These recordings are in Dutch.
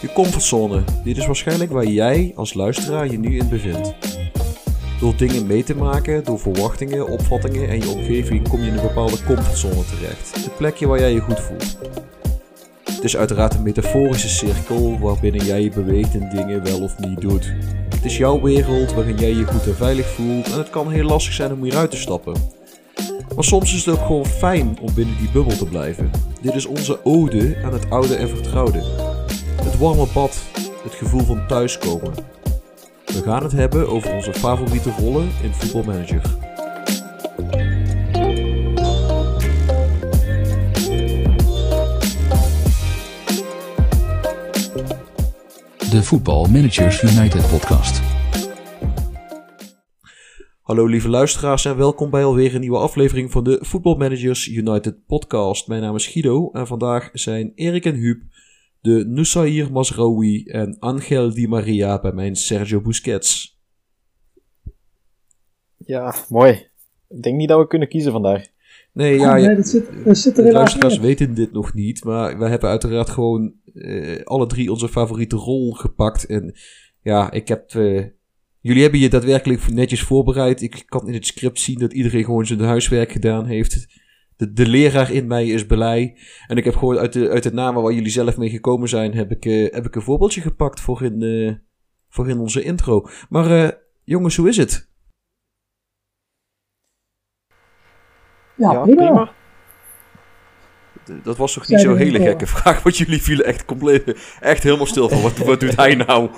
Je comfortzone. Dit is waarschijnlijk waar jij als luisteraar je nu in bevindt. Door dingen mee te maken, door verwachtingen, opvattingen en je omgeving kom je in een bepaalde comfortzone terecht. Het plekje waar jij je goed voelt. Het is uiteraard een metaforische cirkel waarbinnen jij je beweegt en dingen wel of niet doet. Het is jouw wereld waarin jij je goed en veilig voelt en het kan heel lastig zijn om hieruit te stappen. Maar soms is het ook gewoon fijn om binnen die bubbel te blijven. Dit is onze ode aan het oude en vertrouwde. Het warme bad, het gevoel van thuiskomen. We gaan het hebben over onze favoriete rollen in Football Manager. De Football Managers United podcast. Hallo lieve luisteraars en welkom bij alweer een nieuwe aflevering van de Football Managers United podcast. Mijn naam is Guido en vandaag zijn Erik en Huub, de Nusair Masraoui en Angel Di Maria bij mijn Sergio Busquets. Ja, mooi. Ik denk niet dat we kunnen kiezen vandaag. Nee, ja, nee, dat zit, dat zit er de luisteraars weten dit nog niet, maar we hebben uiteraard gewoon eh, alle drie onze favoriete rol gepakt. En ja, ik heb... eh, jullie hebben je daadwerkelijk netjes voorbereid. Ik kan in het script zien dat iedereen gewoon zijn huiswerk gedaan heeft. De, de leraar in mij is blij. En ik heb gewoon uit de, uit de namen waar jullie zelf mee gekomen zijn, heb ik, eh, heb ik een voorbeeldje gepakt voor in, voor in onze intro. Maar jongens, hoe is het? Ja, prima. Dat was toch niet zo'n hele gekke vraag, want jullie vielen echt compleet, echt helemaal stil van, wat, wat doet hij nou?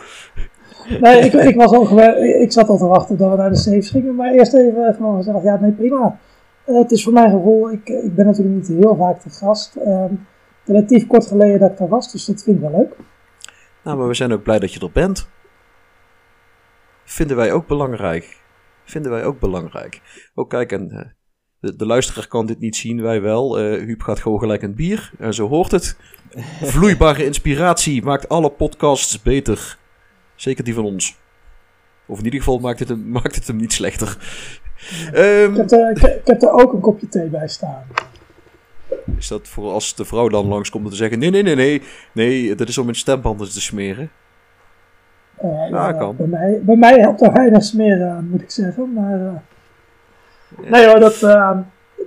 Nee, ik, ik, was al ik zat al te wachten dat we naar de saves gingen. Maar eerst even gewoon gezegd, ja, nee, prima. Eh, het is voor mijn gevoel, ik, ik ben natuurlijk niet heel vaak te gast. Ehm relatief kort geleden dat ik daar was, dus dat vind ik wel leuk. Nou, maar we zijn ook blij dat je er bent. Vinden wij ook belangrijk. Vinden wij ook belangrijk. Oh, kijk, en eh, de, de luisteraar kan dit niet zien, wij wel. Eh Huub gaat gewoon gelijk een bier, en zo hoort het. Vloeibare inspiratie maakt alle podcasts beter. Zeker die van ons. Of in ieder geval maakt het hem, maakt het hem niet slechter. Ehm, Ik heb, er, ik, ik heb er ook een kopje thee bij staan. is dat voor als de vrouw dan langskomt om te zeggen... Nee, nee, nee, nee. Nee, dat is om mijn stembanden te smeren. Eh, Ja, kan. Bij mij, bij mij helpt er weinig smeren aan, moet ik zeggen. Maar, eh, Nee hoor, dat, eh,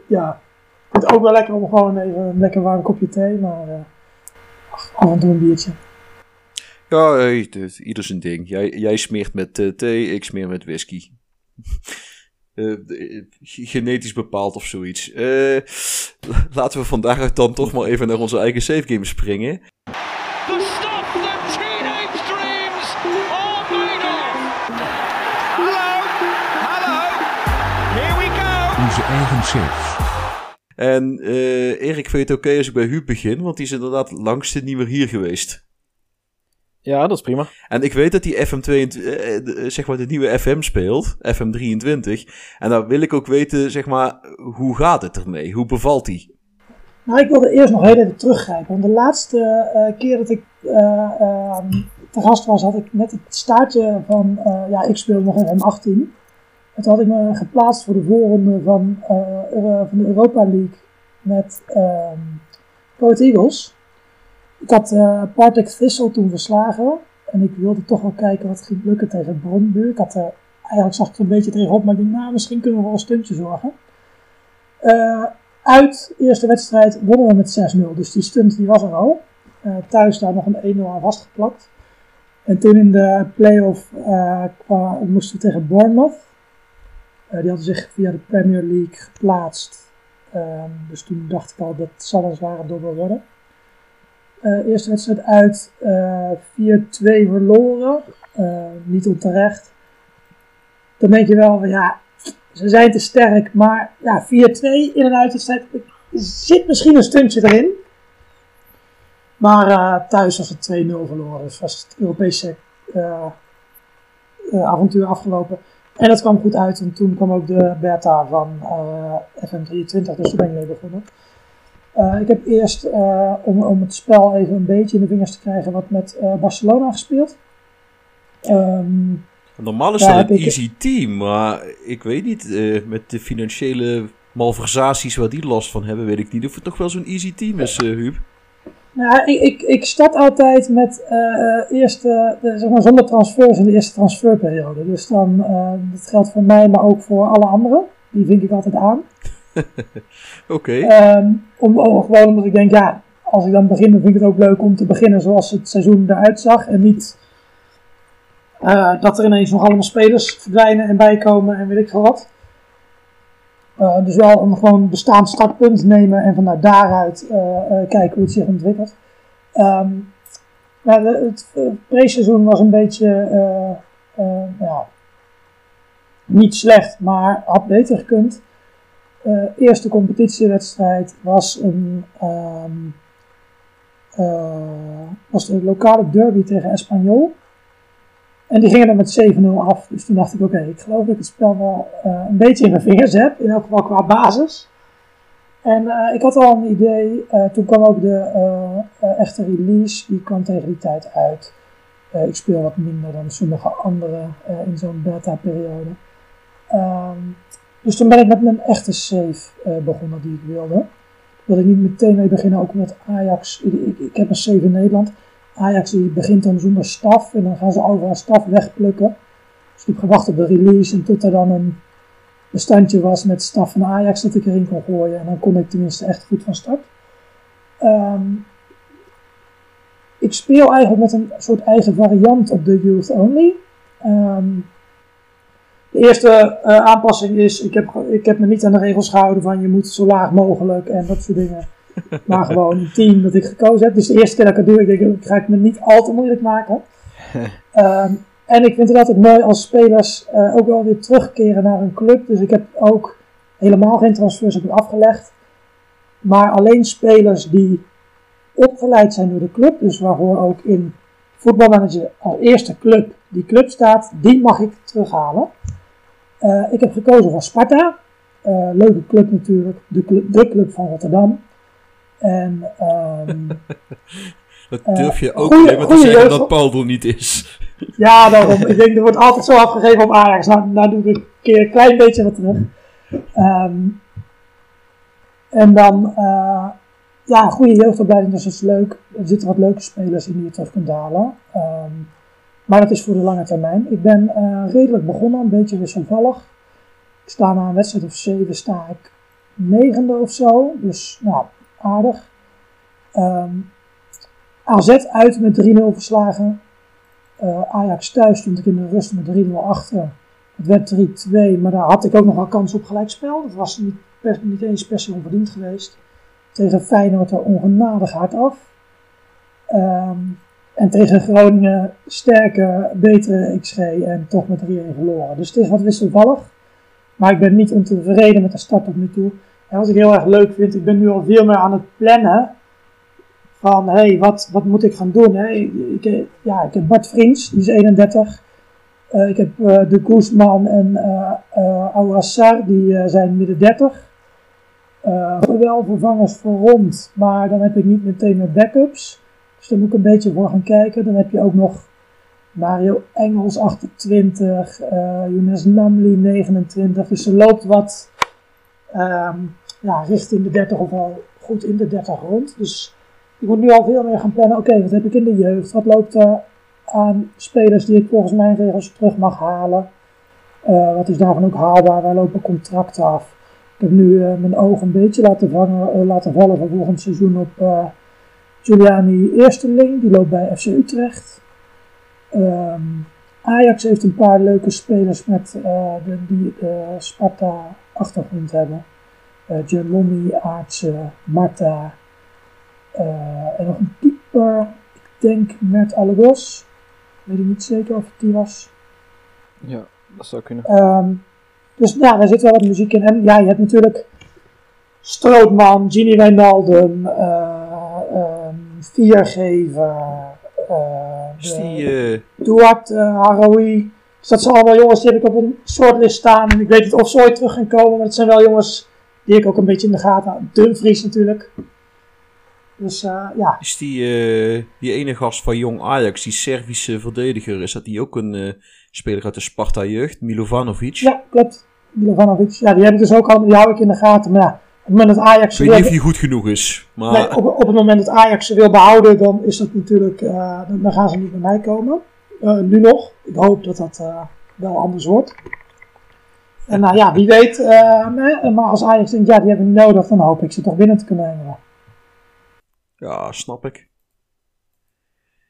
ja. Ik vind het ook wel lekker om gewoon even een lekker warm kopje thee, maar eh, ach, af en toe een biertje. Ja, hey, dit- ieder zijn ding. Jij, jij smeert met eh, thee, ik smeer met whisky. Eh, genetisch bepaald of zoiets. Eh, laten we vandaag dan toch maar even naar onze eigen save game springen. Onze eigen saves. En eh Erik, vind je het oké als ik bij Huub begin? Want die is inderdaad langste niet meer hier geweest. Ja, dat is prima. En ik weet dat die FM22, eh, eh, de- zeg maar de nieuwe FM speelt, FM23. En dan wil ik ook weten, zeg maar, hoe gaat het ermee? Hoe bevalt die? Nou, ik wilde eerst nog heel even teruggrijpen. Want de laatste eh, keer dat ik eh, ehm, te gast was, had ik net het staartje van, eh, ja, ik speel nog in M18. En toen had ik me geplaatst voor de voorronde van, eh, van de Europa League met ehm Coat Eagles. Ik had eh Partick Thistle toen verslagen. En ik wilde toch wel kijken wat ging lukken tegen Brondby. Ik had er, eigenlijk zag ik er een beetje tegenop, maar ik dacht, nou, misschien kunnen we wel een stuntje zorgen. Eh, uit eerste wedstrijd wonnen we met 6-0. Dus die stunt die was er al. Eh, thuis daar nog een 1-0 aan vastgeplakt. En toen in de play-off eh, kwa- moesten we tegen Bournemouth. Eh, die hadden zich via de Premier League geplaatst. Ehm, dus toen dacht ik al dat zal een zware dobbel worden. Eh, eerste wedstrijd uit eh 4-2 verloren. Eh, niet onterecht. Dan denk je wel ja, ze zijn te sterk, maar ja, 4-2 in een uitwedstrijd er zit misschien een stuntje erin. Maar thuis was het 2-0 verloren, dus was het Europese avontuur afgelopen. En dat kwam goed uit, en toen kwam ook de beta van eh, FM23, dus toen ben ik mee begonnen. Eh, ik heb eerst, eh, om, om het spel even een beetje in de vingers te krijgen, wat met Barcelona gespeeld. Ehm, Normaal is Ja, dat een ik- easy team, maar ik weet niet, met de financiële malversaties waar die last van hebben, weet ik niet of het toch wel zo'n easy team is, eh Huub. Nou, ik, ik, ik start altijd met eh eerste, de, zeg maar zonder transfers in de eerste transferperiode. Dus dan, eh, dat geldt voor mij, maar ook voor alle anderen. Die vink ik altijd aan. Oké, Ehm, om, om- gewoon omdat ik denk, ja, als ik dan begin, dan vind ik het ook leuk om te beginnen zoals het seizoen eruit zag. En niet eh, dat er ineens nog allemaal spelers verdwijnen en bijkomen en weet ik veel wat. Eh, dus wel een gewoon bestaand startpunt nemen en vanuit daaruit eh, eh, kijken hoe het zich ontwikkelt. Ehm het pre-seizoen was een beetje niet slecht, maar had beter gekund. Eerste competitiewedstrijd was een ehm, eh, was de lokale derby tegen Espanyol. En die gingen er met 7-0 af. Dus toen dacht ik, oké, ik geloof dat ik het spel wel eh, een beetje in mijn vingers heb. In elk geval qua basis. En eh, ik had al een idee. eh, toen kwam ook de echte release. Die kwam tegen die tijd uit. Ik speel wat minder dan sommige anderen in zo'n beta-periode. Ehm, dus toen ben ik met mijn echte save begonnen die ik wilde. Ik niet meteen mee beginnen, ook met Ajax. Ik, ik, ik heb een save in Nederland. Ajax die begint dan zonder staf en dan gaan ze overal staf wegplukken. Dus ik heb gewacht op de release en tot er dan een bestandje was met staf van Ajax dat ik erin kon gooien. En dan kon ik tenminste echt goed van start. Ehm, ik speel eigenlijk met een soort eigen variant op de Youth Only. Ehm, de eerste eh, aanpassing is, ik heb, ik heb me niet aan de regels gehouden van je moet zo laag mogelijk en dat soort dingen. Maar gewoon een team dat ik gekozen heb. Dus de eerste keer dat ik het doe, ik denk, ik ga ik me niet al te moeilijk maken. Ehm, en ik vind het altijd mooi als spelers eh, ook wel weer terugkeren naar een club. Dus ik heb ook helemaal geen transfers ik afgelegd. Maar alleen spelers die opgeleid zijn door de club. Dus waarvoor ook in voetbalmanager als eerste club die club staat. Die mag ik terughalen. Eh, ik heb gekozen voor Sparta. Eh, leuke club natuurlijk. De club, de club van Rotterdam. En ehm, dat eh, durf je ook goeie- te zeggen dat Paul er niet is. Ja, daarom. Ik denk, er wordt altijd zo afgegeven op Ajax. Nou, nou doe ik een keer een klein beetje wat terug. Ehm, en dan, eh, ja, goede jeugdopleiding, dus dat is leuk. Er zitten wat leuke spelers in die je terug kunt halen. Ehm, maar dat is voor de lange termijn. Ik ben eh, redelijk begonnen, een beetje wisselvallig. Ik sta na een wedstrijd of zeven, sta ik negende of zo. Dus, nou, aardig. Ehm, AZ uit met 3-0 verslagen. Eh, Ajax thuis stond ik in de rust met 3-0 achter. Het werd 3-2, maar daar had ik ook nog wel kans op gelijkspel. Dat was niet, niet eens per se onverdiend geweest. Tegen Feyenoord er ongenadig hard af. Ehm, en tegen Groningen sterke, betere XG en toch met 3-1 verloren. Dus het is wat wisselvallig. Maar ik ben niet ontevreden met de start tot nu toe. En wat ik heel erg leuk vind, ik ben nu al veel meer aan het plannen van hé, hey, wat, wat moet ik gaan doen? Ik, ja, ik heb Bart Vriends, die is 31. Eh, ik heb eh, de Guzman en Ouassar, die zijn midden 30. Eh, wel vervangers voor rond, maar dan heb ik niet meteen mijn backups. Dus daar moet ik een beetje voor gaan kijken. Dan heb je ook nog Mario Engels 28, eh Younes Namli 29. Dus er loopt wat ehm, ja, richting de 30 of al goed in de 30 rond. Dus ik moet nu al veel meer gaan plannen. Oké, wat heb ik in de jeugd? Wat loopt er aan spelers die ik volgens mijn regels terug mag halen? Eh, wat is daarvan ook haalbaar? Waar lopen contracten af? Ik heb nu eh, mijn oog een beetje laten, vangen, eh, laten vallen voor volgend seizoen op Giuliani Eersteling. Die loopt bij FC Utrecht. Ehm, Ajax heeft een paar leuke spelers met, de, die de Sparta achtergrond hebben. Uh, Gelommi, Aartsen, Marta. eh, en nog een keeper. Ik denk Mert Allegos. Weet ik niet zeker of het die was. Ja, dat zou kunnen. Ehm, dus ja, daar zit wel wat muziek in. En ja, je hebt natuurlijk Strootman, Gini Wijnaldum, eh ehm Viergever, eh, de- eh, Duarte, Haroui. Dus dat zijn allemaal jongens die heb ik op een shortlist staan. En ik weet niet of ze ooit terug gaan komen, maar het zijn wel jongens die ik ook een beetje in de gaten. Dumfries natuurlijk. Dus eh, ja, is die, eh, die ene gast van Jong Ajax, die Servische verdediger, is dat die ook een eh, speler uit de Sparta-jeugd, Milovanovic. Ja, klopt. Milovanovic. Ja, die heb ik dus ook al, die hou ik in de gaten. Maar ja, op het moment dat Ajax... Ik weet niet of hij goed genoeg is, maar... Nee, op, op het moment dat Ajax ze wil behouden, dan is dat natuurlijk, dan gaan ze niet bij mij komen. Nu nog. Ik hoop dat dat wel anders wordt. En nou ja, wie weet, nee, maar als Ajax denkt, ja, die hebben we nodig, dan hoop ik ze toch binnen te kunnen nemen. Ja, snap ik.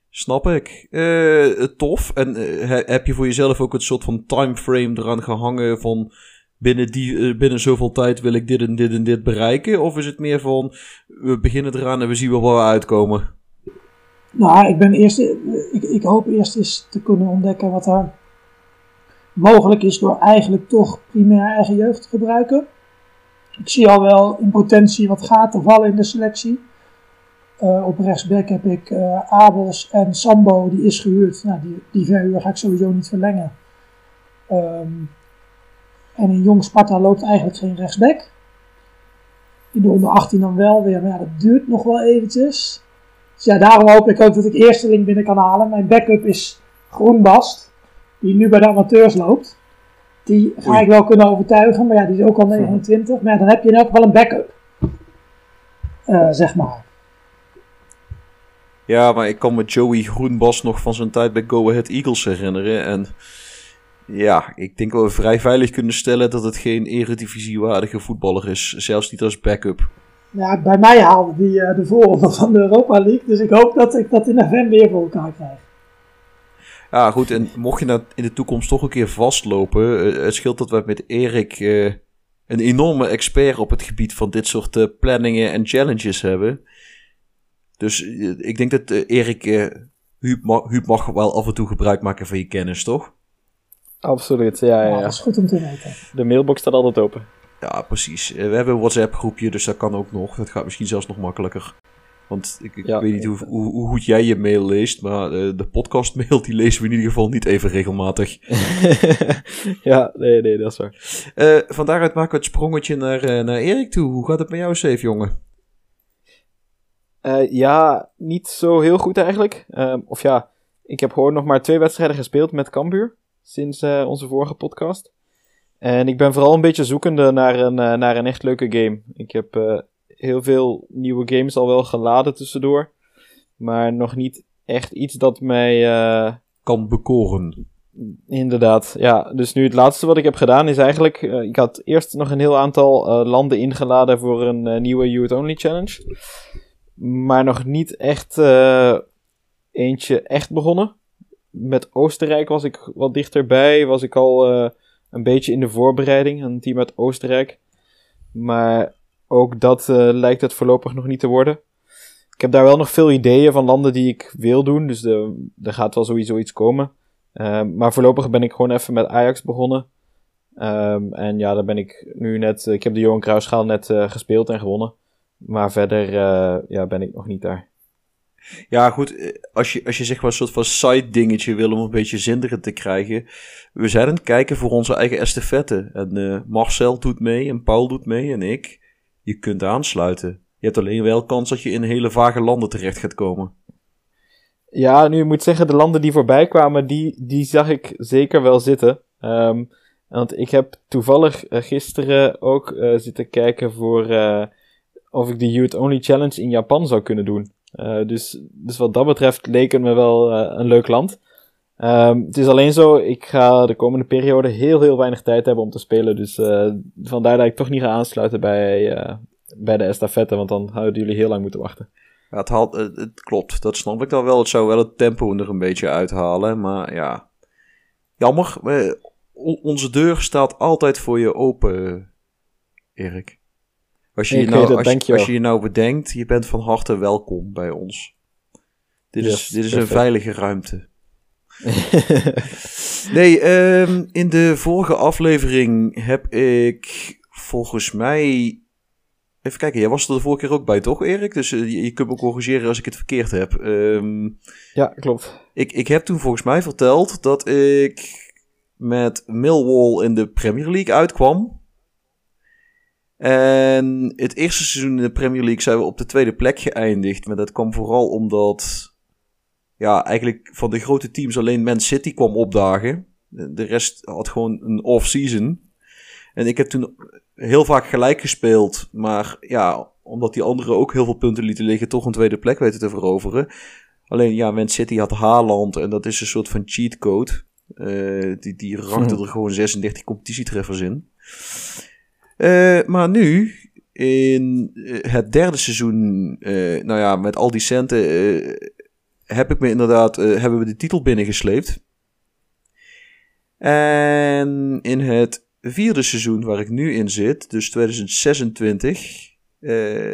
Snap ik. Uh, tof. En uh, heb je voor jezelf ook een soort van timeframe eraan gehangen van binnen, die, uh, binnen zoveel tijd wil ik dit en dit en dit bereiken? Of is het meer van we beginnen eraan en we zien wel waar we uitkomen? Nou, ik, ben eerst, ik, ik hoop eerst eens te kunnen ontdekken wat er mogelijk is door eigenlijk toch primair eigen jeugd te gebruiken. Ik zie al wel in potentie wat gaten vallen in de selectie. Uh, op rechtsback heb ik uh, Abels en Sambo, die is gehuurd. Nou, die, die verhuur ga ik sowieso niet verlengen. Um, en in Jong Sparta loopt eigenlijk geen rechtsback. In de onder 18 dan wel weer, maar ja, dat duurt nog wel eventjes. Dus ja, daarom hoop ik ook dat ik eerste link binnen kan halen. Mijn backup is Groenbast, die nu bij de amateurs loopt. Die ga Oei. ik wel kunnen overtuigen, maar ja, die is ook al 29. Maar ja, dan heb je in elk geval een backup. Uh, zeg maar. Ja, maar ik kan me Joey Groenbas nog van zijn tijd bij Go Ahead Eagles herinneren. En ja, ik denk dat we vrij veilig kunnen stellen dat het geen eredivisiewaardige voetballer is. Zelfs niet als backup. Ja, bij mij haalde die uh, de voorronde van de Europa League. Dus ik hoop dat ik dat in november weer voor elkaar krijg. Ja, goed. En mocht je nou in de toekomst toch een keer vastlopen. Uh, het scheelt dat we met Erik uh, een enorme expert op het gebied van dit soort planningen en challenges hebben. Dus ik denk dat uh, Erik uh, Huub, mag, Huub mag wel af en toe gebruik maken van je kennis, toch? Absoluut, ja, ja, ja. Dat is goed om te weten. De mailbox staat altijd open. Ja, precies. Uh, we hebben een WhatsApp groepje, dus dat kan ook nog. Dat gaat misschien zelfs nog makkelijker. Want ik, ik ja, weet niet hoe, hoe, hoe, goed jij je mail leest, maar de podcast mail die lezen we in ieder geval niet even regelmatig. ja, nee, nee, dat is waar. van daaruit maken we het sprongetje naar, naar Erik toe. Hoe gaat het met jou, Safe, jongen? Uh, ja, niet zo heel goed eigenlijk. Uh, of ja, ik heb gewoon nog maar twee wedstrijden gespeeld met Cambuur. Sinds uh, onze vorige podcast. En ik ben vooral een beetje zoekende naar een, naar een echt leuke game. Ik heb heel veel nieuwe games al wel geladen tussendoor. Maar nog niet echt iets dat mij... kan bekoren. Inderdaad, ja. Dus nu het laatste wat ik heb gedaan is eigenlijk... ik had eerst nog een heel aantal landen ingeladen voor een nieuwe Youth Only Challenge maar nog niet echt eentje echt begonnen. Met Oostenrijk was ik wat dichterbij. Was ik al een beetje in de voorbereiding. Een team uit Oostenrijk. Maar ook dat uh, lijkt het voorlopig nog niet te worden. Ik heb daar wel nog veel ideeën van landen die ik wil doen. Dus de, er gaat wel sowieso iets komen. maar voorlopig ben ik gewoon even met Ajax begonnen. Um, en ja, daar ben ik nu net. Ik heb de Johan Cruijffschaal net gespeeld en gewonnen. Maar verder ja, ben ik nog niet daar. Ja, goed. Als je, als je zeg maar een soort van side dingetje wil om een beetje zinderen te krijgen. We zijn aan het kijken voor onze eigen estafette. En Marcel doet mee en Paul doet mee en ik. Je kunt aansluiten. Je hebt alleen wel kans dat je in hele vage landen terecht gaat komen. Ja, nu moet zeggen, de landen die voorbij kwamen, die, die zag ik zeker wel zitten. Um, want ik heb toevallig uh, gisteren ook uh, zitten kijken voor of ik de Youth Only Challenge in Japan zou kunnen doen. Dus, dus wat dat betreft leek het me wel een leuk land. Um, het is alleen zo, ik ga de komende periode heel, heel weinig tijd hebben om te spelen. Dus uh, vandaar dat ik toch niet ga aansluiten bij, bij de estafette, want dan houden jullie heel lang moeten wachten. Ja, het, haalt, het, het, klopt, dat snap ik dan wel. Het zou wel het tempo er een beetje uithalen, maar ja. Jammer, onze deur staat altijd voor je open, Erik. Als je, je nou, als, je, als je je nou bedenkt, je bent van harte welkom bij ons. Dit yes, is, dit is een veilige ruimte. nee, um, in de vorige aflevering heb ik volgens mij. Even kijken, jij was er de vorige keer ook bij, toch, Erik? Dus uh, je, je, kunt me corrigeren als ik het verkeerd heb. Um, ja, klopt. Ik, ik heb toen volgens mij verteld dat ik met Millwall in de Premier League uitkwam. En het eerste seizoen in de Premier League zijn we op de tweede plek geëindigd. Maar dat kwam vooral omdat ja, eigenlijk van de grote teams alleen Man City kwam opdagen. De rest had gewoon een off-season. En ik heb toen heel vaak gelijk gespeeld. Maar ja, omdat die anderen ook heel veel punten lieten liggen, toch een tweede plek weten te veroveren. Alleen ja, Man City had Haaland en dat is een soort van cheat code. Eh, die, die rankte er gewoon 36 competitietreffers in. Eh, maar nu, in eh, het derde seizoen, nou ja, met al die centen, heb ik me inderdaad, eh, hebben we de titel binnengesleept. En in het vierde seizoen waar ik nu in zit, dus 2026, eh,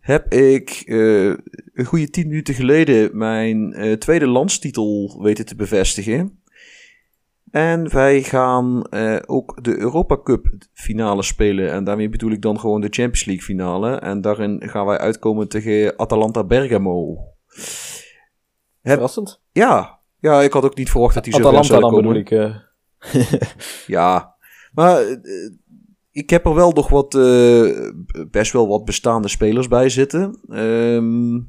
heb ik eh, een goede tien minuten geleden mijn tweede landstitel weten te bevestigen. En wij gaan ook de Europa Cup finale spelen. En daarmee bedoel ik dan gewoon de Champions League finale. En daarin gaan wij uitkomen tegen Atalanta Bergamo. Heb- Verrassend. Ja, ja, ik had ook niet verwacht dat die zo ver dan komen. bedoel ik. eh. Ja, maar eh, ik heb er wel nog wat, eh, best wel wat bestaande spelers bij zitten. Ehm,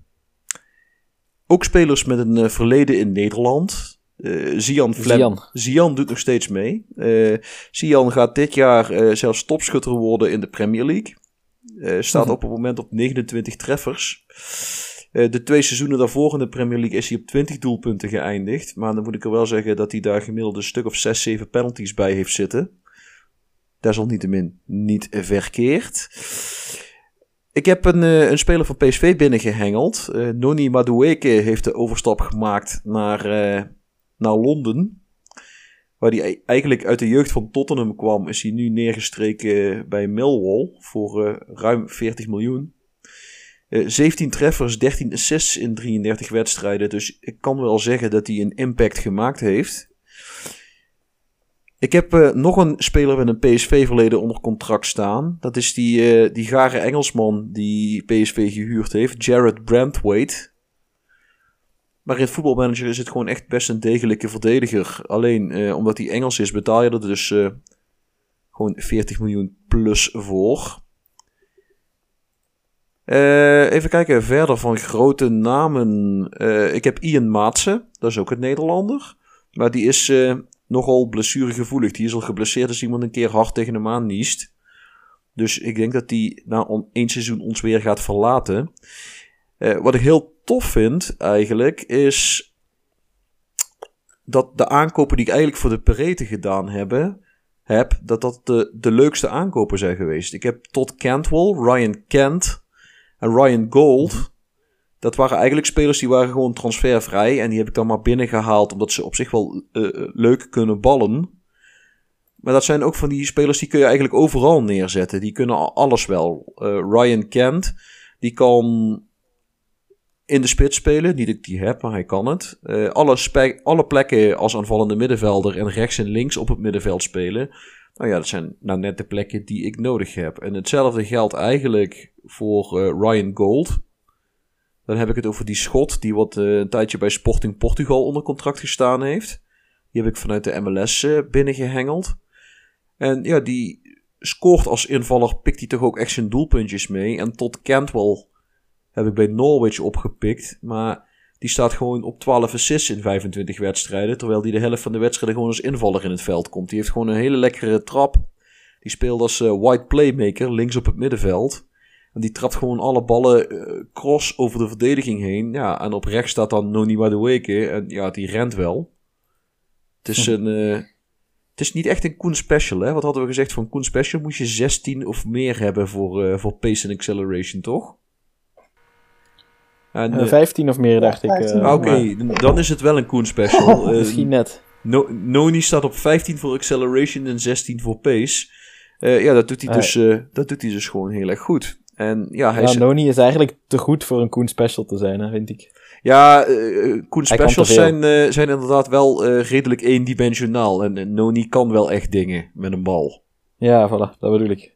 ook spelers met een verleden in Nederland. Zian, Flem Zian. Zian doet nog steeds mee. Eh Zian gaat dit jaar eh, zelfs topschutter worden in de Premier League. Staat Mhm. op het moment op 29 treffers. Eh, de twee seizoenen daarvoor in de Premier League is hij op 20 doelpunten geëindigd. Maar dan moet ik er wel zeggen dat hij daar gemiddeld een stuk of 6, 7 penalties bij heeft zitten. Desalniettemin niet verkeerd. Ik heb een, eh, een speler van PSV binnengehengeld. Eh Noni Madueke heeft de overstap gemaakt naar, naar Londen. Waar hij ei- eigenlijk uit de jeugd van Tottenham kwam, is hij nu neergestreken bij Millwall voor ruim 40 miljoen. Eh, 17 treffers, 13 assists in 33 wedstrijden. Dus ik kan wel zeggen dat hij een impact gemaakt heeft. Ik heb eh, nog een speler met een PSV-verleden onder contract staan. Dat is die, eh, die gare Engelsman die PSV gehuurd heeft, Jared Brandwaite. Maar in voetbalmanager is het gewoon echt best een degelijke verdediger. Alleen eh, omdat hij Engels is, betaal je er dus eh, gewoon 40 miljoen plus voor. Eh, even kijken, verder van grote namen. Eh, ik heb Ian Maatsen, dat is ook een Nederlander. Maar die is eh, nogal blessuregevoelig. Die is al geblesseerd als iemand een keer hard tegen hem aan niest. Dus ik denk dat die na één seizoen ons weer gaat verlaten. Wat ik heel tof vind eigenlijk is dat de aankopen die ik eigenlijk voor de Perete gedaan hebben, heb, dat dat de, de leukste aankopen zijn geweest. Ik heb Todd Cantwell, Ryan Kent en Ryan Gold. Dat waren eigenlijk spelers die waren gewoon transfervrij. En die heb ik dan maar binnengehaald omdat ze op zich wel eh, eh, leuk kunnen ballen. Maar dat zijn ook van die spelers die kun je eigenlijk overal neerzetten. Die kunnen alles wel. Eh, Ryan Kent, die kan in de spits spelen. Niet dat ik die heb, maar hij kan het. Alle, alle plekken als aanvallende middenvelder en rechts en links op het middenveld spelen. Nou ja, dat zijn nou net de plekken die ik nodig heb. En hetzelfde geldt eigenlijk voor eh, Ryan Gold. Dan heb ik het over die schot die wat eh, een tijdje bij Sporting Portugal onder contract gestaan heeft. Die heb ik vanuit de MLS eh, binnengehengeld. En ja, die scoort als invaller, pikt hij toch ook echt zijn doelpuntjes mee. En tot Cantwell heb ik bij Norwich opgepikt. Maar die staat gewoon op 12 assists in 25 wedstrijden. Terwijl die de helft van de wedstrijden gewoon als invaller in het veld komt. Die heeft gewoon een hele lekkere trap. Die speelt als eh, white playmaker links op het middenveld. En die trapt gewoon alle ballen eh, cross over de verdediging heen. Ja, en op rechts staat dan Noni Madueke. En ja, die rent wel. Het is een... eh, het is niet echt een Koen Special, hè? Wat hadden we gezegd? Van Koen Special moest je 16 of meer hebben voor, voor pace en acceleration, toch? En, Eh, 15 of meer, dacht ik. 15. eh, Oké, dan is het wel een Koen Special. Eh, Misschien net. No- Noni staat op 15 voor acceleration en 16 voor pace. Eh, ja, dat doet, hij dus, eh, dat doet hij dus gewoon heel erg goed. En ja, hij Ja, is, Noni is eigenlijk te goed voor een Koen Special te zijn, hè, vind ik. ja eh, Koen Specials zijn, eh, zijn inderdaad wel eh, redelijk eendimensionaal. En, en Noni kan wel echt dingen met een bal. Ja, voilà, dat bedoel ik.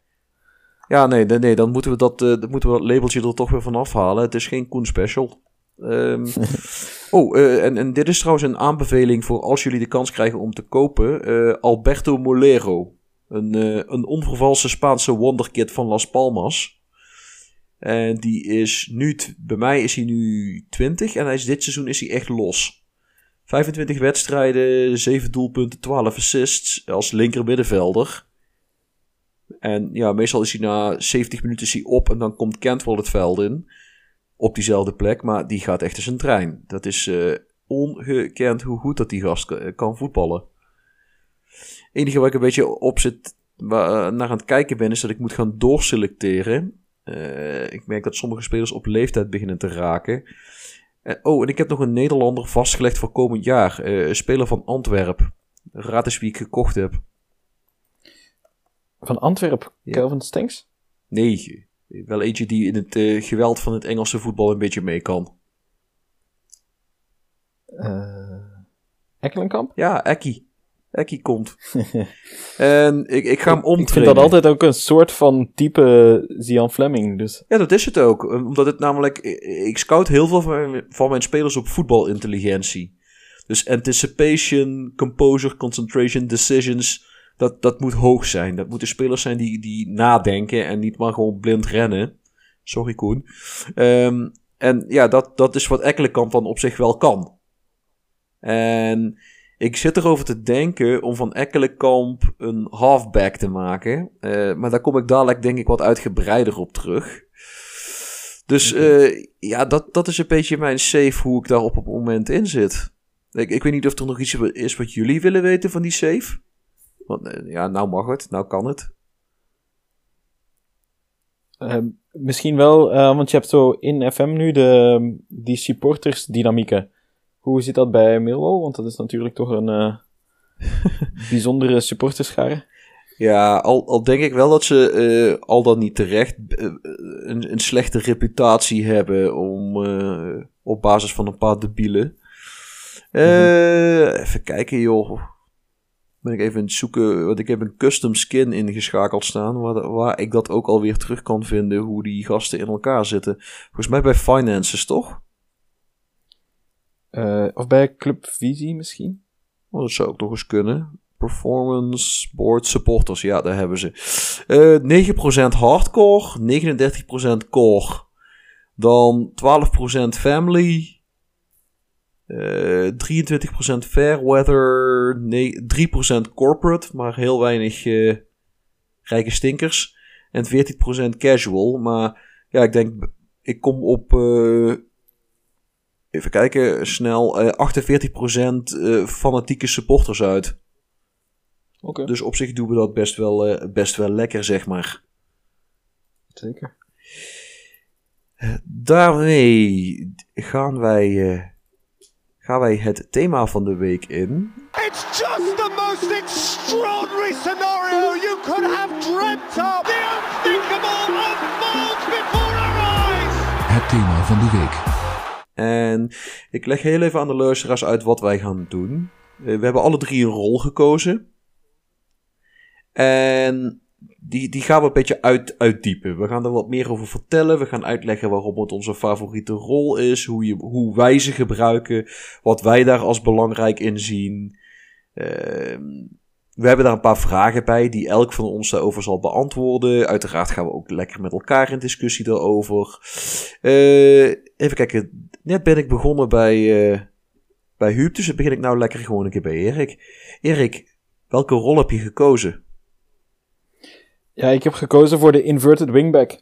Ja, nee, nee, nee dan moeten we dat, eh, dan moeten we dat labeltje er toch weer van afhalen. Het is geen Koen Special. Ehm, oh, eh, en, en dit is trouwens een aanbeveling voor als jullie de kans krijgen om te kopen. Eh, Alberto Molero. Een, een onvervalse Spaanse wonderkid van Las Palmas. En die is nu, bij mij is hij nu 20 en hij is, dit seizoen is hij echt los. 25 wedstrijden, 7 doelpunten, 12 assists als linker middenvelder. En ja, meestal is hij na 70 minuten is op en dan komt Cantwell het veld in. Op diezelfde plek, maar die gaat echt als een trein. Dat is eh, ongekend hoe goed dat die gast k- kan voetballen. Enige waar ik een beetje op zit, waar, eh, naar aan het kijken ben, is dat ik moet gaan doorselecteren. Eh, ik merk dat sommige spelers op leeftijd beginnen te raken. Eh, oh, en ik heb nog een Nederlander vastgelegd voor komend jaar. Eh, een speler van Antwerp. Raad eens wie ik gekocht heb. Van Antwerpen, Ja. Kelvin Stenks? Nee, wel eentje die in het eh, geweld van het Engelse voetbal een beetje mee kan. Eh Ekkelenkamp? Ja, Ekkie. Ekkie komt. en ik, ik ga hem Ik vind omtrainen. dat altijd ook een soort van type Zian Fleming. Dus Ja, dat is het ook. Eh, Omdat het namelijk... eh, Ik scout heel veel van mijn, van mijn spelers op voetbalintelligentie. Dus anticipation, composure, concentration, decisions... Dat, dat moet hoog zijn. Dat moeten spelers zijn die, die nadenken en niet maar gewoon blind rennen. Sorry, Koen. Ehm, en ja, dat, dat is wat Ekkelenkamp dan op zich wel kan. En ik zit erover te denken om van Ekkelenkamp een halfback te maken. Eh, maar daar kom ik dadelijk denk ik wat uitgebreider op terug. Dus eh, ja, dat, dat is een beetje mijn safe hoe ik daar op het moment in zit. Ik, ik weet niet of er nog iets is wat jullie willen weten van die safe. Want eh, ja, nou mag het, nou kan het. eh, misschien wel, eh, want je hebt zo in FM nu de, die supportersdynamieken. Hoe zit dat bij Millwall? Want dat is natuurlijk toch een eh, bijzondere supporterschare. Ja, al, al denk ik wel dat ze al dan niet terecht een, een slechte reputatie hebben om, op basis van een paar debielen. Eh, Even kijken joh. Ben ik even aan het zoeken, want ik heb een custom skin ingeschakeld staan, waar, waar ik dat ook alweer terug kan vinden, hoe die gasten in elkaar zitten. Volgens mij bij Finances, toch? Eh, of bij Club Visie misschien? Oh, dat zou ook nog eens kunnen. Performance, board, supporters. Ja, daar hebben ze. Eh 9% hardcore, 39% core. Dan 12% family. Eh 23% fair weather. Nee, 3% corporate, maar heel weinig eh, rijke stinkers. En 14% casual. Maar ja, ik denk, ik kom op. eh, Even kijken, snel. eh 48% eh, fanatieke supporters uit. Oké, Dus op zich doen we dat best wel, eh, best wel lekker, zeg maar. zeker. Daarmee gaan wij, eh, gaan wij het thema van de week in. It's just the most extraordinary scenario you could have dreamt of. The unthinkable unfolds before our eyes. Het thema van de week. En ik leg heel even aan de luisteraars uit wat wij gaan doen. Eh, we hebben alle drie een rol gekozen. En die, die gaan we een beetje uit, uitdiepen. We gaan er wat meer over vertellen. We gaan uitleggen waarom het onze favoriete rol is. Hoe, je, hoe wij ze gebruiken. Wat wij daar als belangrijk in zien. Ehm, we hebben daar een paar vragen bij die elk van ons daarover zal beantwoorden. Uiteraard gaan we ook lekker met elkaar in discussie daarover. Eh, even kijken. Net ben ik begonnen bij, eh bij Huub, dus dan begin ik nou lekker gewoon een keer bij Erik. Erik, welke rol heb je gekozen? Ja, ik heb gekozen voor de inverted wingback.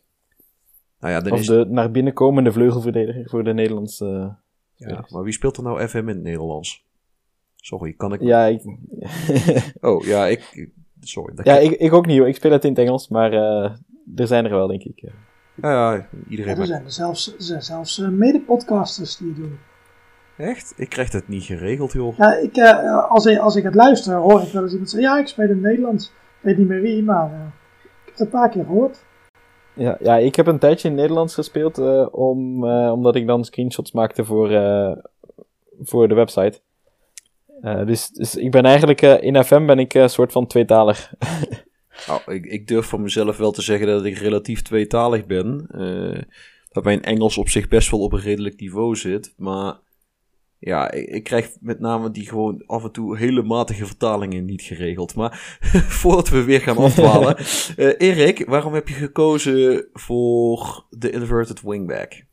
Nou ja, dan Of is... de naar binnen komende vleugelverdediger voor de Nederlandse... Ja, maar wie speelt er nou FM in het Nederlands? Sorry, kan ik... ja, ik, Oh, ja, ik... Sorry. dat ja ik, ik ook niet hoor. Ik speel het in het Engels, maar eh, er zijn er wel, denk ik. ja, ja, Ja, iedereen er maakt... zijn er zelfs, er zijn zelfs eh, mede-podcasters die het doen. Echt? Ik krijg dat niet geregeld, joh. Ja, ik, eh, als, ik, als ik het luister, hoor ik wel eens iemand zeggen: Ja, ik speel in het Nederlands. Ik weet niet meer wie, maar eh, het een paar keer gehoord. Ja, ja, ik heb een tijdje in Nederlands gespeeld, eh, om, eh, omdat ik dan screenshots maakte voor, eh, voor de website. Eh, dus, dus ik ben eigenlijk, eh, in FM ben ik een soort van tweetalig. Nou, ik, ik durf van mezelf wel te zeggen dat ik relatief tweetalig ben. Eh, dat mijn Engels op zich best wel op een redelijk niveau zit. Maar ja, ik, ik krijg met name die gewoon af en toe hele matige vertalingen niet geregeld. Maar voordat we weer gaan afdwalen. eh Erik, waarom heb je gekozen voor de inverted wingback?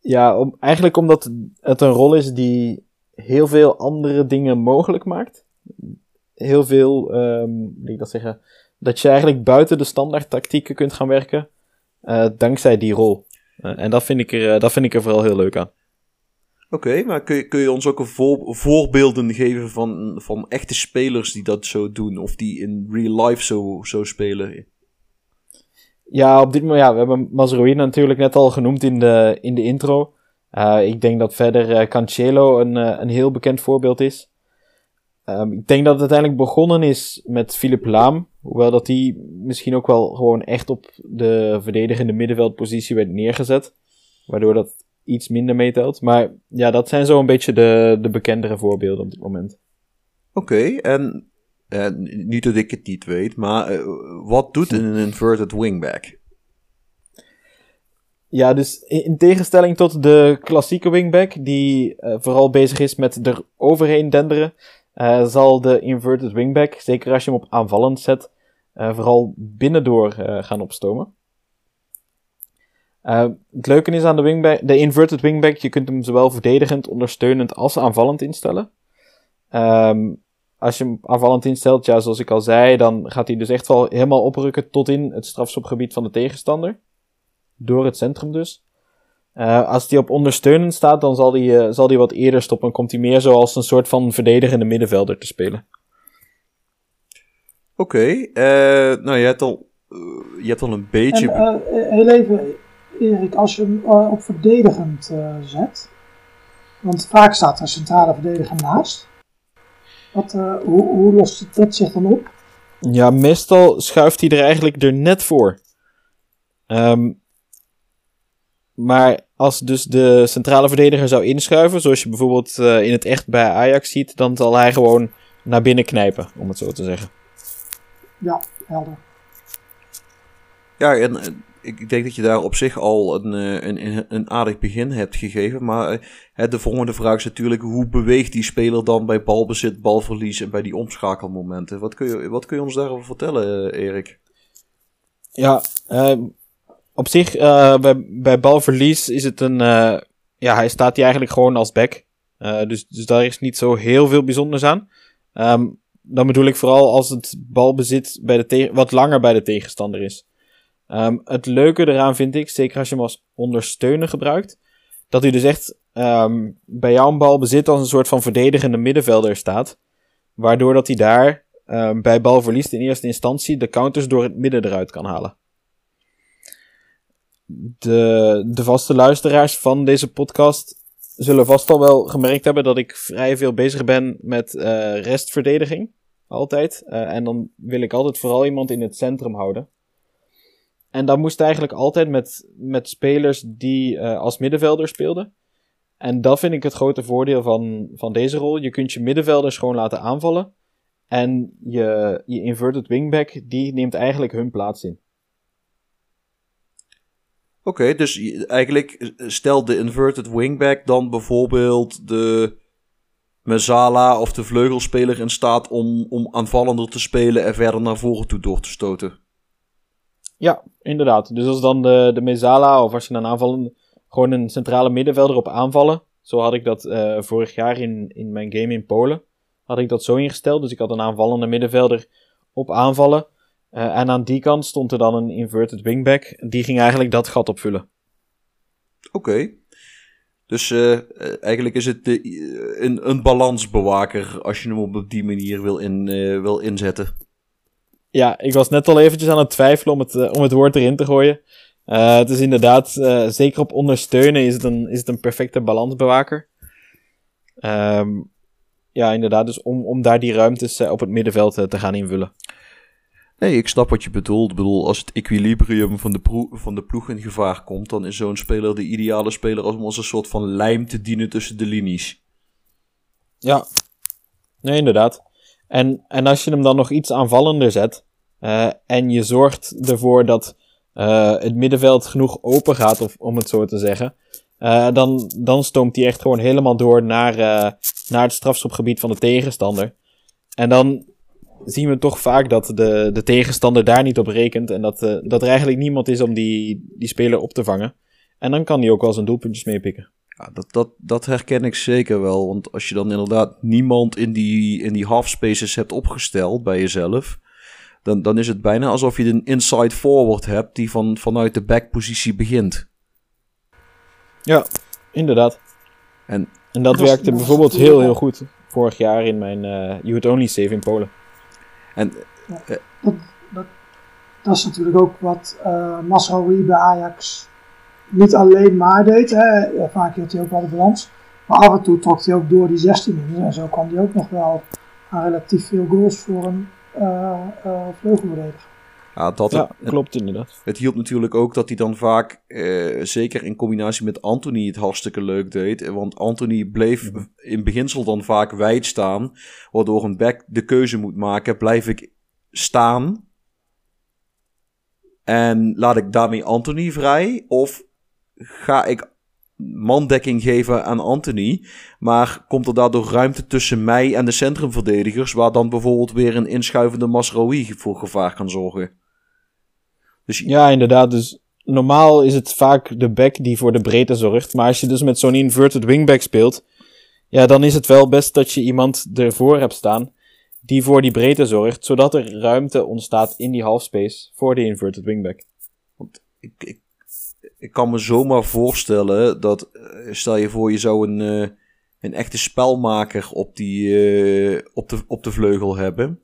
Ja, om, eigenlijk omdat het een rol is die heel veel andere dingen mogelijk maakt. Heel veel, hoe ik dat zeggen, dat je eigenlijk buiten de standaard tactieken kunt gaan werken, eh, dankzij die rol. En dat vind, ik er, eh, dat vind ik er vooral heel leuk aan. Oké, maar kun je, kun je ons ook een voor- voorbeelden geven van, van echte spelers die dat zo doen? Of die in real life zo, zo spelen? Ja, op dit moment, ja, we hebben Mazraoui natuurlijk net al genoemd in de, in de intro. Eh, ik denk dat verder eh, Cancelo een, eh, een heel bekend voorbeeld is. Ehm, ik denk dat het uiteindelijk begonnen is met Philip Laam. Hoewel dat hij misschien ook wel gewoon echt op de verdedigende middenveldpositie werd neergezet. Waardoor dat iets minder meetelt. Maar ja, dat zijn zo een beetje de, de bekendere voorbeelden op dit moment. Oké, en eh, niet dat ik het niet weet, maar eh, wat doet een inverted wingback? Ja, dus in, in tegenstelling tot de klassieke wingback, die eh, vooral bezig is met er overheen denderen, zal de inverted wingback, zeker als je hem op aanvallend zet, vooral binnendoor gaan opstomen. Eh, het leuke is aan de, wingback, de inverted wingback, je kunt hem zowel verdedigend, ondersteunend als aanvallend instellen. Ehm, als je hem aanvallend instelt, ja, zoals ik al zei, dan gaat hij dus echt wel helemaal oprukken tot in het strafschopgebied van de tegenstander door het centrum dus. Eh, als die op ondersteunend staat, dan zal die, eh, zal die wat eerder stoppen. En komt hij meer zoals een soort van verdedigende middenvelder te spelen. Oké, eh, nou je hebt al, je hebt al een beetje... En heel even, Erik, als je hem eh, op verdedigend eh, zet, want vaak staat er een centrale verdediger naast. Wat, eh, hoe, hoe lost dat zich dan op? Ja, meestal schuift hij er eigenlijk er net voor. Ehm, maar als dus de centrale verdediger zou inschuiven, zoals je bijvoorbeeld in het echt bij Ajax ziet, dan zal hij gewoon naar binnen knijpen, om het zo te zeggen. Ja, helder. Ja, en eh, ik denk dat je daar op zich al een, eh, een, een, aardig begin hebt gegeven. Maar eh, hè, de volgende vraag is natuurlijk: hoe beweegt die speler dan bij balbezit, balverlies en bij die omschakelmomenten? Wat kun je, wat kun je ons daarover vertellen, Erik? Ja, eh, op zich, bij, balverlies is het een. ja, hij staat hier eigenlijk gewoon als back. Dus, dus daar is niet zo heel veel bijzonders aan. Ehm, dan bedoel ik vooral als het balbezit bij de wat langer bij de tegenstander is. Ehm, het leuke eraan vind ik, zeker als je hem als ondersteuner gebruikt, dat hij dus echt ehm, bij jouw balbezit als een soort van verdedigende middenvelder staat. Waardoor dat hij daar ehm, bij balverlies in eerste instantie de counters door het midden eruit kan halen. De, de vaste luisteraars van deze podcast zullen vast al wel gemerkt hebben dat ik vrij veel bezig ben met eh, restverdediging. Altijd. Eh, en dan wil ik altijd vooral iemand in het centrum houden. En dat moest eigenlijk altijd met, met spelers die eh, als middenvelder speelden. En dat vind ik het grote voordeel van, van deze rol. Je kunt je middenvelders gewoon laten aanvallen. En je, je inverted wingback, die neemt eigenlijk hun plaats in. Oké, dus eigenlijk eh, stelt de inverted wingback dan bijvoorbeeld de Mezzala of de vleugelspeler in staat om, om aanvallender te spelen en verder naar voren toe door te stoten. Ja, inderdaad. Dus als dan de, de Mezala of als je dan aanvallen, gewoon een centrale middenvelder op aanvallen. Zo had ik dat eh, vorig jaar in, in mijn game in Polen. Had ik dat zo ingesteld. Dus ik had een aanvallende middenvelder op aanvallen. Eh, en aan die kant stond er dan een inverted wingback. Die ging eigenlijk dat gat opvullen. Oké. Dus eh, eigenlijk is het de, een, een balansbewaker als je hem op die manier wil, in, eh, wil inzetten. Ja, ik was net al eventjes aan het twijfelen om het, eh, om het woord erin te gooien. Eh, het is inderdaad, eh, zeker op ondersteunen is het een, is het een perfecte balansbewaker. Ehm, ja, inderdaad, dus om, om daar die ruimtes op het middenveld te gaan invullen. Nee, ik snap wat je bedoelt. Ik bedoel, als het equilibrium van de, van de ploeg in gevaar komt, dan is zo'n speler de ideale speler om als een soort van lijm te dienen tussen de linies. Ja, nee, inderdaad. En, en als je hem dan nog iets aanvallender zet, eh, en je zorgt ervoor dat eh, het middenveld genoeg open gaat, of, om het zo te zeggen, eh, dan, dan stoomt hij echt gewoon helemaal door naar, naar het strafschopgebied van de tegenstander. En dan zien we toch vaak dat de, de tegenstander daar niet op rekent en dat, dat er eigenlijk niemand is om die, die speler op te vangen. En dan kan hij ook wel zijn doelpuntjes meepikken. Ja, dat, dat, dat herken ik zeker wel. Want als je dan inderdaad niemand in die, in die half spaces hebt opgesteld bij jezelf. Dan, dan is het bijna alsof je een inside forward hebt die van, vanuit de backpositie begint. Ja, inderdaad. En, En dat Dat werkte dat bijvoorbeeld heel, heel goed. Vorig jaar in mijn eh You Would Only Save in Polen. en Dat is natuurlijk ook wat uh, Masraoui bij Ajax niet alleen maar deed. Hè. Vaak hield hij ook wel de balans. Maar af en toe trok hij ook door die 16 minuten. En zo kwam hij ook nog wel aan relatief veel goals voor een vleugelverdediger. ja, dat, Ja, het, klopt inderdaad. het hielp natuurlijk ook dat hij dan vaak, eh, zeker in combinatie met Anthony, het hartstikke leuk deed. Want Anthony bleef in beginsel dan vaak wijd staan. Waardoor een back de keuze moet maken: blijf ik staan en laat ik daarmee Anthony vrij? Of ga ik mandekking geven aan Anthony? Maar komt er daardoor ruimte tussen mij en de centrumverdedigers, waar dan bijvoorbeeld weer een inschuivende Masraoui voor gevaar kan zorgen? Dus Ja, inderdaad. Dus normaal is het vaak de back die voor de breedte zorgt. Maar als je dus met zo'n inverted wingback speelt, ja, dan is het wel best dat je iemand ervoor hebt staan die voor die breedte zorgt, zodat er ruimte ontstaat in die halfspace voor die inverted wingback. ik, ik, ik kan me zomaar voorstellen dat, eh, stel je voor, je zou een, eh, een echte spelmaker op, die, eh, op, de, op de vleugel hebben.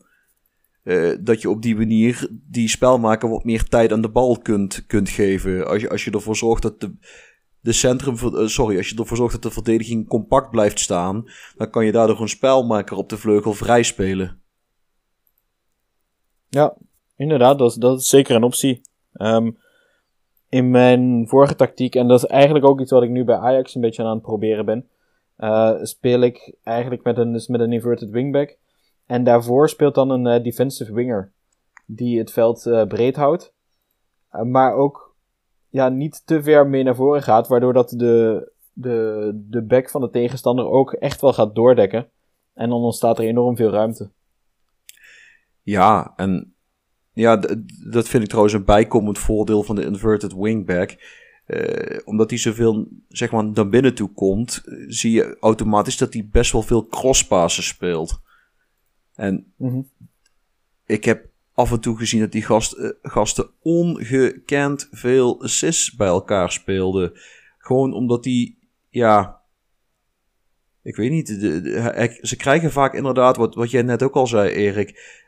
Dat je op die manier die spelmaker wat meer tijd aan de bal kunt, kunt geven. Als je, als je ervoor zorgt dat de, centrum, sorry, als je ervoor zorgt dat de verdediging compact blijft staan, dan kan je daardoor een spelmaker op de vleugel vrij spelen. Ja, inderdaad, dat is, dat is zeker een optie. Ehm, in mijn vorige tactiek, en dat is eigenlijk ook iets wat ik nu bij Ajax een beetje aan het proberen ben, eh, speel ik eigenlijk met een, dus met een inverted wingback. En daarvoor speelt dan een eh, defensive winger, die het veld eh, breed houdt, maar ook ja, niet te ver mee naar voren gaat, waardoor dat de, de, de back van de tegenstander ook echt wel gaat doordekken. En dan ontstaat er enorm veel ruimte. Ja, en ja, dat vind ik trouwens een bijkomend voordeel van de inverted wingback. Eh, omdat hij zoveel, zeg maar, naar binnen toe komt, eh, zie je automatisch dat hij best wel veel crosspassen speelt. En Mhm. ik heb af en toe gezien dat die gast, eh, gasten ongekend veel assists bij elkaar speelden. Gewoon omdat die, ja, ik weet niet, de, ze krijgen vaak inderdaad, wat, wat jij net ook al zei, Erik,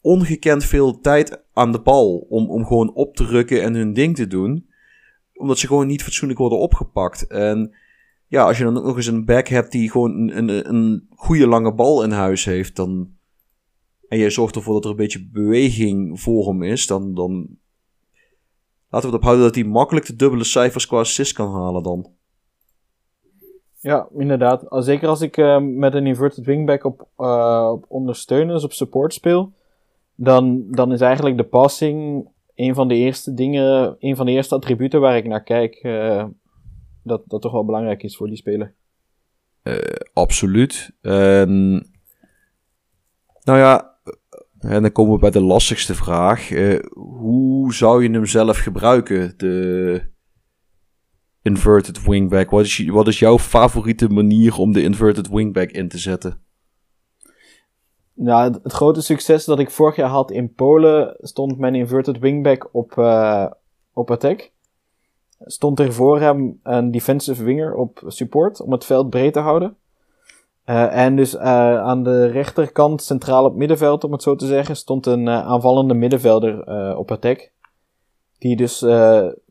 ongekend veel tijd aan de bal om, om gewoon op te rukken en hun ding te doen. Omdat ze gewoon niet fatsoenlijk worden opgepakt. En ja, als je dan ook nog eens een back hebt die gewoon een, een, een goede lange bal in huis heeft, dan. En je zorgt ervoor dat er een beetje beweging voor hem is, dan. dan laten we het ophouden dat hij makkelijk de dubbele cijfers qua assist kan halen dan. Ja, inderdaad. Zeker als ik eh, met een inverted wingback op, eh, op ondersteunen, dus op support speel, dan, dan is eigenlijk de passing een van de eerste dingen, een van de eerste attributen waar ik naar kijk. eh, dat, dat toch wel belangrijk is voor die speler. Absoluut. En, nou ja, en dan komen we bij de lastigste vraag. Eh, hoe zou je hem zelf gebruiken, de inverted wingback? Wat is, wat is jouw favoriete manier om de inverted wingback in te zetten? Nou, het, grote succes dat ik vorig jaar had in Polen stond mijn inverted wingback op, eh, op attack. Stond er voor hem een defensive winger op support om het veld breed te houden. Eh, en dus eh, aan de rechterkant, centraal op middenveld om het zo te zeggen, stond een aanvallende middenvelder op attack. Die dus,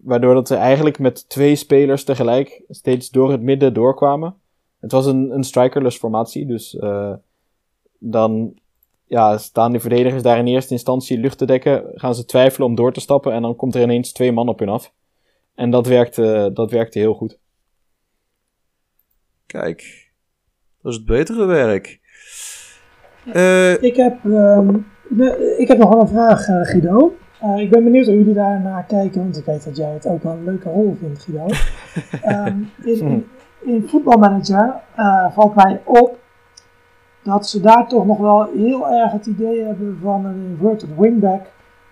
waardoor dat er eigenlijk met twee spelers tegelijk steeds door het midden doorkwamen. Het was een, een strikerless formatie, dus dan ja, staan de verdedigers daar in eerste instantie lucht te dekken, gaan ze twijfelen om door te stappen en dan komt er ineens twee man op hun af. En dat werkte, dat werkte heel goed. Kijk, dat is het betere werk. Eh, Ik heb, ehm, de- ik heb nog wel een vraag, eh, Guido. Eh, ik ben benieuwd hoe jullie daar naar kijken, want ik weet dat jij het ook wel een leuke rol vindt, Guido. Ehm, in, in, in voetbalmanager valt mij op dat ze daar toch nog wel heel erg het idee hebben van een inverted wingback.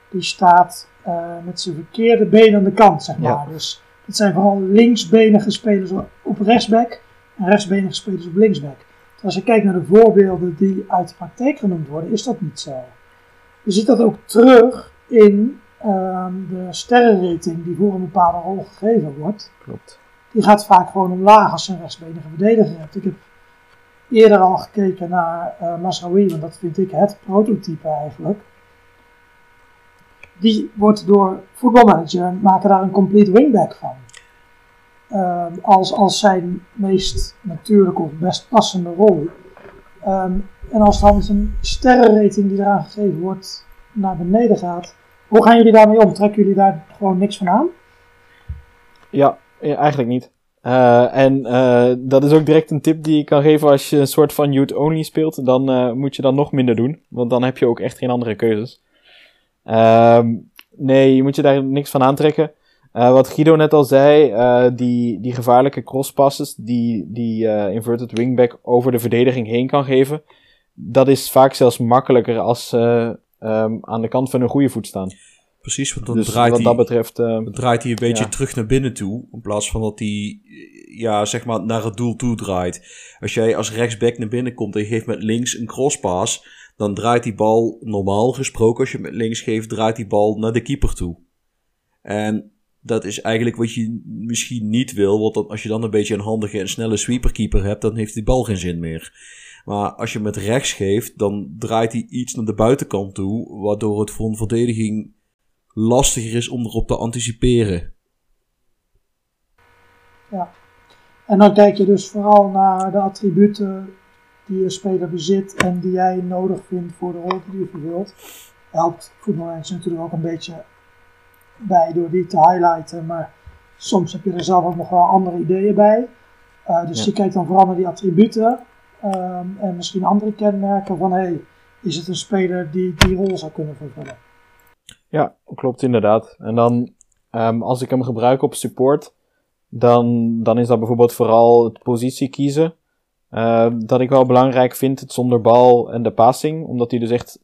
Die staat eh, met zijn verkeerde been aan de kant, zeg maar. Ja. Dus Dat zijn vooral linksbenige spelers op rechtsback en rechtsbenige spelers op linksback. Terwijl als je kijkt naar de voorbeelden die uit de praktijk genoemd worden, is dat niet zo. Je ziet dat ook terug in ehm, de sterrenrating die voor een bepaalde rol gegeven wordt. Klopt. Die gaat vaak gewoon omlaag als je een rechtsbenige verdediger hebt. Ik heb eerder al gekeken naar uh, want dat vind ik het prototype eigenlijk. Die wordt door voetbalmanager maken daar een complete wingback van. Ehm, als, als zijn meest natuurlijke of best passende rol. Ehm, en als dan een sterrenrating die eraan gegeven wordt naar beneden gaat, hoe gaan jullie daarmee om? Trekken jullie daar gewoon niks van aan? Ja, eigenlijk niet. Uh, en uh, dat is ook direct een tip die ik kan geven als je een soort van youth only speelt. Dan uh, moet je dat nog minder doen. Want dan heb je ook echt geen andere keuzes. Ehm, nee, je moet je daar niks van aantrekken. wat Guido net al zei, die, die gevaarlijke crosspasses die, die inverted wingback over de verdediging heen kan geven. Dat is vaak zelfs makkelijker als ze um, aan de kant van een goede voet staan. Precies, want dan Dus draait, wat hij, dat betreft... eh, draait hij een beetje ja. terug naar binnen toe. In plaats van dat hij ja, zeg maar naar het doel toe draait. Als jij als rechtsback naar binnen komt en je geeft met links een crosspaas. Dan draait die bal normaal gesproken. Als je met links geeft, draait die bal naar de keeper toe. En dat is eigenlijk wat je misschien niet wil. Want dan, als je dan een beetje een handige en snelle sweeperkeeper hebt, dan heeft die bal geen zin meer. Maar als je met rechts geeft, dan draait hij iets naar de buitenkant toe. Waardoor het voor een verdediging lastiger is om erop te anticiperen. En dan kijk je dus vooral naar de attributen die een speler bezit en die jij nodig vindt voor de rol die hij vervult. Helpt voetbalmanager natuurlijk ook een beetje bij door die te highlighten, maar soms heb je er zelf ook nog wel andere ideeën bij. Uh, dus Ja. je kijkt dan vooral naar die attributen ehm, en misschien andere kenmerken van hey, is het een speler die die rol zou kunnen vervullen. Ja, klopt inderdaad. En dan, ehm, als ik hem gebruik op support, dan, dan is dat bijvoorbeeld vooral het positie kiezen. Ehm, dat ik wel belangrijk vind, het zonder bal en de passing. Omdat hij dus echt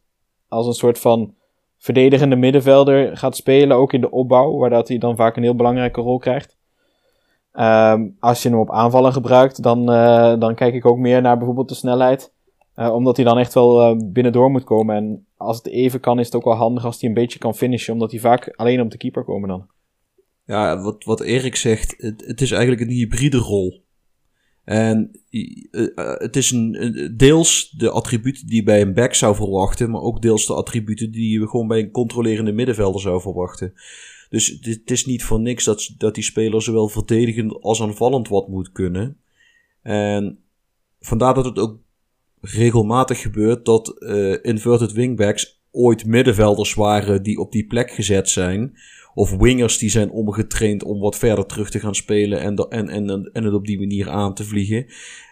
als een soort van verdedigende middenvelder gaat spelen, ook in de opbouw, waar dat hij dan vaak een heel belangrijke rol krijgt. Ehm, als je hem op aanvallen gebruikt, dan, eh, dan kijk ik ook meer naar bijvoorbeeld de snelheid. Eh, omdat hij dan echt wel eh, binnendoor moet komen. En als het even kan, is het ook wel handig als hij een beetje kan finishen. Omdat hij vaak alleen op de keeper komen dan. Ja, wat, wat Erik zegt, het, het is eigenlijk een hybride rol. En eh, het is een, deels de attributen die je bij een back zou verwachten, maar ook deels de attributen die je gewoon bij een controlerende middenvelder zou verwachten. Dus het is niet voor niks dat, dat die speler zowel verdedigend als aanvallend wat moet kunnen. En vandaar dat het ook regelmatig gebeurt dat eh, inverted wingbacks ooit middenvelders waren die op die plek gezet zijn. Of wingers die zijn omgetraind om wat verder terug te gaan spelen en, en, en, en het op die manier aan te vliegen.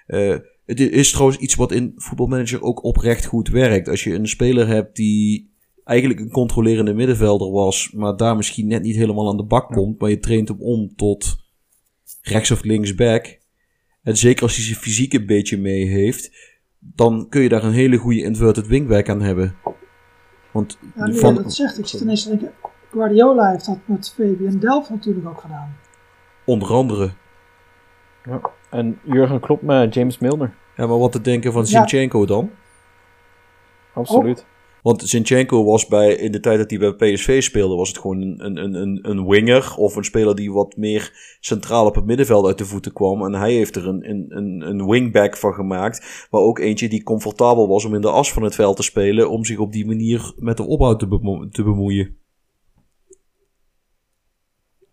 Eh, het is trouwens iets wat in voetbalmanager ook oprecht goed werkt. Als je een speler hebt die eigenlijk een controlerende middenvelder was, maar daar misschien net niet helemaal aan de bak komt, maar je traint hem om tot rechts of links back. En zeker als hij zijn fysiek een beetje mee heeft, dan kun je daar een hele goede inverted wingback aan hebben. Want Ja, nu van, je dat zegt, ik zit ineens te denken, Guardiola heeft dat met Fabian Delft natuurlijk ook gedaan. onder andere. En Jurgen Klopp met James Milner. Ja, maar wat te denken van Ja. Zinchenko dan? Absoluut. Want Zinchenko was bij, in de tijd dat hij bij PSV speelde, was het gewoon een, een, een- een, winger. Of een speler die wat meer centraal op het middenveld uit de voeten kwam. En hij heeft er een, een, een, een wingback van gemaakt. Maar ook eentje die comfortabel was om in de as van het veld te spelen. Om zich op die manier met de opbouw te, bemo- te bemoeien.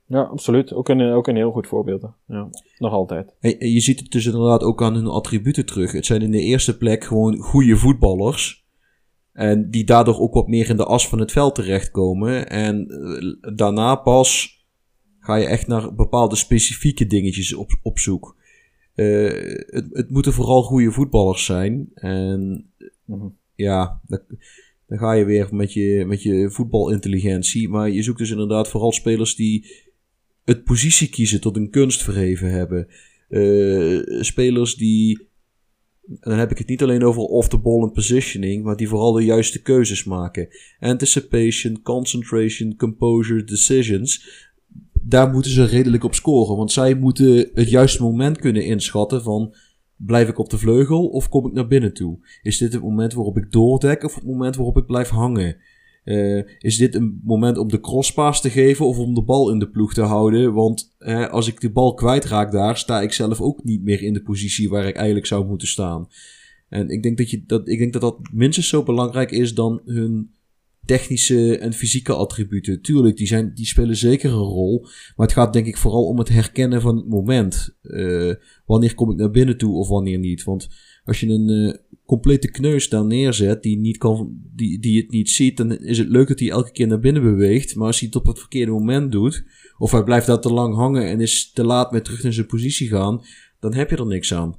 Ja, absoluut. Ook een, ook een heel goed voorbeeld. Ja, nog altijd. En je ziet het dus inderdaad ook aan hun attributen terug. Het zijn in de eerste plek gewoon goede voetballers. En die daardoor ook wat meer in de as van het veld terechtkomen. En eh, daarna pas ga je echt naar bepaalde specifieke dingetjes op, op zoek. Eh, het, het moeten vooral goede voetballers zijn. En Mhm. ja, dan, dan ga je weer met je, met je voetbalintelligentie. Maar je zoekt dus inderdaad vooral spelers die het positie kiezen tot een kunst verheven hebben. Eh, spelers die. En dan heb ik het niet alleen over off the ball en positioning, maar die vooral de juiste keuzes maken. Anticipation, concentration, composure, decisions. daar moeten ze redelijk op scoren. Want zij moeten het juiste moment kunnen inschatten van... Blijf ik op de vleugel of kom ik naar binnen toe? Is dit het moment waarop ik doordek of het moment waarop ik blijf hangen? Uh, is dit een moment om de crosspaas te geven of om de bal in de ploeg te houden? Want uh, als ik de bal kwijtraak daar, sta ik zelf ook niet meer in de positie waar ik eigenlijk zou moeten staan. En ik denk dat, je, dat, ik denk dat dat minstens zo belangrijk is dan hun technische en fysieke attributen. Tuurlijk, die, zijn, die spelen zeker een rol. Maar het gaat denk ik vooral om het herkennen van het moment. Uh, wanneer kom ik naar binnen toe of wanneer niet. Want als je een uh, complete kneus daar neerzet die, niet kan, die, die het niet ziet, dan is het leuk dat hij elke keer naar binnen beweegt. Maar als hij het op het verkeerde moment doet, of hij blijft daar te lang hangen en is te laat met terug naar zijn positie gaan, dan heb je er niks aan.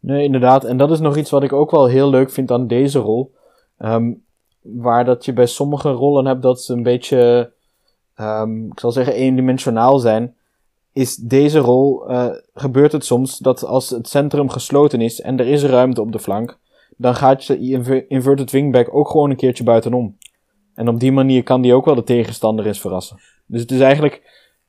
Nee, inderdaad. En dat is nog iets wat ik ook wel heel leuk vind aan deze rol. Um, waar dat je bij sommige rollen hebt dat ze een beetje, um, ik zal zeggen, eendimensionaal zijn. Is deze rol, uh, gebeurt het soms dat als het centrum gesloten is en er is ruimte op de flank, dan gaat je inverted wingback ook gewoon een keertje buitenom. En op die manier kan die ook wel de tegenstander eens verrassen. Dus het is eigenlijk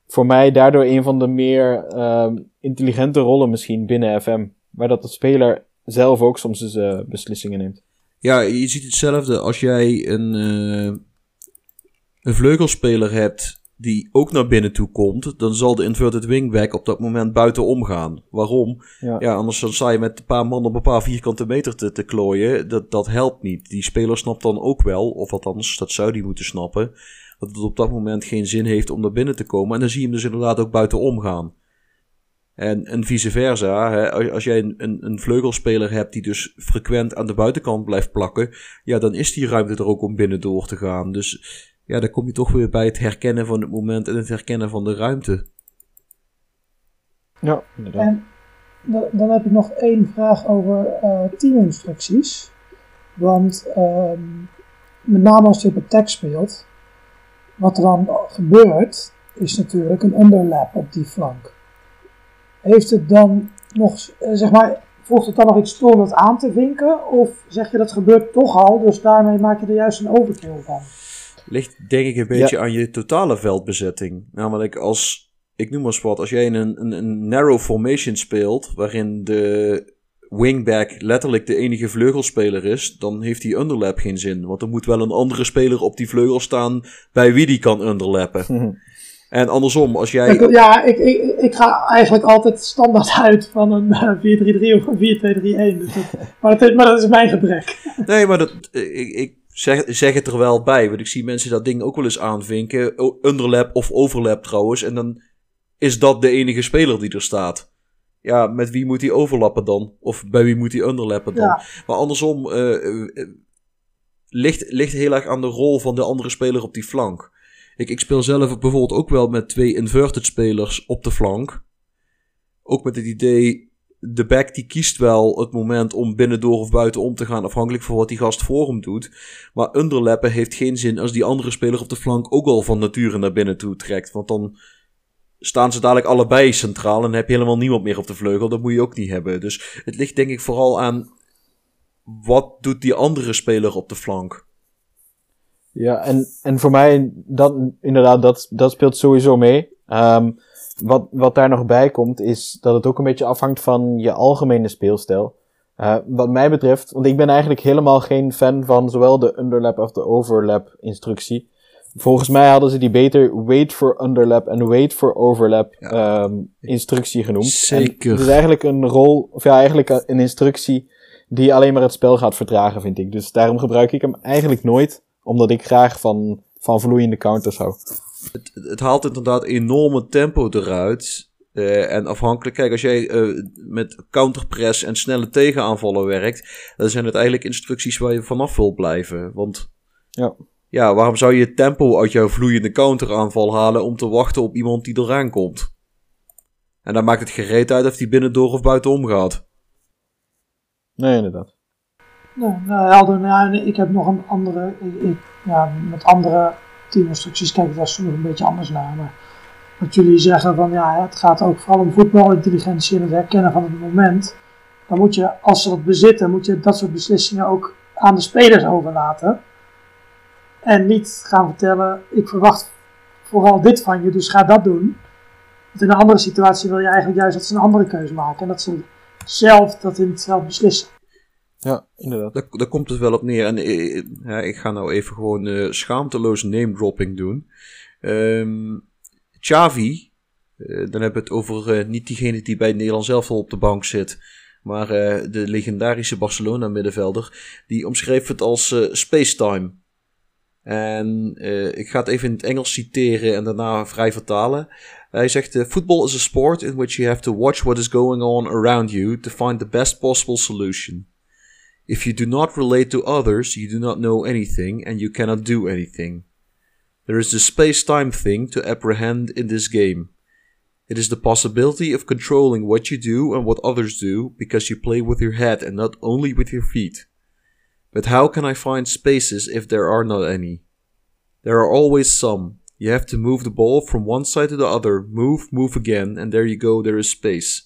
voor mij daardoor een van de meer uh, intelligente rollen misschien binnen FM. Waar dat de speler zelf ook soms eens uh, beslissingen neemt. Ja, je ziet hetzelfde als jij een, uh, een vleugelspeler hebt die ook naar binnen toe komt, dan zal de inverted wingback op dat moment buiten omgaan. Waarom? Ja, ja anders dan sta je met een paar man op een paar vierkante meter te, te klooien. Dat, dat helpt niet. Die speler snapt dan ook wel, of althans, dat zou die moeten snappen, dat het op dat moment geen zin heeft om naar binnen te komen. En dan zie je hem dus inderdaad ook buiten omgaan. En, en vice versa. Hè, als jij een, een, een, vleugelspeler hebt die dus frequent aan de buitenkant blijft plakken, ja, dan is die ruimte er ook om binnen door te gaan. Dus ja, dan kom je toch weer bij het herkennen van het moment en het herkennen van de ruimte. Ja, inderdaad. En dan heb ik nog één vraag over uh, teaminstructies. Want uh, met name als je op het tekst speelt, wat er dan gebeurt, is natuurlijk een underlap op die flank heeft het dan nog, eh, zeg maar, voegt het dan nog iets toe om dat aan te vinken? Of zeg je dat gebeurt toch al, dus daarmee maak je er juist een overkill van? Ligt denk ik een beetje aan je totale veldbezetting. Namelijk als, ik noem maar eens wat, als jij een, een, een narrow formation speelt, waarin de wingback letterlijk de enige vleugelspeler is, dan heeft die underlap geen zin. Want er moet wel een andere speler op die vleugel staan bij wie die kan underlappen. En andersom, als jij... ja, ik, ik, ik ga eigenlijk altijd standaard uit van een 4-3-3 eh, of een 4-2-3-1. Dus maar, dat, maar dat is mijn gebrek. Nee, maar dat, ik, ik zeg, zeg het er wel bij. Want ik zie mensen dat ding ook wel eens aanvinken. Underlap of overlap trouwens. En dan is dat de enige speler die er staat. Ja, met wie moet hij overlappen dan? Of bij wie moet hij underlappen dan? Maar andersom uh, ligt, ligt heel erg aan de rol van de andere speler op die flank. Ik, ik speel zelf bijvoorbeeld ook wel met twee inverted spelers op de flank. Ook met het idee, de back die kiest wel het moment om binnendoor of buiten om te gaan, afhankelijk van wat die gast voor hem doet. Maar underlappen heeft geen zin als die andere speler op de flank ook al van nature naar binnen toe trekt. Want dan staan ze dadelijk allebei centraal en heb je helemaal niemand meer op de vleugel. Dat moet je ook niet hebben. Dus het ligt denk ik vooral aan wat doet die andere speler op de flank. Ja, en, en voor mij, dat, inderdaad, dat, dat speelt sowieso mee. Um, wat, wat daar nog bij komt, is dat het ook een beetje afhangt van je algemene speelstijl. Uh, wat mij betreft, want ik ben eigenlijk helemaal geen fan van zowel de underlap of de overlap instructie. Volgens mij hadden ze die beter wait for underlap en wait for overlap ja. um, instructie genoemd. Zeker. het is eigenlijk een rol, of ja, eigenlijk een instructie die alleen maar het spel gaat vertragen, vind ik. Dus daarom gebruik ik hem eigenlijk nooit omdat ik graag van, van vloeiende counters hou. Het, het haalt inderdaad enorme tempo eruit. Uh, en afhankelijk, kijk, als jij uh, met counterpress en snelle tegenaanvallen werkt, dan zijn het eigenlijk instructies waar je vanaf wil blijven. Want ja, ja waarom zou je tempo uit jouw vloeiende counteraanval halen om te wachten op iemand die eraan komt? En dan maakt het gereed uit of die binnendoor of buitenom gaat. Nee, inderdaad. Nee, nou, helder. Nou, ik heb nog een andere. Ik, ja, met andere teaminstructies kijk ik daar soms een beetje anders naar. Maar wat jullie zeggen van ja, het gaat ook vooral om voetbalintelligentie en het herkennen van het moment. Dan moet je, als ze dat bezitten, moet je dat soort beslissingen ook aan de spelers overlaten. En niet gaan vertellen, ik verwacht vooral dit van je, dus ga dat doen. Want in een andere situatie wil je eigenlijk juist dat ze een andere keuze maken. En dat ze zelf dat in het zelf beslissen. Ja, inderdaad. Daar, komt het wel op neer. En eh, ja, ik ga nou even gewoon eh, schaamteloos name dropping doen. Ehm Xavi, eh, dan hebben we het over niet diegene die bij Nederland zelf al op de bank zit. Maar de legendarische Barcelona middenvelder. Die omschreef het als spacetime. En ik ga het even in het Engels citeren en daarna vrij vertalen. Hij zegt: Football is a sport in which you have to watch what is going on around you to find the best possible solution. If you do not relate to others, you do not know anything and you cannot do anything. There is the space time thing to apprehend in this game. It is the possibility of controlling what you do and what others do because you play with your head and not only with your feet. But how can I find spaces if there are not any? There are always some. You have to move the ball from one side to the other, move, move again, and there you go, there is space.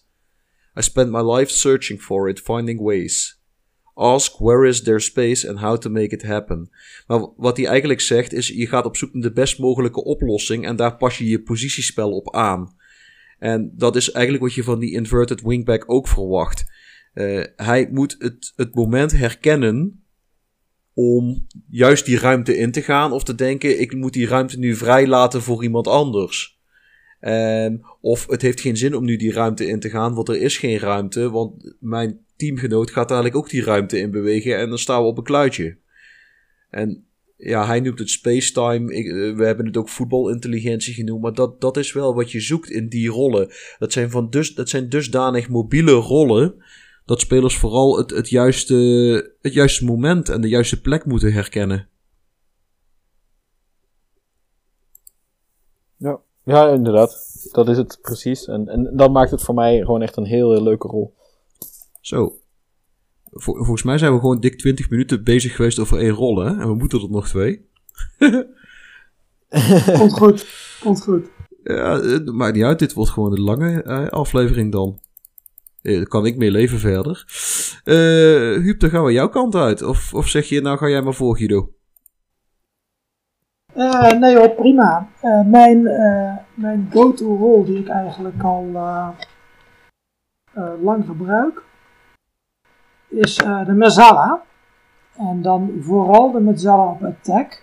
I spent my life searching for it, finding ways. Ask where is there space and how to make it happen. Maar wat hij eigenlijk zegt is, je gaat op zoek naar de best mogelijke oplossing en daar pas je je positiespel op aan. En dat is eigenlijk wat je van die inverted wingback ook verwacht. Eh, hij moet het, het moment herkennen om juist die ruimte in te gaan of te denken, ik moet die ruimte nu vrij laten voor iemand anders. Ehm, of het heeft geen zin om nu die ruimte in te gaan, want er is geen ruimte, want mijn teamgenoot gaat eigenlijk ook die ruimte in bewegen en dan staan we op een kluitje. En ja, hij noemt het spacetime, eh, we hebben het ook voetbalintelligentie genoemd, maar dat, dat is wel wat je zoekt in die rollen. Dat zijn, van dus, dat zijn dusdanig mobiele rollen, dat spelers vooral het, het, juiste, het juiste moment en de juiste plek moeten herkennen. Ja. ja, inderdaad. Dat is het precies. En, en dat maakt het voor mij gewoon echt een heel leuke rol. Zo. Vol- volgens mij zijn we gewoon dik 20 minuten bezig geweest over één rol, hè? En we moeten er nog twee. Komt goed, komt goed. Ja, het maakt niet uit. Dit wordt gewoon een lange eh, aflevering dan. Eh, Daar kan ik mee leven verder. Eh Huub, dan gaan we jouw kant uit. Of, of zeg je, nou ga jij maar voor, Guido. Eh, nee hoor, prima. Eh, mijn eh, mijn go-to rol die ik eigenlijk al eh, eh, lang gebruik, is eh, de Mezzala. En dan vooral de Mezzala op attack.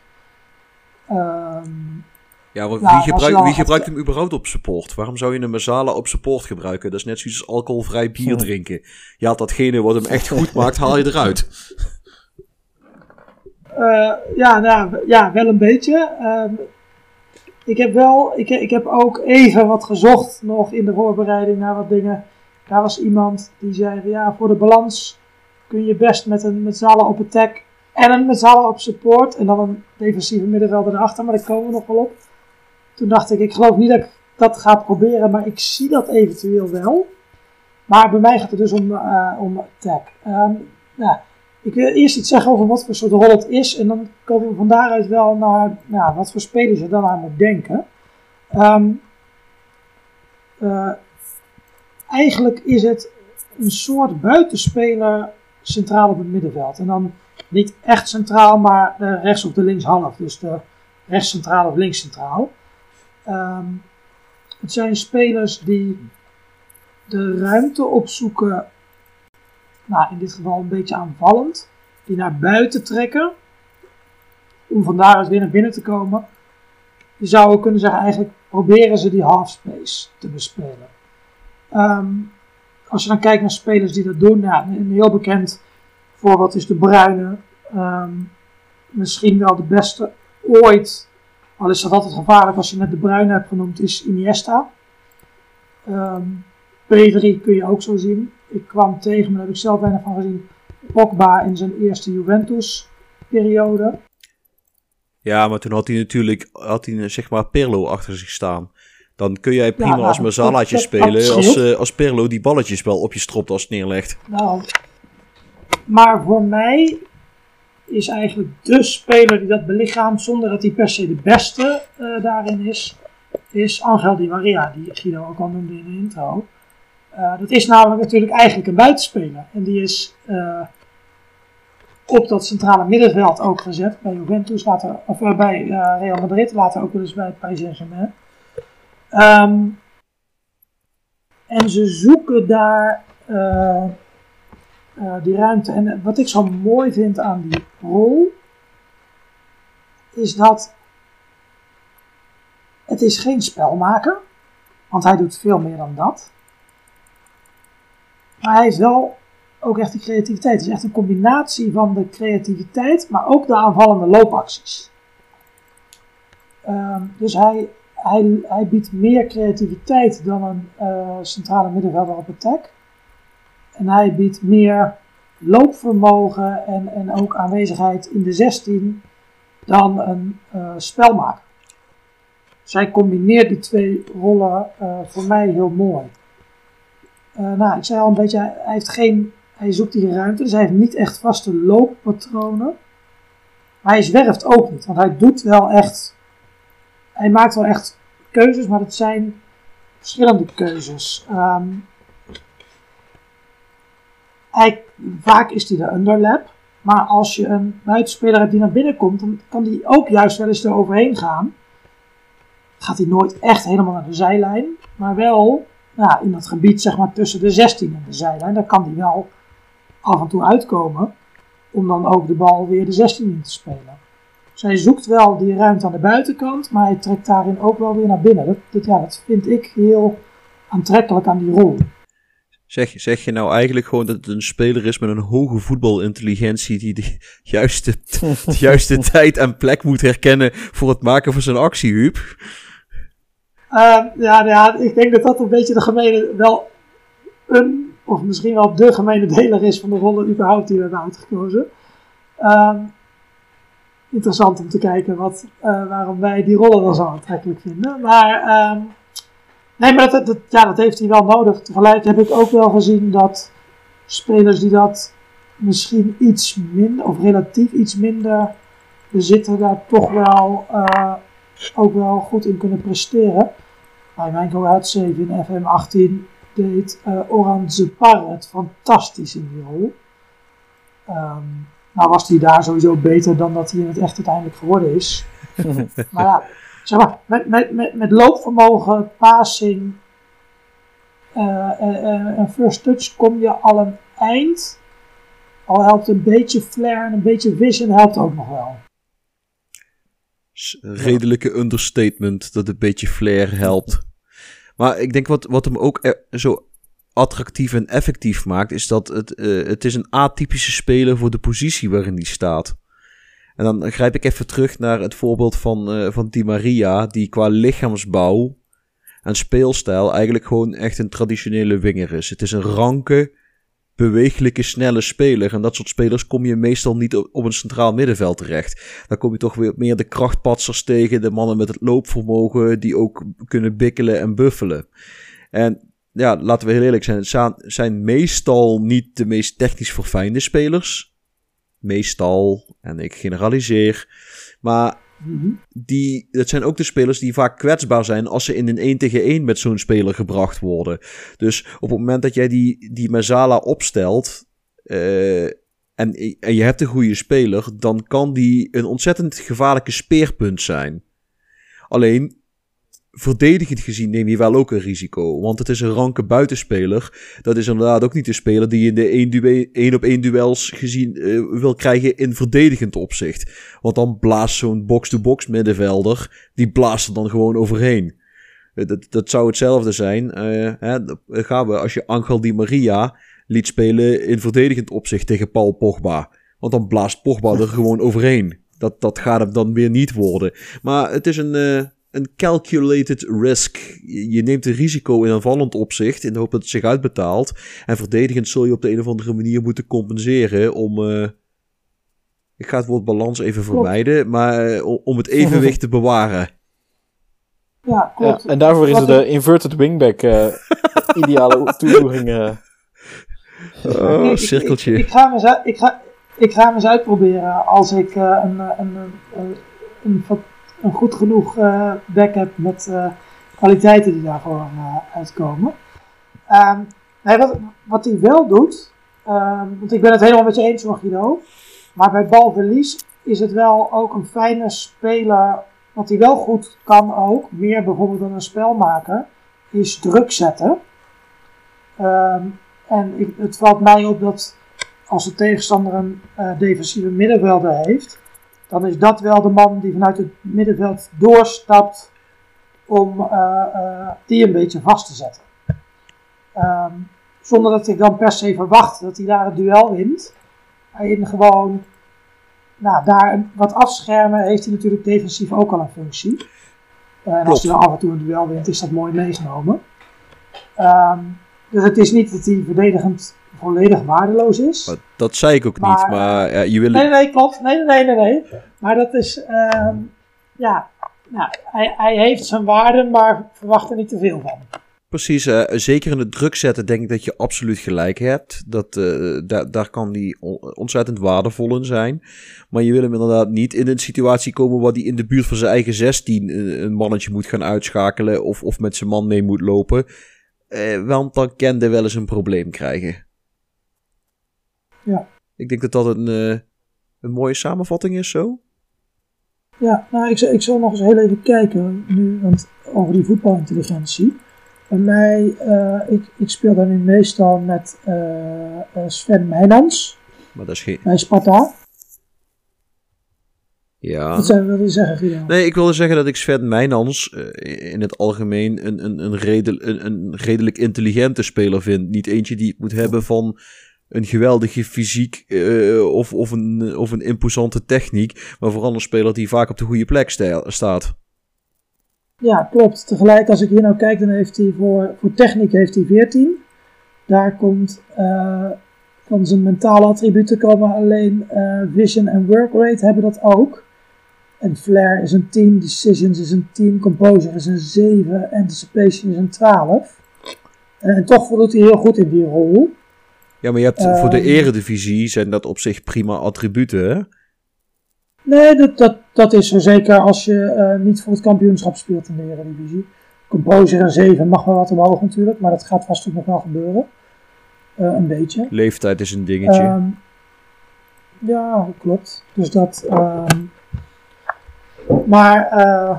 Ehm, Ja, want Ja, wie, dan wie gebruikt hem überhaupt op support? Waarom zou je een Mazala op support gebruiken? Dat is net zoiets als alcoholvrij bier drinken. Je haalt datgene wat hem echt goed maakt, haal je eruit. Eh, ja, nou, ja, wel een beetje. Ehm, ik heb wel, ik, ik heb ook even wat gezocht nog in de voorbereiding naar wat dingen. Daar was iemand die zei, ja, voor de balans kun je best met een met zalen op attack en een met zalen op support en dan een defensieve middenvelder erachter, maar daar komen we nog wel op. Toen dacht ik, ik geloof niet dat ik dat ga proberen, maar ik zie dat eventueel wel. Maar bij mij gaat het dus om, eh, om attack. Ja, ik wil eerst iets zeggen over wat voor soort rol het is. En dan komen we van daaruit wel naar nou, wat voor spelers je dan aan moet denken. Ehm, eh, eigenlijk is het een soort buitenspeler centraal op het middenveld. En dan niet echt centraal, maar de rechts of de linkshalf. Dus de rechts centraal of links centraal. Ehm, het zijn spelers die de ruimte opzoeken nou, in dit geval een beetje aanvallend, die naar buiten trekken, om van daaruit weer naar binnen te komen. Je zou ook kunnen zeggen, eigenlijk proberen ze die halfspace te bespelen. Ehm, als je dan kijkt naar spelers die dat doen, een heel bekend voorbeeld is de Bruyne. Ehm, misschien wel de beste ooit, al is dat altijd gevaarlijk als je net de Bruyne hebt genoemd, is Iniesta. Ehm Pedri kun je ook zo zien. Ik kwam tegen, maar daar heb ik zelf weinig van gezien. Pogba in zijn eerste Juventus-periode. Ja, maar toen had hij natuurlijk had hij, zeg maar Perlo achter zich staan. Dan kun jij prima nou, als dat- Mazalaatje spelen als, eh, als Perlo die balletjes wel op je stropt als het neerlegt. Nou, maar voor mij is eigenlijk de speler die dat belichaamt, zonder dat hij per se de beste eh, daarin is, is Angel Di Maria, die Guido ook al noemde in de intro. Eh, dat is namelijk natuurlijk eigenlijk een buitenspeler. En die is op dat centrale middenveld ook gezet. Bij Juventus later, of bij Real Madrid, later ook wel eens bij Paris Saint-Germain. Ehm, en ze zoeken daar eh, eh, die ruimte. En wat ik zo mooi vind aan die rol, is dat het is geen spelmaker, want hij doet veel meer dan dat. Maar hij heeft wel ook echt die creativiteit. Het is echt een combinatie van de creativiteit, maar ook de aanvallende loopacties. Ehm, dus hij, hij, hij biedt meer creativiteit dan een eh, centrale middenvelder op attack. En hij biedt meer loopvermogen en, en ook aanwezigheid in de 16 dan een eh, spelmaker. Zij combineert die twee rollen eh, voor mij heel mooi. Nou, ik zei al een beetje, hij, heeft geen, hij zoekt die ruimte, dus hij heeft niet echt vaste looppatronen. Maar hij zwerft ook niet, want hij doet wel echt, hij maakt wel echt keuzes, maar het zijn verschillende keuzes. Ehm, hij, vaak is hij de underlap, maar als je een buitenspeler hebt die naar binnen komt, dan kan die ook juist wel eens eroverheen gaan. Gaat hij nooit echt helemaal naar de zijlijn, maar wel ja, in dat gebied zeg maar, tussen de 16 en de zijlijn. Daar kan hij wel af en toe uitkomen om dan ook de bal weer de 16 in te spelen. Hij zoekt wel die ruimte aan de buitenkant, maar hij trekt daarin ook wel weer naar binnen. Dat, dat, ja, dat vind ik heel aantrekkelijk aan die rol. Zeg, zeg je nou eigenlijk gewoon dat het een speler is met een hoge voetbalintelligentie die de juiste, de juiste tijd en plek moet herkennen voor het maken van zijn actie, Huub? Uh, ja, ja, ik denk dat dat een beetje de gemene, wel een, of misschien wel de gemene deler is van de rollen überhaupt die we hebben uitgekozen. Uh, interessant om te kijken wat, uh, waarom wij die rollen dan zo aantrekkelijk vinden. Maar, uh, nee, maar dat, dat, ja, dat heeft hij wel nodig. Tegelijk heb ik ook wel gezien dat spelers die dat misschien iets minder, of relatief iets minder bezitten, daar toch wel uh, ook wel goed in kunnen presteren. Bij mijn Ahead 7 in FM18 deed uh, Oran Zepar het fantastisch in die rol. Um, nou was hij daar sowieso beter dan dat hij in het echt uiteindelijk geworden is. maar ja, zeg maar, met, met, met, met loopvermogen, passing uh, en, en first touch kom je al een eind. Al helpt een beetje flair en een beetje vision helpt ook nog wel redelijke understatement dat een beetje flair helpt. Maar ik denk wat, wat hem ook zo attractief en effectief maakt, is dat het, uh, het is een atypische speler voor de positie waarin hij staat. En dan grijp ik even terug naar het voorbeeld van, uh, van Di Maria, die qua lichaamsbouw en speelstijl eigenlijk gewoon echt een traditionele winger is. Het is een ranke, bewegelijke, snelle speler. En dat soort spelers kom je meestal niet op een centraal middenveld terecht. Dan kom je toch weer meer de krachtpatsers tegen, de mannen met het loopvermogen, die ook kunnen bikkelen en buffelen. En ja, laten we heel eerlijk zijn, het zijn meestal niet de meest technisch verfijnde spelers. Meestal, en ik generaliseer. Maar die, dat zijn ook de spelers die vaak kwetsbaar zijn als ze in een 1 tegen 1 met zo'n speler gebracht worden. Dus op het moment dat jij die, die Mazala opstelt uh, en, en je hebt een goede speler, dan kan die een ontzettend gevaarlijke speerpunt zijn. Alleen, verdedigend gezien neem je wel ook een risico. Want het is een ranke buitenspeler. Dat is inderdaad ook niet de speler die je in de 1 op 1 duels gezien uh, wil krijgen in verdedigend opzicht. Want dan blaast zo'n box-to-box middenvelder, die blaast er dan gewoon overheen. Dat, dat zou hetzelfde zijn. Uh, hè, gaan we als je Angel Di Maria liet spelen in verdedigend opzicht tegen Paul Pogba. Want dan blaast Pogba er gewoon overheen. Dat, dat gaat hem dan weer niet worden. Maar het is een, een calculated risk. Je neemt een risico in aanvallend opzicht in de hoop dat het zich uitbetaalt. En verdedigend zul je op de een of andere manier moeten compenseren om. Uh, ik ga het woord balans even vermijden, maar uh, om het evenwicht te bewaren. Ja, klopt. Ja, en daarvoor is de inverted wingback uh, ideale toevoeging. Oh, cirkeltje. Ik, ik, ik, ga eens, ik, ga, ik ga hem eens uitproberen als ik een, een, een, een, een goed genoeg uh, backup met uh, kwaliteiten die daarvoor uh, uitkomen. Um, nee, wat, wat hij wel doet, um, want ik ben het helemaal met je eens, Guido. Maar bij balverlies is het wel ook een fijne speler. Wat hij wel goed kan ook, meer bijvoorbeeld dan een spelmaker, is druk zetten. Ehm, en het valt mij op dat als de tegenstander een eh, defensieve middenvelder heeft, dan is dat wel de man die vanuit het middenveld doorstapt om eh, eh, die een beetje vast te zetten. Ehm, zonder dat ik dan per se verwacht dat hij daar het duel wint. In gewoon nou, daar wat afschermen heeft hij natuurlijk defensief ook al een functie. En als hij dan af en toe een duel wint, is dat mooi meegenomen. Ehm, dus het is niet dat hij verdedigend volledig waardeloos is. Maar dat zei ik ook Maar, niet, maar ja, je wil... Nee, nee, klopt. Nee, nee, nee, nee. Maar dat is, ehm, ja, nou, hij, hij heeft zijn waarde, maar verwacht er niet te veel van. Precies, eh, zeker in het druk zetten denk ik dat je absoluut gelijk hebt. Dat, eh, daar, daar kan die on- ontzettend waardevol in zijn. Maar je wil hem inderdaad niet in een situatie komen waar hij in de buurt van zijn eigen 16 een, een mannetje moet gaan uitschakelen of, of met zijn man mee moet lopen. Eh, want dan kan hij wel eens een probleem krijgen. Ja. Ik denk dat dat een, eh, een mooie samenvatting is zo. Ja, nou, ik, zal- ik zal nog eens heel even kijken nu, want over die voetbalintelligentie. Bij mij, eh, ik, ik speel dan nu meestal met eh, Sven Meijnans Maar dat is geen... bij Sparta. Ja. Wat zou- je zeggen, Guido? Nee, ik wilde zeggen dat ik Sven eh, in het algemeen een, een, een, redel, een, een redelijk intelligente speler vind. Niet eentje die het moet hebben van een geweldige fysiek eh, of, of, een, of een imposante techniek. Maar vooral een speler die vaak op de goede plek sta- staat. Ja, klopt. Tegelijk, als ik hier nou kijk, dan heeft hij voor, voor techniek heeft hij 14. Daar komt eh, van zijn mentale attributen komen alleen eh, vision en work rate hebben dat ook. En flair is een 10, decisions is een 10, composure is een 7, anticipation is een 12. Eh, en toch voldoet hij heel goed in die rol. Ja, maar je hebt voor de Ehm. eredivisie zijn dat op zich prima attributen, hè? Nee, dat, dat, dat is er zeker als je eh, niet voor het kampioenschap speelt in de Eredivisie. Composure een 7 mag wel wat omhoog natuurlijk, maar dat gaat vast ook nog wel gebeuren. Eh, een beetje. Leeftijd is een dingetje. Ehm, ja, klopt. Dus dat. ehm, maar. eh,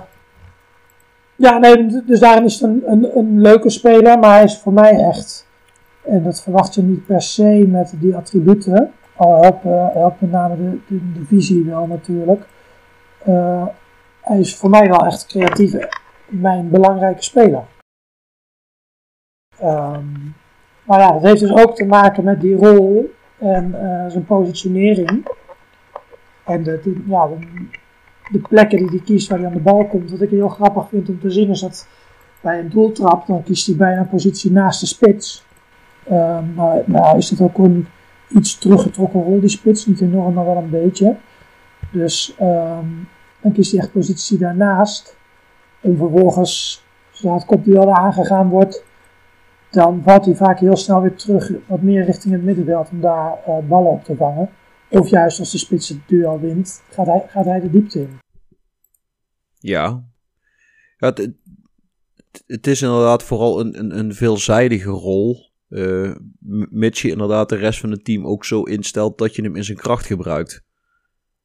ja, nee, dus daarin is het een, een, een leuke speler, maar hij is voor mij echt. En dat verwacht je niet per se met die attributen. Al helpen, helpt met name de, de, visie wel natuurlijk. Eh, hij is voor mij wel echt creatief mijn belangrijke speler. Ehm, maar ja, dat heeft dus ook te maken met die rol en eh, zijn positionering. En de, de, de plekken die hij kiest waar hij aan de bal komt. Wat ik heel grappig vind om te zien is dat bij een doeltrap, dan kiest hij bijna een positie naast de spits. Ehm, maar nou is dat ook een iets teruggetrokken rol, die spits. Niet enorm, maar wel een beetje. Dus ehm, dan kiest hij echt positie daarnaast. En vervolgens, zodra het kopduel aangegaan wordt, dan valt hij vaak heel snel weer terug, wat meer richting het middenveld om daar eh, ballen op te vangen. Of juist als de spits het duel wint, gaat hij, gaat hij de diepte in. Ja. het, het- het is inderdaad vooral een, een, een veelzijdige rol. M- mits je inderdaad de rest van het team ook zo instelt dat je hem in zijn kracht gebruikt.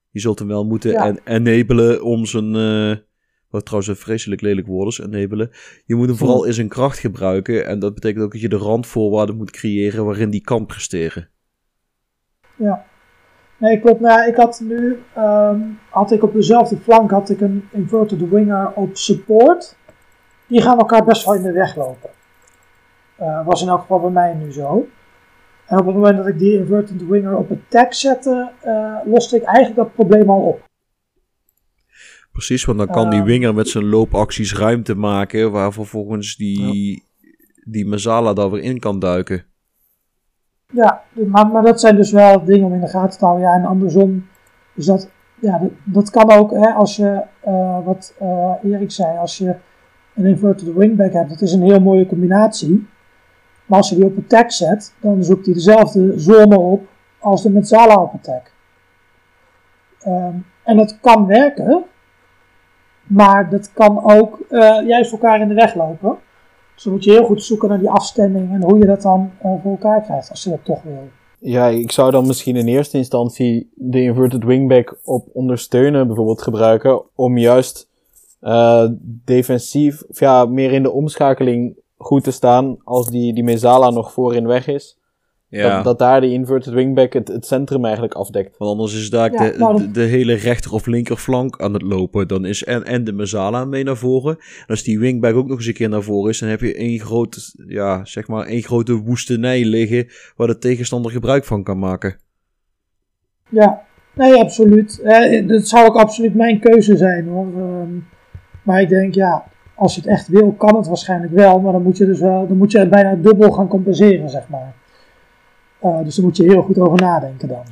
Je zult hem wel moeten Ja. en enabelen om zijn. eh, wat trouwens een vreselijk lelijk woord is, enabelen. Je moet hem vooral in zijn kracht gebruiken. En dat betekent ook dat je de randvoorwaarden moet creëren waarin die kan presteren. Ja. Nee, klopt. Nou, ik had nu, ehm, had ik op dezelfde flank had ik een inverted winger op support. Die gaan elkaar best wel in de weg lopen. Eh, was in elk geval bij mij nu zo. En op het moment dat ik die inverted winger op attack zette, eh, loste ik eigenlijk dat probleem al op. Precies, want dan kan die Ehm. winger met zijn loopacties ruimte maken. Waar vervolgens die, die Mazala daar weer in kan duiken. Ja, maar, maar dat zijn dus wel dingen om in de gaten te houden. Ja, en andersom, dus dat, ja, dat, dat kan ook hè, als je, eh, wat eh, Erik zei, als je een inverted wingback hebt, dat is een heel mooie combinatie. Maar als je die op attack zet, dan zoekt hij dezelfde zone op als de Metzala op attack. Ehm, en dat kan werken, maar dat kan ook eh, juist elkaar in de weg lopen. Dus dan moet je heel goed zoeken naar die afstemming en hoe je dat dan eh, voor elkaar krijgt, als je dat toch wil. Ja, ik zou dan misschien in eerste instantie de inverted wingback op ondersteunen bijvoorbeeld gebruiken. Om juist uh, defensief, of ja, meer in de omschakeling goed te staan als die, die Mezala nog voorin weg is. Ja. Dat, dat daar die inverted wingback het, het centrum eigenlijk afdekt. Want anders is daar Ja, de, nou, de, de hele rechter of linkerflank aan het lopen. Dan is en, en de Mazala mee naar voren. En als die wingback ook nog eens een keer naar voren is, dan heb je één groot, ja, zeg maar, één grote woestenij liggen waar de tegenstander gebruik van kan maken. Ja, nee, absoluut. Eh, dat zou ook absoluut mijn keuze zijn hoor. Ehm, maar ik denk, ja, als je het echt wil, kan het waarschijnlijk wel. Maar dan moet je dus wel, dan moet je bijna dubbel gaan compenseren, zeg maar. Eh, dus daar moet je heel goed over nadenken dan.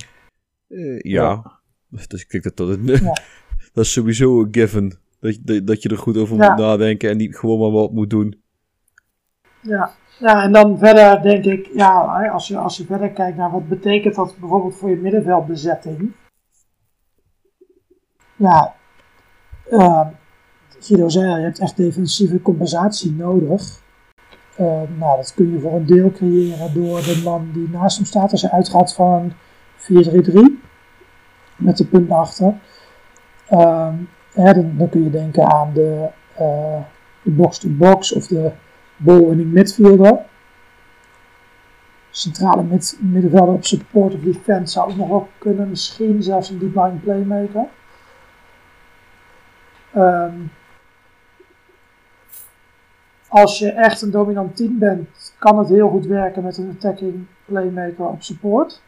Eh, ja. Dus ik denk dat dat, Ja. dat is sowieso een given. Dat, je- dat, dat je er goed over Ja. moet nadenken en niet gewoon maar wat moet doen. Ja, ja en dan verder denk ik, ja, hè, als je, als je verder kijkt naar wat betekent dat bijvoorbeeld voor je middenveldbezetting. Ja, eh, Guido zei je hebt echt defensieve compensatie nodig. Eh, nou, dat kun je voor een deel creëren door de man die naast hem staat, als je uitgaat van 4-3-3, met de punt achter. Ehm, dan, kun je denken aan de eh, box-to-box of de ball-winning midfielder. Centrale mid middenvelder op support of defense zou ook nog wel kunnen. Misschien zelfs een deep line playmaker. Ehm, als je echt een dominant team bent, kan het heel goed werken met een attacking playmaker op support.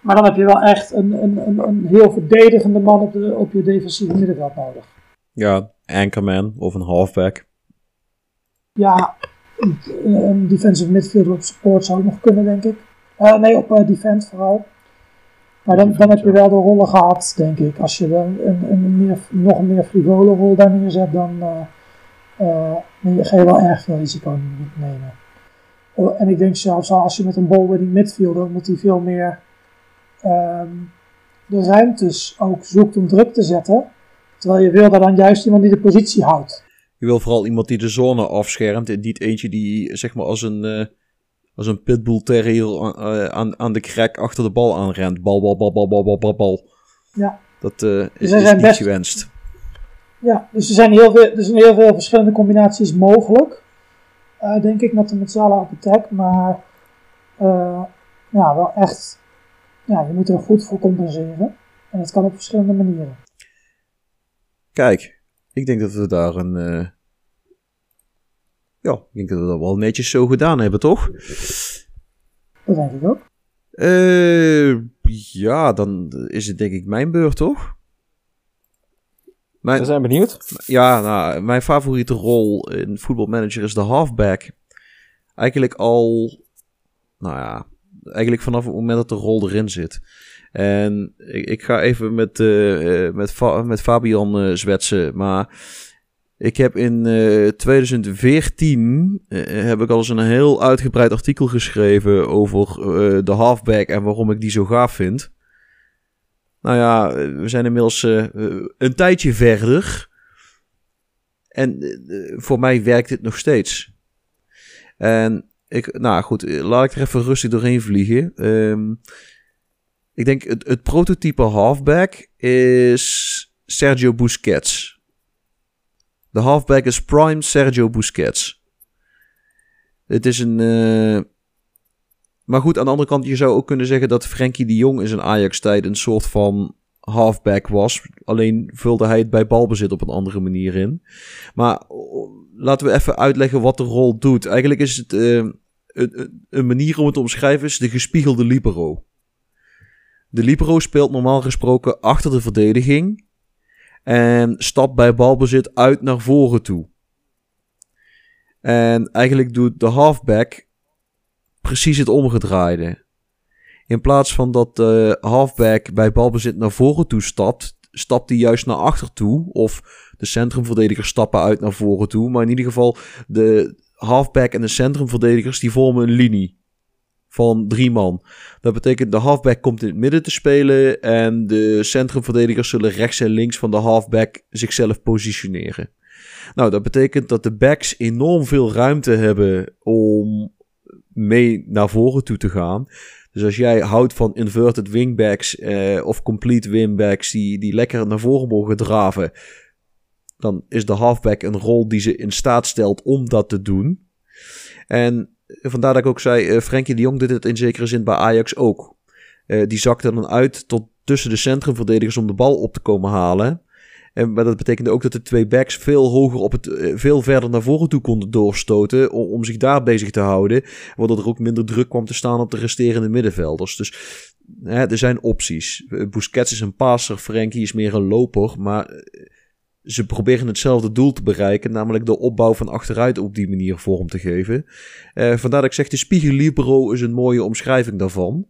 Maar dan heb je wel echt een, een, een, een heel verdedigende man op, de, op je defensieve middenveld nodig. Ja, anchorman of een halfback. Ja, een, defensive midfielder op support zou ook nog kunnen, denk ik. Eh, nee, op eh, defense vooral. Maar dan, dan heb je wel de rollen gehad, denk ik. Als je dan een, een meer, nog een meer frivole rol daar neerzet, dan eh, dan ga je wel erg veel risico nemen. Oh, en ik denk zelfs al als je met een ball-winning midfielder, moet hij veel meer ehm, de ruimtes ook zoekt om druk te zetten. Terwijl je wil daar dan juist iemand die de positie houdt. Je wil vooral iemand die de zone afschermt en niet eentje die zeg maar als een, eh, als een pitbull terrier aan, eh, aan, aan de krek achter de bal aanrent. Bal, bal, bal, bal, bal, bal, bal, bal. Ja. Dat eh, is, er is niet gewenst. Ja, dus er zijn heel veel, er zijn heel veel verschillende combinaties mogelijk. eh, denk ik, met de Metzala op attack. Maar eh, ja, wel echt, ja, je moet er goed voor compenseren. En dat kan op verschillende manieren. Kijk, ik denk dat we daar een... eh, Ja, ik denk dat we dat wel netjes zo gedaan hebben, toch? Dat denk ik ook. Ja, dan is het denk ik mijn beurt, toch? Mijn, We zijn benieuwd. Ja, nou, mijn favoriete rol in voetbalmanager is de halfback. Eigenlijk al, nou ja, eigenlijk vanaf het moment dat de rol erin zit. En ik, ik ga even met, eh, eh, met, Fa- met Fabian eh, zwetsen, maar ik heb in eh, 2014 eh, heb ik al eens een heel uitgebreid artikel geschreven over de halfback en waarom ik die zo gaaf vind. Nou ja, we zijn inmiddels eh, een tijdje verder. En eh, eh, voor mij werkt dit nog steeds. En ik, nou goed, laat ik er even rustig doorheen vliegen. Ehm, ik denk het, het prototype halfback is Sergio Busquets. De halfback is prime Sergio Busquets. Het is een. Maar goed, aan de andere kant, je zou ook kunnen zeggen dat Frenkie de Jong in zijn Ajax-tijd een soort van halfback was. Alleen vulde hij het bij balbezit op een andere manier in. Maar laten we even uitleggen wat de rol doet. Eigenlijk is het eh, een- een manier om het te omschrijven, is de gespiegelde libero. De libero speelt normaal gesproken achter de verdediging en stapt bij balbezit uit naar voren toe. En eigenlijk doet de halfback precies het omgedraaide. In plaats van dat de halfback bij balbezit naar voren toe stapt, stapt hij juist naar achter toe. Of de centrumverdedigers stappen uit naar voren toe. Maar in ieder geval, de halfback en de centrumverdedigers die vormen een linie van drie man. Dat betekent de halfback komt in het midden te spelen en de centrumverdedigers zullen rechts en links van de halfback zichzelf positioneren. Nou, dat betekent dat de backs enorm veel ruimte hebben om mee naar voren toe te gaan. Dus als jij houdt van inverted wingbacks eh, of complete wingbacks die, die lekker naar voren mogen draven, dan is de halfback een rol die ze in staat stelt om dat te doen. En vandaar dat ik ook zei, uh, Frenkie de Jong deed het in zekere zin bij Ajax ook. Uh, die zakte dan uit tot tussen de centrumverdedigers om de bal op te komen halen. En, maar dat betekende ook dat de twee backs veel hoger op het, uh, veel verder naar voren toe konden doorstoten. Om, zich daar bezig te houden. Waardoor er ook minder druk kwam te staan op de resterende middenvelders. Dus hè, er zijn opties. Busquets is een passer, Frenkie is meer een loper. Maar ze proberen hetzelfde doel te bereiken, namelijk de opbouw van achteruit op die manier vorm te geven. Uh, vandaar dat ik zeg, de Spiegel Libero is een mooie omschrijving daarvan.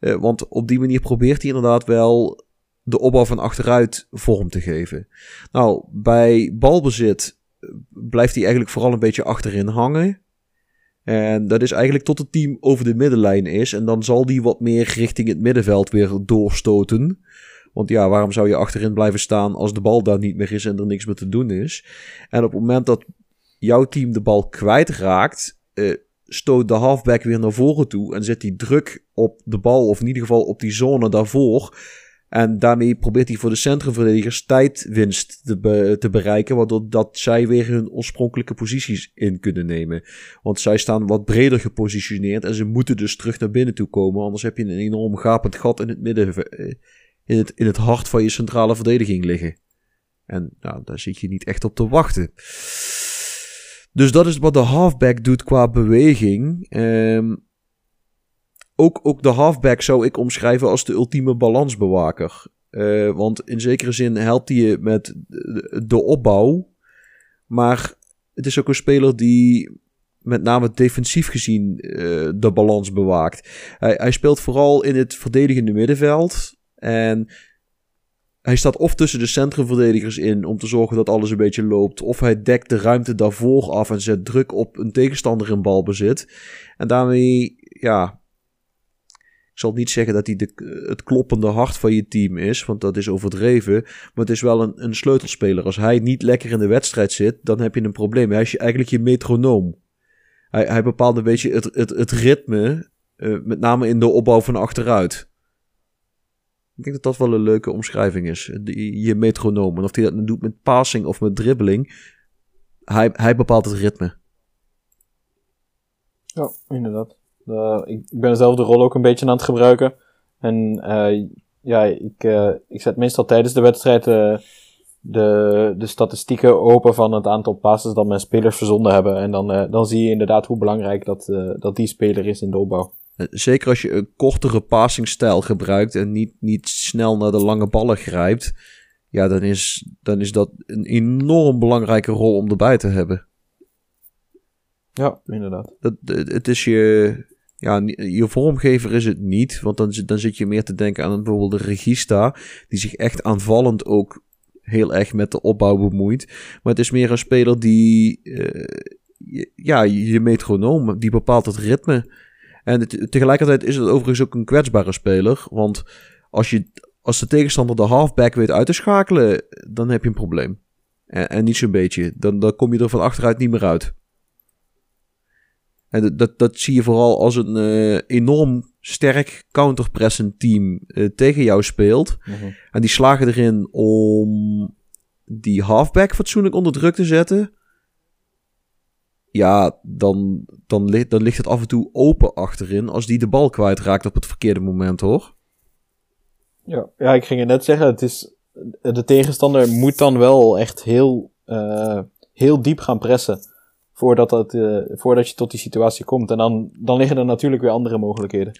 Uh, want op die manier probeert hij inderdaad wel de opbouw van achteruit vorm te geven. Nou, bij balbezit eh, blijft hij eigenlijk vooral een beetje achterin hangen. En dat is eigenlijk tot het team over de middenlijn is. En dan zal die wat meer richting het middenveld weer doorstoten. Want ja, waarom zou je achterin blijven staan als de bal daar niet meer is en er niks meer te doen is? En op het moment dat jouw team de bal kwijtraakt, uh, stoot de halfback weer naar voren toe en zet hij druk op de bal, of in ieder geval op die zone daarvoor. En daarmee probeert hij voor de centrumverdedigers tijdwinst te, te bereiken, waardoor dat zij weer hun oorspronkelijke posities in kunnen nemen. Want zij staan wat breder gepositioneerd en ze moeten dus terug naar binnen toe komen, anders heb je een enorm gapend gat in het midden in het, in het hart van je centrale verdediging liggen. En nou, daar zit je niet echt op te wachten. Dus dat is wat de halfback doet qua beweging. Um, ook, ook de halfback zou ik omschrijven als de ultieme balansbewaker. Uh, want in zekere zin helpt hij je met de opbouw. Maar het is ook een speler die met name defensief gezien uh, de balans bewaakt. Hij, hij speelt vooral in het verdedigende middenveld. En hij staat of tussen de centrumverdedigers in om te zorgen dat alles een beetje loopt. Of hij dekt de ruimte daarvoor af en zet druk op een tegenstander in balbezit. En daarmee, ja. Ik zal niet zeggen dat hij de, het kloppende hart van je team is, want dat is overdreven. Maar het is wel een, een sleutelspeler. Als hij niet lekker in de wedstrijd zit, dan heb je een probleem. Hij is eigenlijk je metronoom. Hij, hij bepaalt een beetje het, het, het ritme, uh, met name in de opbouw van achteruit. Ik denk dat dat wel een leuke omschrijving is. je metronoom. En of hij dat nu doet met passing of met dribbeling. Hij, hij bepaalt het ritme. Ja, inderdaad. Uh, ik ben zelf de rol ook een beetje aan het gebruiken. En uh, ja, ik, uh, ik zet meestal tijdens de wedstrijd de, de statistieken open van het aantal passes dat mijn spelers verzonden hebben. En dan, dan zie je inderdaad hoe belangrijk dat, dat die speler is in de opbouw. Eh, zeker als je een kortere passingstijl gebruikt en niet, niet snel naar de lange ballen grijpt. Ja, dan is, dan is dat een enorm belangrijke rol om erbij te hebben. Ja, inderdaad. Dat, het is je, ja, je vormgever is het niet. Want dan, dan zit je meer te denken aan bijvoorbeeld de regista. Die zich echt aanvallend ook heel erg met de opbouw bemoeit. Maar het is meer een speler die, uh, ja, je metronoom, die bepaalt het ritme. En tegelijkertijd is het overigens ook een kwetsbare speler. Want als, je, als de tegenstander de halfback weet uit te schakelen, dan heb je een probleem. En, en niet zo'n beetje. Dan, dan kom je er van achteruit niet meer uit. En dat, dat zie je vooral als een uh, enorm sterk counterpressend team uh, tegen jou speelt. Mhm. En die slagen erin om die halfback fatsoenlijk onder druk te zetten ja, dan, dan, ligt, dan ligt het af en toe open achterin als die de bal kwijtraakt op het verkeerde moment, hoor. Ja, ja ik ging je net zeggen, het is, de tegenstander moet dan wel echt heel, uh, heel diep gaan pressen voordat, dat, uh, voordat je tot die situatie komt. En dan, dan liggen er natuurlijk weer andere mogelijkheden.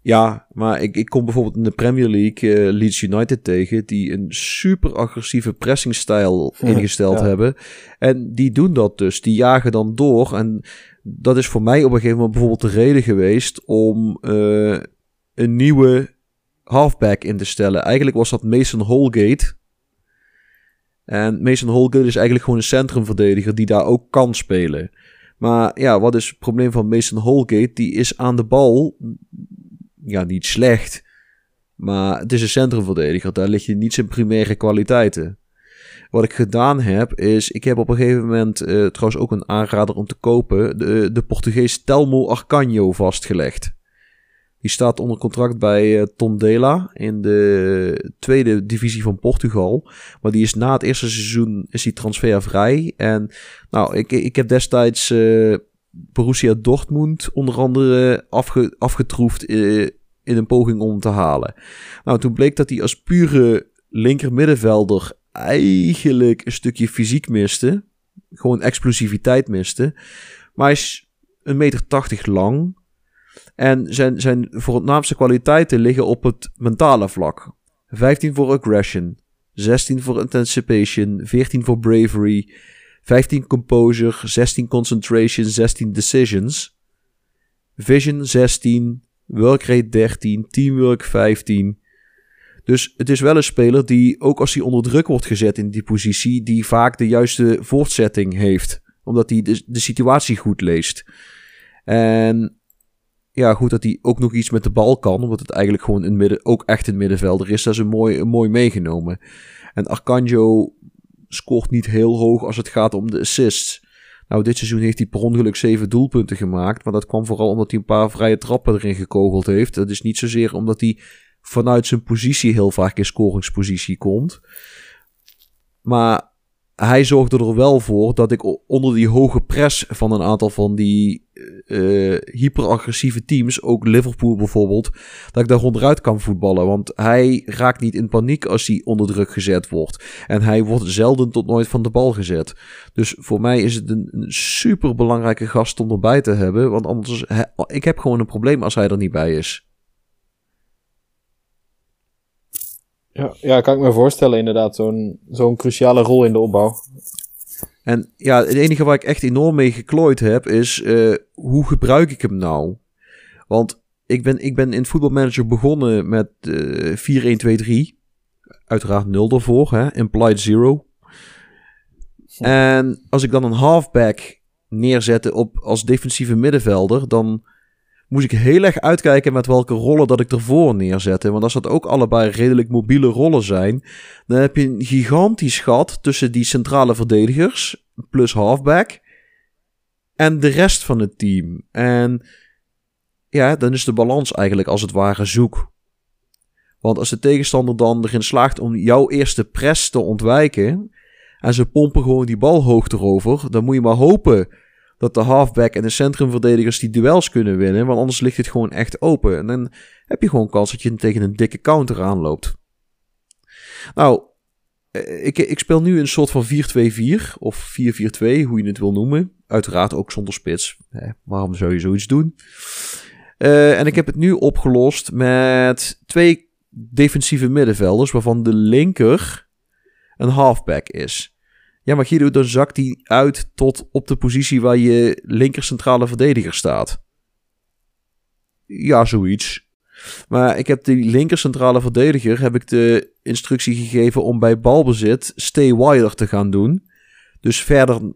Ja, maar ik, ik kom bijvoorbeeld in de Premier League uh, Leeds United tegen, die een super agressieve pressingstijl ingesteld hebben. En die doen dat dus. Die jagen dan door. En dat is voor mij op een gegeven moment bijvoorbeeld de reden geweest om uh, een nieuwe halfback in te stellen. Eigenlijk was dat Mason Holgate. En Mason Holgate is eigenlijk gewoon een centrumverdediger die daar ook kan spelen. Maar ja, wat is het probleem van Mason Holgate? Die is aan de bal ja, niet slecht. Maar het is een centrumverdediger. Daar ligt je niet zijn primaire kwaliteiten. Wat ik gedaan heb, is... Ik heb op een gegeven moment eh, trouwens ook een aanrader om te kopen. De, de Portugees Telmo Arcanho vastgelegd. Die staat onder contract bij uh, Tondela in de tweede divisie van Portugal. Maar die is na het eerste seizoen is die transfervrij. En nou, ik, ik heb destijds uh, Borussia Dortmund onder andere afge, afgetroefd uh, in een poging om te halen. Nou, toen bleek dat hij als pure linker middenvelder eigenlijk een stukje fysiek miste. Gewoon explosiviteit miste. Maar hij is een meter tachtig lang. En zijn, zijn voornaamste kwaliteiten liggen op het mentale vlak. 15 voor aggression, 16 voor anticipation, 14 voor bravery, 15 composure, 16 concentration, 16 decisions. Vision 16, workrate 13, teamwork 15. Dus het is wel een speler die, ook als hij onder druk wordt gezet in die positie, die vaak de juiste voortzetting heeft. Omdat hij de, de situatie goed leest. En ja, goed dat hij ook nog iets met de bal kan. Omdat het eigenlijk gewoon in midden, ook echt een middenvelder is. Dat is een mooi, een mooi meegenomen. En Arcanjo scoort niet heel hoog als het gaat om de assists. Nou, dit seizoen heeft hij per ongeluk zeven doelpunten gemaakt. Maar dat kwam vooral omdat hij een paar vrije trappen erin gekogeld heeft. Dat is niet zozeer omdat hij vanuit zijn positie heel vaak in scoringspositie komt. Maar hij zorgde er wel voor dat ik onder die hoge press van een aantal van die uh, hyperagressieve teams, ook Liverpool bijvoorbeeld, dat ik daar onderuit kan voetballen. Want hij raakt niet in paniek als hij onder druk gezet wordt. En hij wordt zelden tot nooit van de bal gezet. Dus voor mij is het een, een super belangrijke gast om erbij te hebben. Want anders, ik heb gewoon een probleem als hij er niet bij is. Ja, ja, kan ik me voorstellen inderdaad. Zo'n zo'n cruciale rol in de opbouw. En ja, het enige waar ik echt enorm mee geklooid heb is uh, hoe gebruik ik hem nou? Want ik ben, ik ben in voetbalmanager begonnen met uh, 4-1-2-3. Uiteraard 0 ervoor, hè? implied zero. En als ik dan een halfback neerzette op, als defensieve middenvelder, dan moest ik heel erg uitkijken met welke rollen dat ik ervoor neerzette. Want als dat ook allebei redelijk mobiele rollen zijn, dan heb je een gigantisch gat tussen die centrale verdedigers plus halfback en de rest van het team. En ja, dan is de balans eigenlijk als het ware zoek. Want als de tegenstander dan erin slaagt om jouw eerste press te ontwijken en ze pompen gewoon die bal hoog erover, dan moet je maar hopen dat de halfback en de centrumverdedigers die duels kunnen winnen. Want anders ligt het gewoon echt open. En dan heb je gewoon kans dat je tegen een dikke counter aanloopt. Nou, eh, ik, ik speel nu een soort van 4-2-4 of 4-4-2, hoe je het wil noemen. Uiteraard ook zonder spits. Eh, waarom zou je zoiets doen? Uh, en ik heb het nu opgelost met twee defensieve middenvelders, waarvan de linker een halfback is. Ja, maar dan zakt die uit tot op de positie waar je linker centrale verdediger staat. Ja, zoiets. Maar ik heb die linker centrale verdediger heb ik de instructie gegeven om bij balbezit stay wider te gaan doen. Dus verder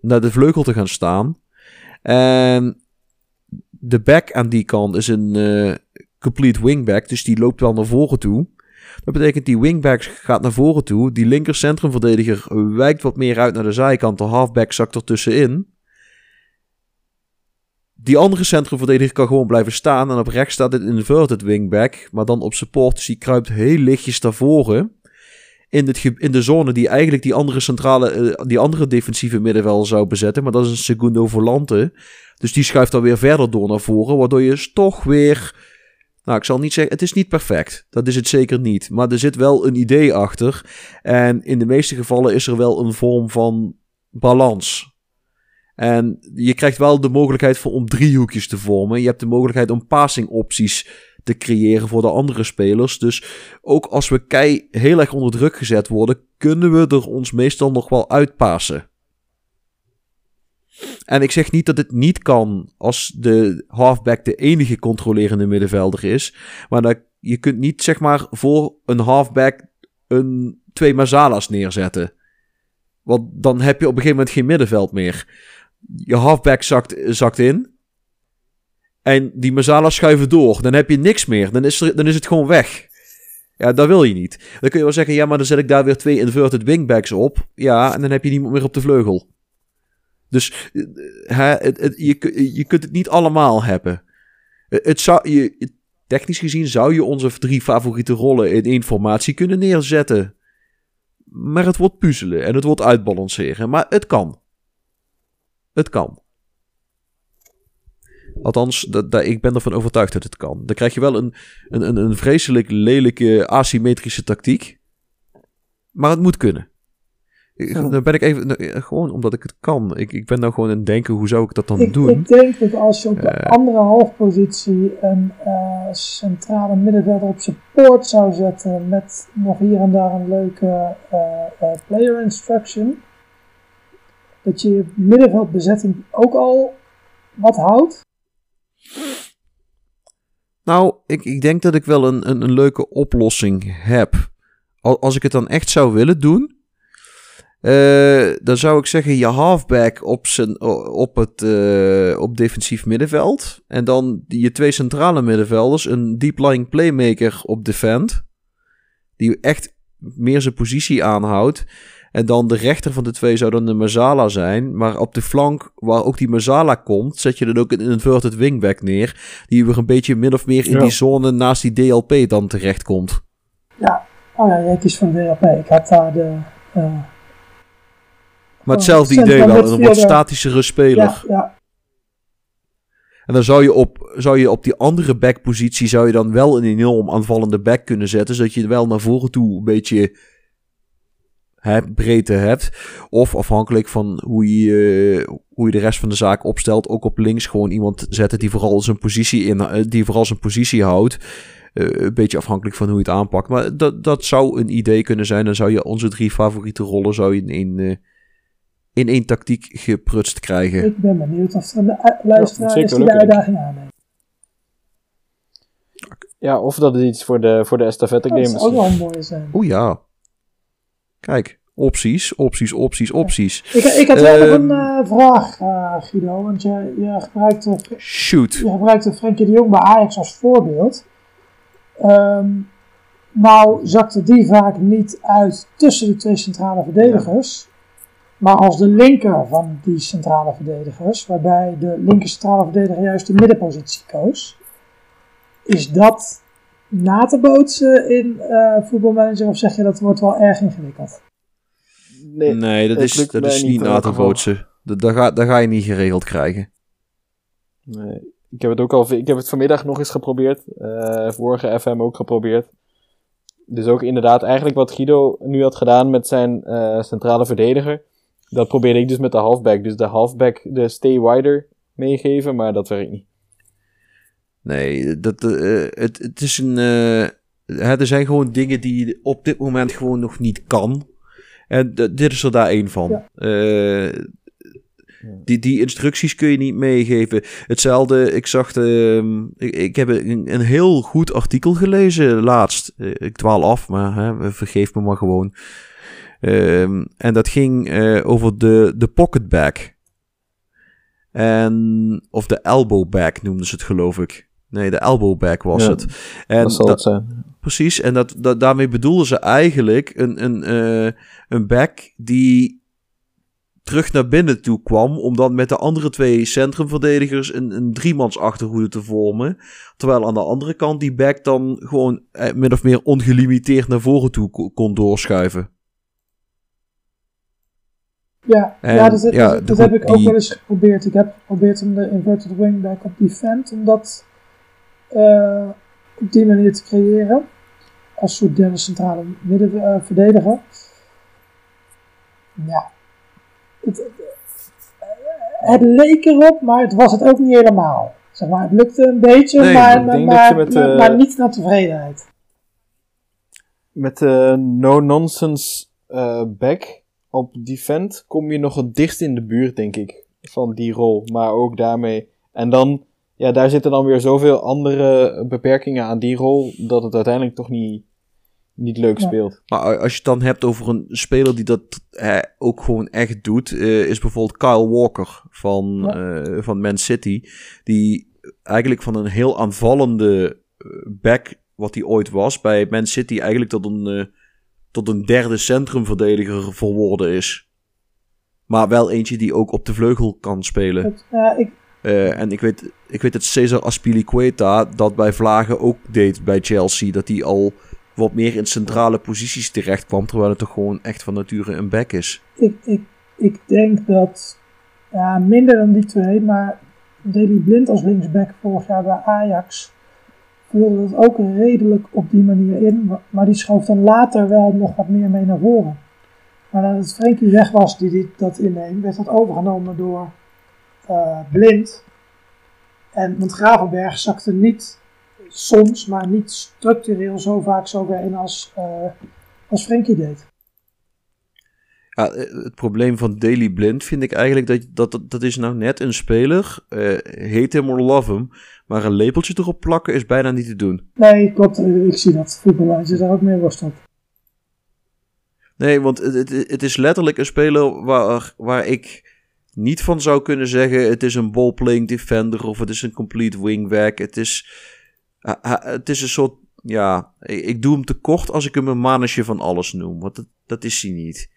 naar de vleugel te gaan staan. En de back aan die kant is een uh, complete wingback, dus die loopt wel naar voren toe. Dat betekent die wingback gaat naar voren toe. Die linker centrumverdediger wijkt wat meer uit naar de zijkant. De halfback zakt er tussenin. Die andere centrumverdediger kan gewoon blijven staan. En op rechts staat het inverted wingback. Maar dan op support. Dus die kruipt heel lichtjes naar voren. In, in de zone die eigenlijk die andere centrale, uh, die andere defensieve middenveld zou bezetten. Maar dat is een segundo volante. Dus die schuift dan weer verder door naar voren. Waardoor je toch weer nou, ik zal niet zeggen, het is niet perfect. Dat is het zeker niet. Maar er zit wel een idee achter. En in de meeste gevallen is er wel een vorm van balans. En je krijgt wel de mogelijkheid om driehoekjes te vormen. Je hebt de mogelijkheid om passing opties te creëren voor de andere spelers. Dus ook als we kei heel erg onder druk gezet worden, kunnen we er ons meestal nog wel uitpassen. En ik zeg niet dat het niet kan als de halfback de enige controlerende middenvelder is. Maar dat, je kunt niet zeg maar voor een halfback een twee Mazalas neerzetten. Want dan heb je op een gegeven moment geen middenveld meer. Je halfback zakt, zakt in. En die Mazalas schuiven door. Dan heb je niks meer. Dan is, dan is het gewoon weg. Ja, dat wil je niet. Dan kun je wel zeggen, ja, maar dan zet ik daar weer twee inverted wingbacks op. Ja, en dan heb je niemand meer op de vleugel. Dus eh, hè, je, je kunt het niet allemaal hebben. Eh, Het zou, je, technisch gezien zou je onze drie favoriete rollen in één formatie kunnen neerzetten. Maar het wordt puzzelen en het wordt uitbalanceren. Maar het kan. Het kan. Althans, ik ben ervan overtuigd dat het kan. Dan krijg je wel een, een, een vreselijk lelijke asymmetrische tactiek. Maar het moet kunnen. Ik-. Dan ben ik even, nou, gewoon omdat ik het kan. Ik, ik ben nou gewoon aan het denken, hoe zou ik dat dan Ik, doen? ik denk dat als je op de Eh. andere halfpositie een eh, centrale middenvelder op support zou zetten met nog hier en daar een leuke eh, eh, player instruction, dat je je middenveldbezetting ook al wat houdt. Nou, ik, ik denk dat ik wel een, een, een leuke oplossing heb. Al- Als ik het dan echt zou willen doen, eh, dan zou ik zeggen je halfback op, zijn, op, het, eh, op defensief middenveld. En dan die- je twee centrale middenvelders, een deep lying playmaker op defend. Die echt meer zijn positie aanhoudt. En dan de rechter van de twee zou dan de Mazala zijn. Maar op de flank waar ook die Mazala komt, zet je dan ook een inverted wingback neer. Die weer een beetje min of meer in Ja. die zone naast die DLP dan terechtkomt. Oh ja, jij kiest voor de DLP. Ik had daar de. eh, Maar hetzelfde centraal idee wel. Een wat statischere speler. ja, ja, En dan zou je op, zou je op die andere backpositie zou je dan wel een enorm aanvallende back kunnen zetten. Zodat je wel naar voren toe een beetje hè, breedte hebt. Of afhankelijk van hoe je, eh, hoe je de rest van de zaak opstelt. Ook op links gewoon iemand zetten die vooral zijn positie, in, eh, die vooral zijn positie houdt. Eh, een beetje afhankelijk van hoe je het aanpakt. Maar dat, dat zou een idee kunnen zijn. Dan zou je onze drie favoriete rollen zou je in één, in één tactiek geprutst krijgen. ik ben benieuwd of een eh, luisteraar is die de uitdaging aanneemt. Ja, of dat het iets voor de, voor de estafette Dat game zou is. ook wel een mooie zijn. Oeh ja. Kijk, opties, opties, opties, opties. Ik, ik had wel nog Ehm. een eh, vraag, eh, Guido. Want je, je gebruikte Shoot. Je gebruikte Frenkie de Jong bij Ajax als voorbeeld. Ehm, nou zakte die vaak niet uit tussen de twee centrale verdedigers. Maar als de linker van die centrale verdedigers. Waarbij de linker centrale verdediger juist de middenpositie koos. Is dat na te bootsen in eh voetbalmanager? Of zeg je dat wordt wel erg ingewikkeld? Nee, Nee, dat is, dat is niet na te bootsen. Dat, dat, ga, dat ga je niet geregeld krijgen. nee. Ik heb het ook al, ik heb het vanmiddag nog eens geprobeerd. Eh, vorige FM ook geprobeerd. Dus ook inderdaad eigenlijk wat Guido nu had gedaan met zijn eh, centrale verdediger. Dat probeerde ik dus met de halfback. Dus de halfback de stay wider meegeven, maar dat werkt niet. Nee, dat, eh, het, het is een. eh, hè, er zijn gewoon dingen die je op dit moment gewoon nog niet kan. En dit is er daar één van. Ja. Eh, die, die instructies kun je niet meegeven. Hetzelfde, ik zag. De, ik, ik heb een, een heel goed artikel gelezen laatst. Ik dwaal af, maar hè, vergeef me maar gewoon. Ehm, en dat ging eh, over de, de pocketback. En, of de elbowback noemden ze het, geloof ik. Nee, de elbowback was Ja, het. En dat zal da- het zijn. Precies, en dat, dat, daarmee bedoelden ze eigenlijk een, een, eh, een back die terug naar binnen toe kwam, om dan met de andere twee centrumverdedigers een, een driemans achterhoede te vormen. Terwijl aan de andere kant die back dan gewoon eh, min of meer ongelimiteerd naar voren toe ko- kon doorschuiven. Ja, En, ja, dat, dat- ja, dat, de- heb ik ook die- wel eens geprobeerd. Ik heb geprobeerd om de inverted wingback op defend, om dat eh, op die manier te creëren. Als soort derde centrale middenverdediger. ja. Het, het leek erop, maar het was het ook niet helemaal. Zeg maar, het lukte een beetje, Nee, maar, maar, maar, met, eh, niet naar tevredenheid. Met de no-nonsense eh, back op defend kom je nog het dichtst in de buurt, denk ik, van die rol. Maar ook daarmee. En dan, ja, daar zitten dan weer zoveel andere beperkingen aan die rol, dat het uiteindelijk toch niet, niet leuk Ja. speelt. Maar als je het dan hebt over een speler die dat eh, ook gewoon echt doet, eh, is bijvoorbeeld Kyle Walker van, eh, van Man City. Die eigenlijk van een heel aanvallende eh, back wat hij ooit was. Bij Man City eigenlijk tot een, eh, tot een derde centrumverdediger verworden is. Maar wel eentje die ook op de vleugel kan spelen. Het- ik, Eh, en ik weet, ik weet dat Cesar Aspilicueta dat bij Vlagen ook deed bij Chelsea. Dat hij al wat meer in centrale posities terecht kwam. Terwijl het toch gewoon echt van nature een back is. ik, ik, ik denk dat ja, minder dan die twee, maar Daley Blind als linksback vorig jaar bij Ajax vulde het ook redelijk op die manier in, maar- die schoof dan later wel nog wat meer mee naar voren. Maar nadat Frenkie weg was die dit, dat inneemt, werd dat overgenomen door eh, Blind. En want Gravenberg zakte niet soms, maar niet structureel zo vaak zo ver in als, eh als Frenkie deed. Ja, eh, het probleem van Daily Blind vind ik eigenlijk dat, dat, dat, dat is nou net een speler. eh hate hem or love hem. Maar een lepeltje erop plakken is bijna niet te doen. Nee, klopt. Ik zie dat voetbalmanager daar ook mee worstelt. Nee, want het, het, het is letterlijk een speler waar, waar ik niet van zou kunnen zeggen... het is een ballplaying defender of het is een complete wingback. Het is, het is een soort... Ja, ik, doe hem tekort als ik hem een manusje van alles noem. Want dat, dat is hij niet.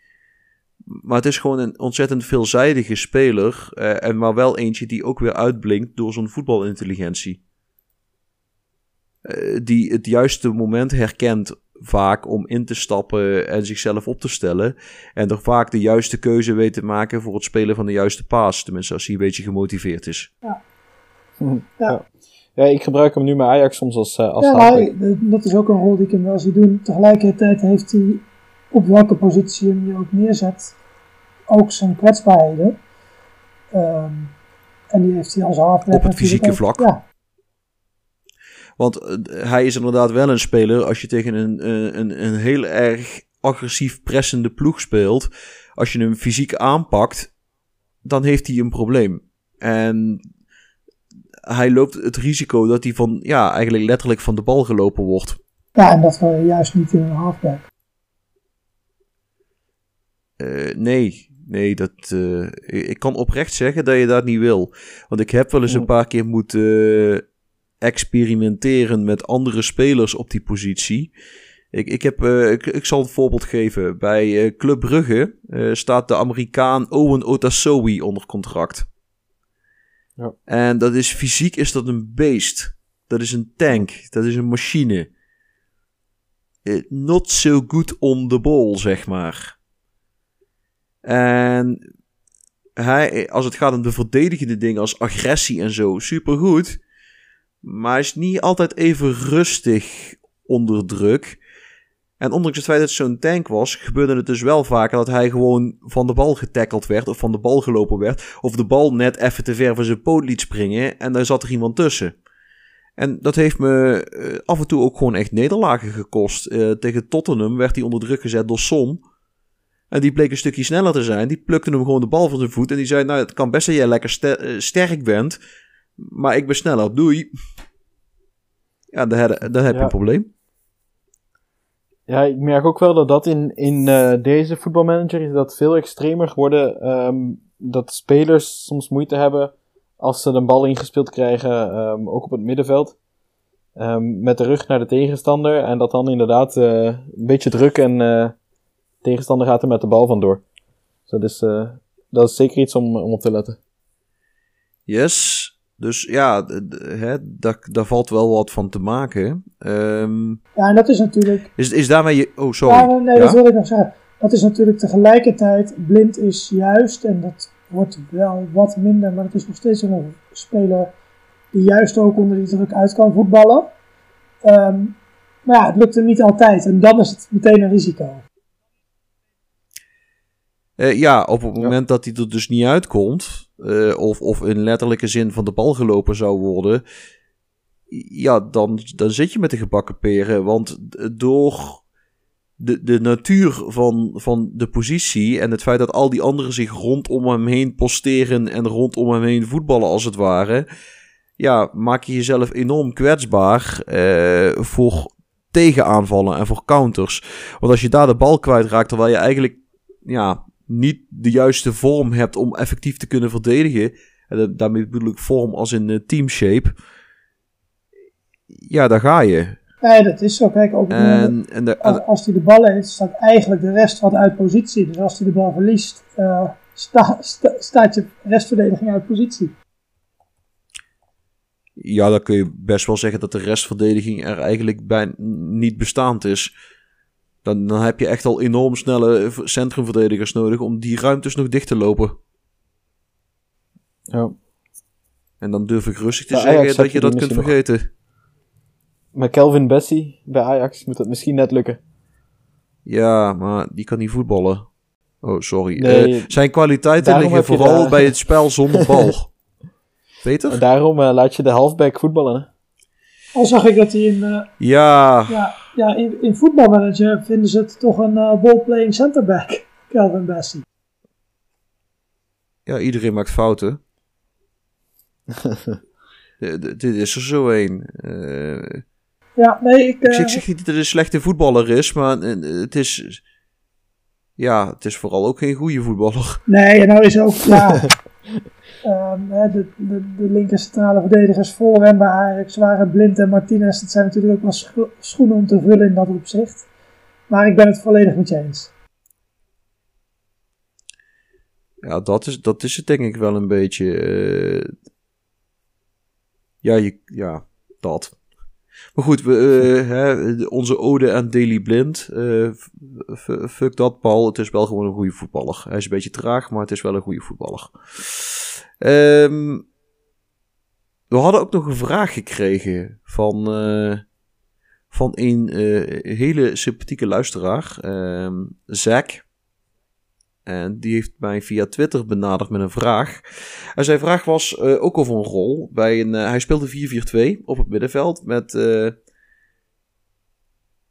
Maar het is gewoon een ontzettend veelzijdige speler. eh, en maar wel eentje die ook weer uitblinkt door zijn voetbalintelligentie. Eh, die het juiste moment herkent vaak om in te stappen en zichzelf op te stellen. En er vaak de juiste keuze weet te maken voor het spelen van de juiste paas. Tenminste, als hij een beetje gemotiveerd is. Ja, ik gebruik hem nu bij Ajax soms als, eh als Ja, dat is ook een rol die ik hem wel zie doen. Tegelijkertijd heeft hij, op welke positie hem je ook neerzet, ook zijn kwetsbaarheden. Ehm, en die heeft hij als halfback Op het fysieke ook. vlak. Ja, Want eh, hij is inderdaad wel een speler als je tegen een, een, een heel erg agressief pressende ploeg speelt. Als je hem fysiek aanpakt, dan heeft hij een probleem. En hij loopt het risico dat hij van, ja, eigenlijk letterlijk van de bal gelopen wordt. ja, en dat wil je juist niet in een halfback. Eh, nee, nee, dat, eh, ik kan oprecht zeggen dat je dat niet wil. Want ik heb wel eens een paar keer moeten eh, experimenteren met andere spelers op die positie. Ik, ik, heb, ik, ik zal een voorbeeld geven. Bij eh, Club Brugge staat de Amerikaan Owen Otasowi onder contract. Ja. En dat is fysiek is dat een beest. Dat is een tank. Dat is een machine. Not so good on the ball, zeg maar. En hij, als het gaat om de verdedigende dingen als agressie en zo, supergoed. Maar hij is niet altijd even rustig onder druk. En ondanks het feit dat het zo'n tank was, gebeurde het dus wel vaker dat hij gewoon van de bal getackeld werd of van de bal gelopen werd. Of de bal net even te ver van zijn poot liet springen en daar zat er iemand tussen. En dat heeft me eh, af en toe ook gewoon echt nederlagen gekost. Eh, tegen Tottenham werd hij onder druk gezet door Son. En die bleek een stukje sneller te zijn. Die plukte hem gewoon de bal van zijn voet. En die zei, nou het kan best dat jij lekker ster- eh, sterk bent. Maar ik ben sneller. Doei. Ja, dan heb, dan heb je Ja. een probleem. Ja, ik merk ook wel dat dat in, in eh, deze voetbalmanager is dat veel extremer geworden. ehm, dat spelers soms moeite hebben als ze een bal ingespeeld krijgen, ehm, ook op het middenveld. ehm, met de rug naar de tegenstander. En dat dan inderdaad eh, een beetje druk en tegenstander gaat er met de bal vandoor. Dus dat is, eh, dat is zeker iets om, om op te letten. Yes. Dus ja, hè, daar, daar valt wel wat van te maken. Ehm, Ja, en dat is natuurlijk. is, is daarmee je... Oh, sorry. Ja, nee, Ja? dat wil ik nog zeggen. Dat is natuurlijk tegelijkertijd. Blind is juist, en dat wordt wel wat minder, maar het is nog steeds een speler die juist ook onder die druk uit kan voetballen. Ehm, maar ja, het lukt hem niet altijd en dan is het meteen een risico. Eh, ja, op het moment dat hij er dus niet uitkomt, eh, of, of in letterlijke zin van de bal gelopen zou worden, ja, dan, dan zit je met de gebakken peren. Want door de, de natuur van, van de positie en het feit dat al die anderen zich rondom hem heen posteren en rondom hem heen voetballen als het ware, ja, maak je jezelf enorm kwetsbaar eh, voor tegenaanvallen en voor counters. Want als je daar de bal kwijtraakt, terwijl je eigenlijk ja, niet de juiste vorm hebt om effectief te kunnen verdedigen. En da- daarmee bedoel ik vorm als in eh, team shape. Ja, daar ga je. Nee, dat is zo. Kijk, ook En, en de, als, als hij de bal heeft, staat eigenlijk de rest wat uit positie. Dus als hij de bal verliest, uh, sta, sta, staat je restverdediging uit positie. Ja, dan kun je best wel zeggen dat de restverdediging er eigenlijk bij niet bestaand is. Dan, dan heb je echt al enorm snelle centrumverdedigers nodig om die ruimtes nog dicht te lopen. Ja. En dan durf ik rustig te zeggen dat je dat kunt vergeten. Nog. Met Kelvin Bessie bij Ajax moet dat misschien net lukken. Ja, maar die kan niet voetballen. Oh, sorry. Nee, uh, zijn kwaliteiten liggen vooral bij het spel zonder bal. Peter? Daarom uh, laat je de halfback voetballen. Al zag ik dat hij in, uh, ja. Ja, ja, in, in voetbalmanager vinden ze het toch een uh, ballplaying centerback, Kelvin Bessie. Ja, iedereen maakt fouten. dit is er zo een. ja, nee, ik... ik, zeg niet dat het een slechte voetballer is, maar het is... Ja, het is vooral ook geen goede voetballer. Nee, en nou is ook... Ja, Um, de, de, de linker centrale verdedigers voor en bij Ajax waren Blind en Martinez. Dat zijn natuurlijk ook wel schoenen om te vullen in dat opzicht. Maar ik ben het volledig met je eens. Ja, dat is, dat is het denk ik wel een beetje. Uh... Ja, je, ja, dat. Maar goed, we, uh, hè, onze ode aan Daily Blind. Uh, fuck dat, Paul. Het is wel gewoon een goede voetballer. Hij is een beetje traag, maar het is wel een goede voetballer. Um, we hadden ook nog een vraag gekregen van, uh, van een hele sympathieke luisteraar, um, Zack. En die heeft mij via Twitter benaderd met een vraag. En zijn vraag was uh, ook over een rol. Bij een, hij speelde 4-4-2 op het middenveld met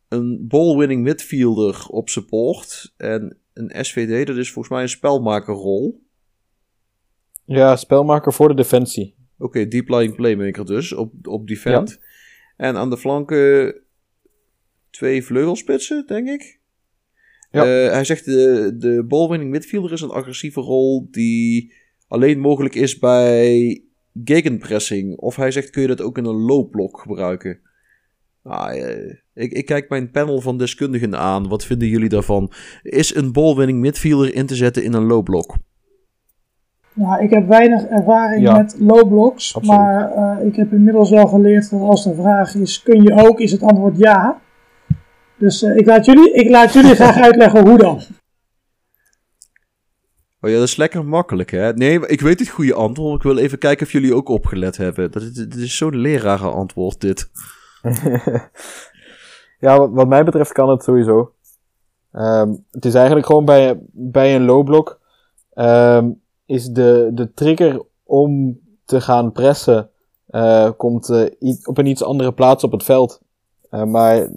een ball-winning midfielder op support. En een SVD, dat is volgens mij een spelmakerrol. Ja, spelmaker voor de defensie. Oké, deep lying playmaker dus, op, op defend. En aan de flanken twee vleugelspitsen, denk ik. Ja. Uh, hij zegt de, de ballwinning midfielder is een agressieve rol die alleen mogelijk is bij gegenpressing. Of hij zegt kun je dat ook in een loopblok gebruiken. Ah, uh, ik, ik, kijk mijn panel van deskundigen aan. Wat vinden jullie daarvan? Is een ballwinning midfielder in te zetten in een loopblok? Ja, ik heb weinig ervaring met low blocks, maar uh, ik heb inmiddels wel geleerd dat als de vraag is, kun je ook, is het antwoord ja. Dus uh, ik, laat jullie, ik laat jullie graag uitleggen hoe dan. Oh ja, dat is lekker makkelijk, hè? Nee, ik weet het goede antwoord. Ik wil even kijken of jullie ook opgelet hebben. Dat is, dat is zo'n lerare antwoord, dit. ja, wat, wat, mij betreft kan het sowieso. Um, het is eigenlijk gewoon bij, bij een low block. Um, is de, de trigger om te gaan pressen uh, komt uh, op een iets andere plaats op het veld. Uh, maar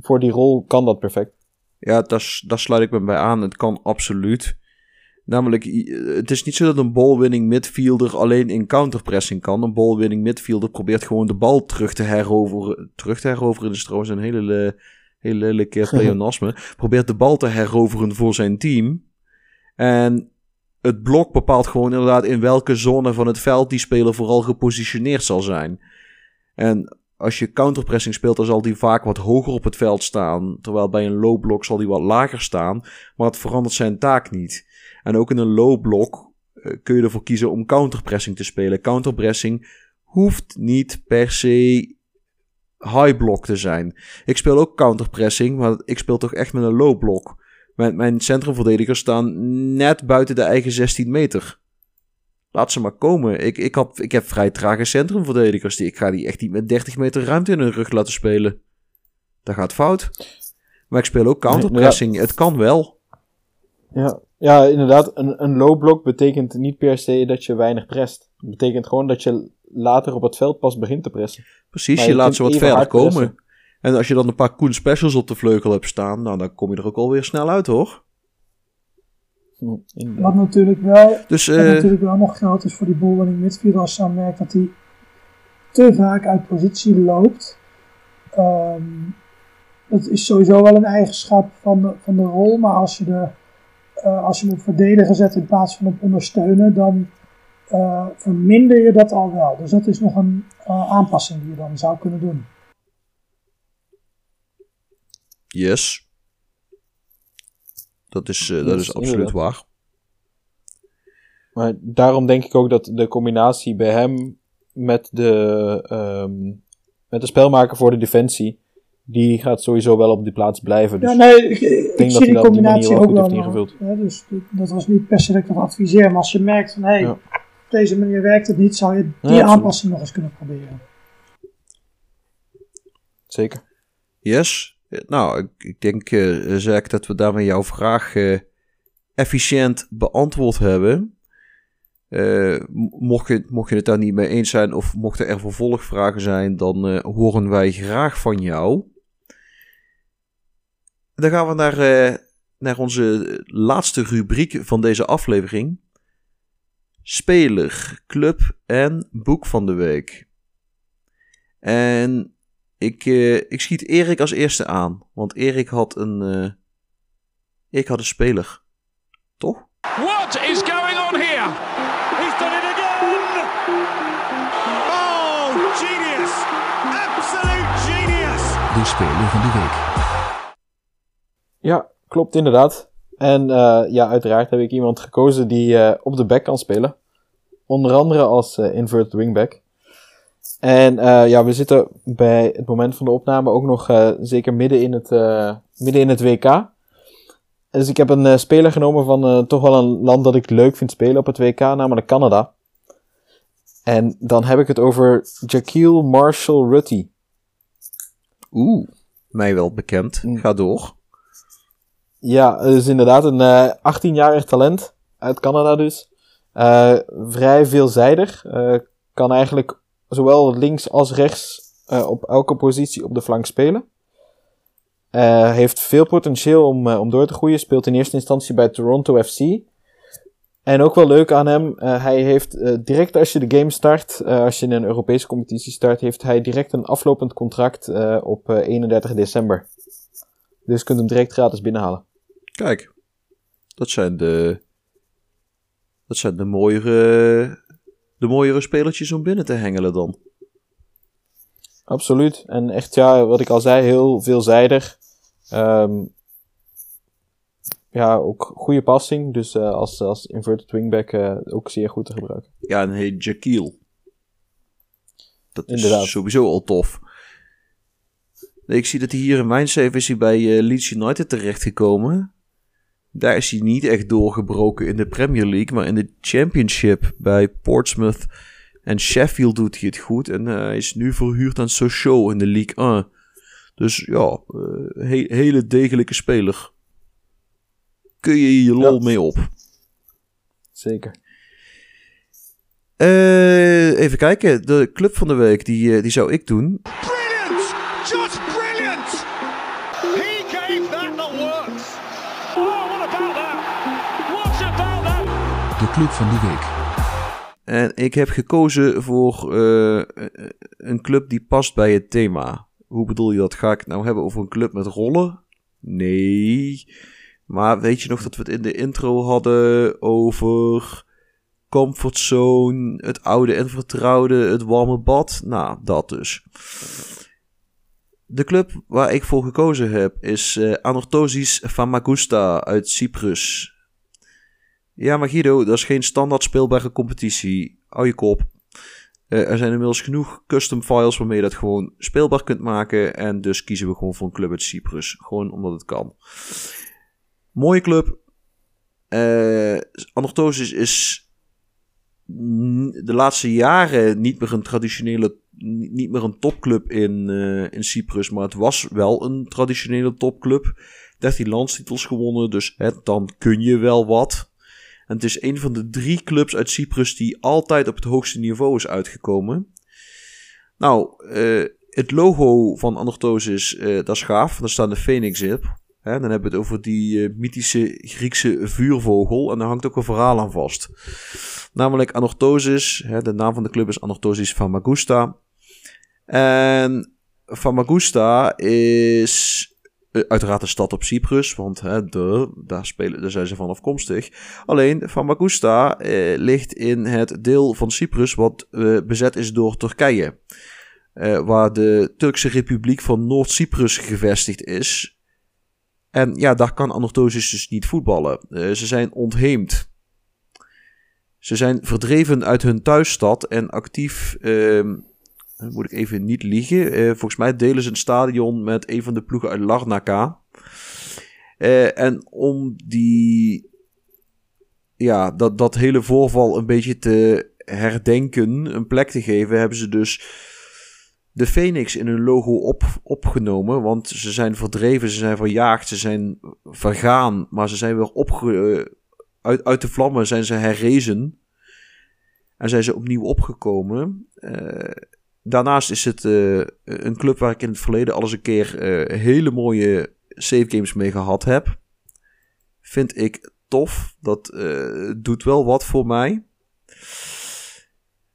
voor die rol kan dat perfect. Ja, daar, daar sluit ik me bij aan. Het kan absoluut. Namelijk, het is niet zo dat een ballwinning midfielder alleen in counterpressing kan. Een ballwinning midfielder probeert gewoon de bal terug te heroveren. Terug te heroveren is trouwens een hele, hele lelijke pleonasme. probeert de bal te heroveren voor zijn team. En het blok bepaalt gewoon inderdaad in welke zone van het veld die speler vooral gepositioneerd zal zijn. En als je counterpressing speelt, dan zal die vaak wat hoger op het veld staan. Terwijl bij een low block zal die wat lager staan. Maar het verandert zijn taak niet. En ook in een low block uh, kun je ervoor kiezen om counterpressing te spelen. Counterpressing hoeft niet per se high block te zijn. Ik speel ook counterpressing, maar ik speel toch echt met een low block. Mijn, mijn centrumverdedigers staan net buiten de eigen 16 meter. Laat ze maar komen. Ik, ik, had, ik heb vrij trage centrumverdedigers. Die, ik ga die echt niet met 30 meter ruimte in hun rug laten spelen. Dat gaat fout. Maar ik speel ook counterpressing. Het kan wel. Ja, ja inderdaad. Een, een low block betekent niet per se dat je weinig prest. Het betekent gewoon dat je later op het veld pas begint te pressen. Precies, je, laat ze wat verder komen. En als je dan een paar Koen Specials op de vleugel hebt staan, nou, dan kom je er ook alweer snel uit, hoor. Wat natuurlijk wel, dus, uh, natuurlijk wel nog geldt is voor die ballwinning midfielder als je dan merkt dat hij te vaak uit positie loopt. Um, dat is sowieso wel een eigenschap van de, van de rol, maar als je, de, uh, als je hem op verdedigen zet in plaats van op ondersteunen, dan uh, eh, verminder je dat al wel. Dus dat is nog een aanpassing die je dan zou kunnen doen. Yes. Dat is, eh, dat Dat is is absoluut waar. Maar daarom denk ik ook dat de combinatie bij hem met de, ehm, met de spelmaker voor de defensie, die gaat sowieso wel op die plaats blijven. Dus Ja, nee, ik, ik denk dat zie hij die combinatie ook wel. ingevuld. hè, dus dat- was niet per se dat ik dat adviseer. Maar als je merkt van, hé, hey, Ja. op deze manier werkt het niet, zou je die aanpassing nog eens kunnen proberen. Zeker. Yes. Nou, ik, denk, Zack, dat we daarmee jouw vraag eh, efficiënt beantwoord hebben. Eh, mocht, je, mocht je het daar niet mee eens zijn of mochten er vervolgvragen zijn, dan horen wij graag van jou. Dan gaan we naar, naar onze laatste rubriek van deze aflevering. Speler, club en boek van de week. En ik, eh, ik schiet Erik als eerste aan. Want Erik had een. eh ik had een speler. Toch? What is going on here? He's done it again! Oh, genius! Absolute genius! De speler van de week. Ja, klopt inderdaad. En eh, ja, uiteraard heb ik iemand gekozen die eh, op de back kan spelen. Onder andere als eh, inverted wingback. En eh, ja, we zitten bij het moment van de opname ook nog eh, zeker midden in, het, eh, midden in het WK. Dus ik heb een speler genomen van toch wel een land dat ik leuk vind spelen op het WK, namelijk Canada. En dan heb ik het over Jaquil Marshall Rutty. Oeh. Mij wel bekend. Mm. Ga door. Ja, dus inderdaad een eh 18-jarig talent uit Canada dus. Vrij veelzijdig. Kan eigenlijk zowel links als rechts eh, op elke positie op de flank spelen. Eh, heeft veel potentieel om, eh, om door te groeien. Speelt in eerste instantie bij Toronto FC. En ook wel leuk aan hem, hij heeft direct als je de game start, als je in een Europese competitie start, heeft hij direct een aflopend contract op eh, 31 december. Dus kunt hem direct gratis binnenhalen. Kijk. Dat zijn de. Dat zijn de mooiere. De mooiere spelertjes om binnen te hengelen dan. Absoluut. En echt, ja, wat ik al zei, heel veelzijdig. Ehm, ja, ook goede passing. Dus eh, als, als inverted wingback eh, ook zeer goed te gebruiken. Ja, en heet Jaquiel. Dat is sowieso al tof. Nee, Ik zie dat hij hier in mijn save is hij bij eh, Leeds United terechtgekomen. Daar is hij niet echt doorgebroken in de Premier League, maar in de Championship bij Portsmouth en Sheffield doet hij het goed. En eh, hij is nu verhuurd aan Sochaux in de League 1. Dus ja, eh, he- hele degelijke speler. Kun je je lol Ja. mee op. Zeker. Eh, even kijken, de club van de week, die, die zou ik doen. Club van de week. En ik heb gekozen voor eh, een club die past bij het thema. Hoe bedoel je dat? Ga ik het nou hebben over een club met rollen? Nee. Maar weet je nog dat we het in de intro hadden over comfortzone, het oude en vertrouwde, het warme bad? Nou, dat dus. De club waar ik voor gekozen heb is eh Anorthosis Famagusta uit Cyprus. Ja, maar Guido, dat is geen standaard speelbare competitie. Hou je kop. Eh, er zijn inmiddels genoeg custom files waarmee je dat gewoon speelbaar kunt maken. En dus kiezen we gewoon voor een club uit Cyprus. Gewoon omdat het kan. Mooie club. Eh Anorthosis is de laatste jaren niet meer een traditionele, niet niet meer een topclub in, eh, in Cyprus. Maar het was wel een traditionele topclub. 13 landstitels gewonnen, dus hè, dan kun je wel wat. En het is een van de drie clubs uit Cyprus die altijd op het hoogste niveau is uitgekomen. Nou, eh, het logo van Anorthosis, eh dat is gaaf. Daar staan de Phoenix op. Hè, dan hebben we het over die eh, mythische Griekse vuurvogel. En daar hangt ook een verhaal aan vast. Namelijk Anorthosis. Hè, de naam van de club is Anorthosis Famagusta. En Famagusta is uiteraard een stad op Cyprus. Want hè, de, daar, spelen, daar zijn ze van afkomstig. Alleen Famagusta eh, ligt in het deel van Cyprus wat eh, bezet is door Turkije. Eh, waar de Turkse Republiek van Noord-Cyprus gevestigd is. En ja, daar kan Anorthosis dus niet voetballen. Uh, ze zijn ontheemd. Ze zijn verdreven uit hun thuisstad en actief, uh, moet ik even niet liegen. Uh, volgens mij delen ze een stadion met een van de ploegen uit Larnaca. Uh, en om die, ja, dat, dat hele voorval een beetje te herdenken, een plek te geven, hebben ze dus de Phoenix in hun logo op, opgenomen. Want ze zijn verdreven, ze zijn verjaagd, ze zijn vergaan. Maar ze zijn weer opge... Uit, uit de vlammen zijn ze herrezen. En zijn ze opnieuw opgekomen. Daarnaast is het uh, een club waar ik in het verleden al eens een keer uh, hele mooie save games mee gehad heb. Vind ik tof. Dat doet wel wat voor mij.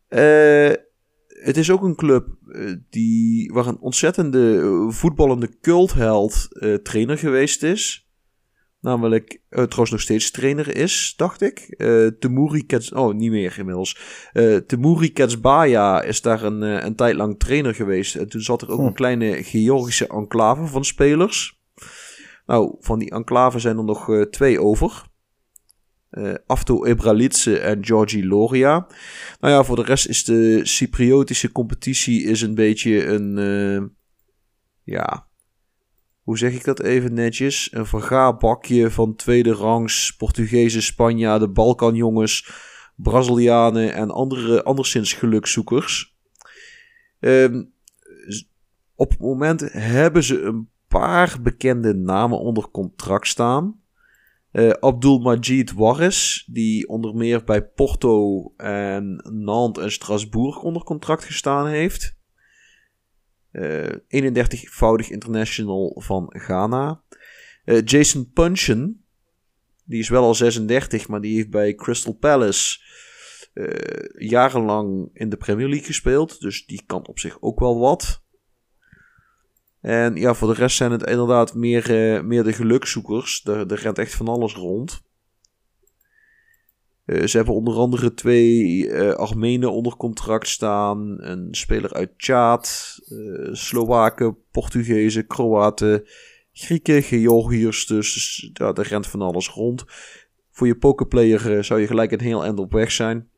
Eh het is ook een club die, waar een ontzettende voetballende cultheld trainer geweest is. Namelijk, trouwens nog steeds trainer is, dacht ik. Temuri Kets... Oh, niet meer inmiddels. Temuri Ketsbaya is daar een, een tijd lang trainer geweest. En toen zat er ook hm. een kleine Georgische enclave van spelers. Nou, van die enclave zijn er nog twee over. Uh, Afto Ebralitse en Georgi Loria. Nou ja, voor de rest is de Cypriotische competitie is een beetje een... Uh, ja, hoe zeg ik dat even netjes? Een vergaarbakje van tweede rangs Portugese, Spanjaarden, Balkanjongens, Brazilianen en andere anderszins gelukzoekers. Um, op het moment hebben ze een paar bekende namen onder contract staan. Uh, Abdul Majid Waris, die onder meer bij Porto en Nantes en Strasbourg onder contract gestaan heeft. Uh, eh, 31-voudig international van Ghana. Uh, Jason Punchen, die is wel al 36, maar die heeft bij Crystal Palace jarenlang in de Premier League gespeeld. Dus die kan op zich ook wel wat. En ja, voor de rest zijn het inderdaad meer, meer de gelukzoekers. Er, er rent echt van alles rond. Uh, ze hebben onder andere twee uh, Armenen onder contract staan. Een speler uit Tjaad. Slowaken, Portugezen, Kroaten, Grieken, Georgiërs. Dus ja, er rent van alles rond. Voor je pokerplayer zou je gelijk een heel eind op weg zijn.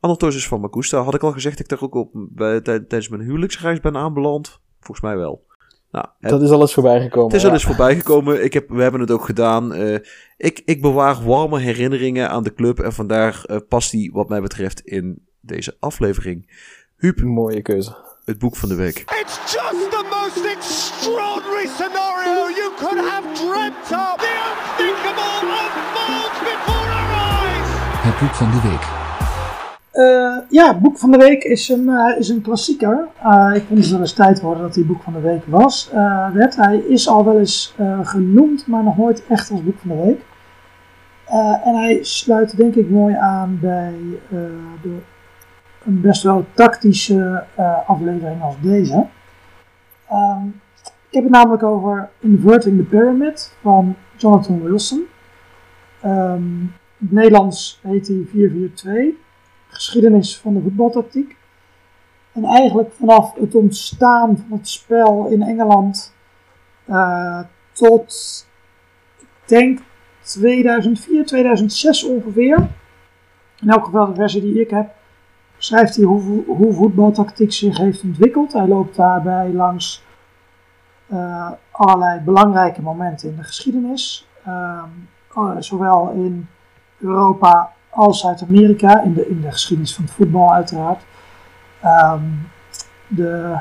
Anatosis van Makusta. Had ik al gezegd dat ik daar ook op bij, tijdens mijn huwelijksreis ben aanbeland. Volgens mij wel. Nou, het, dat is alles voorbij gekomen. Het is al eens voorbij gekomen. Ik heb, we hebben het ook gedaan. Uh, ik, ik bewaar warme herinneringen aan de club. En vandaar uh, past die, wat mij betreft, in deze aflevering. Huub. Mooie keuze. Het boek van de week. It's just the most extraordinary scenario you could have dreamt of. The unthinkable unfolds before our eyes. Het boek van de week. Uh, ja, boek van de week is een, uh, is een klassieker. Uh, ik vond het wel eens tijd worden dat hij boek van de week was. werd. Hij is al wel eens genoemd, maar nog nooit echt als boek van de week. en hij sluit denk ik mooi aan bij de, een best wel tactische aflevering als deze. Ehm, ik heb het namelijk over Inverting the Pyramid van Jonathan Wilson. Um, in het Nederlands heet hij 442 geschiedenis van de voetbaltactiek. En eigenlijk vanaf het ontstaan van het spel in Engeland uh, tot, ik denk 2004, 2006 ongeveer. In elk geval de versie die ik heb, schrijft hij hoe, hoe voetbaltactiek zich heeft ontwikkeld. Hij loopt daarbij langs uh, allerlei belangrijke momenten in de geschiedenis. Uh, zowel in Europa als Zuid-Amerika, in de, in de geschiedenis van het voetbal uiteraard. Um, de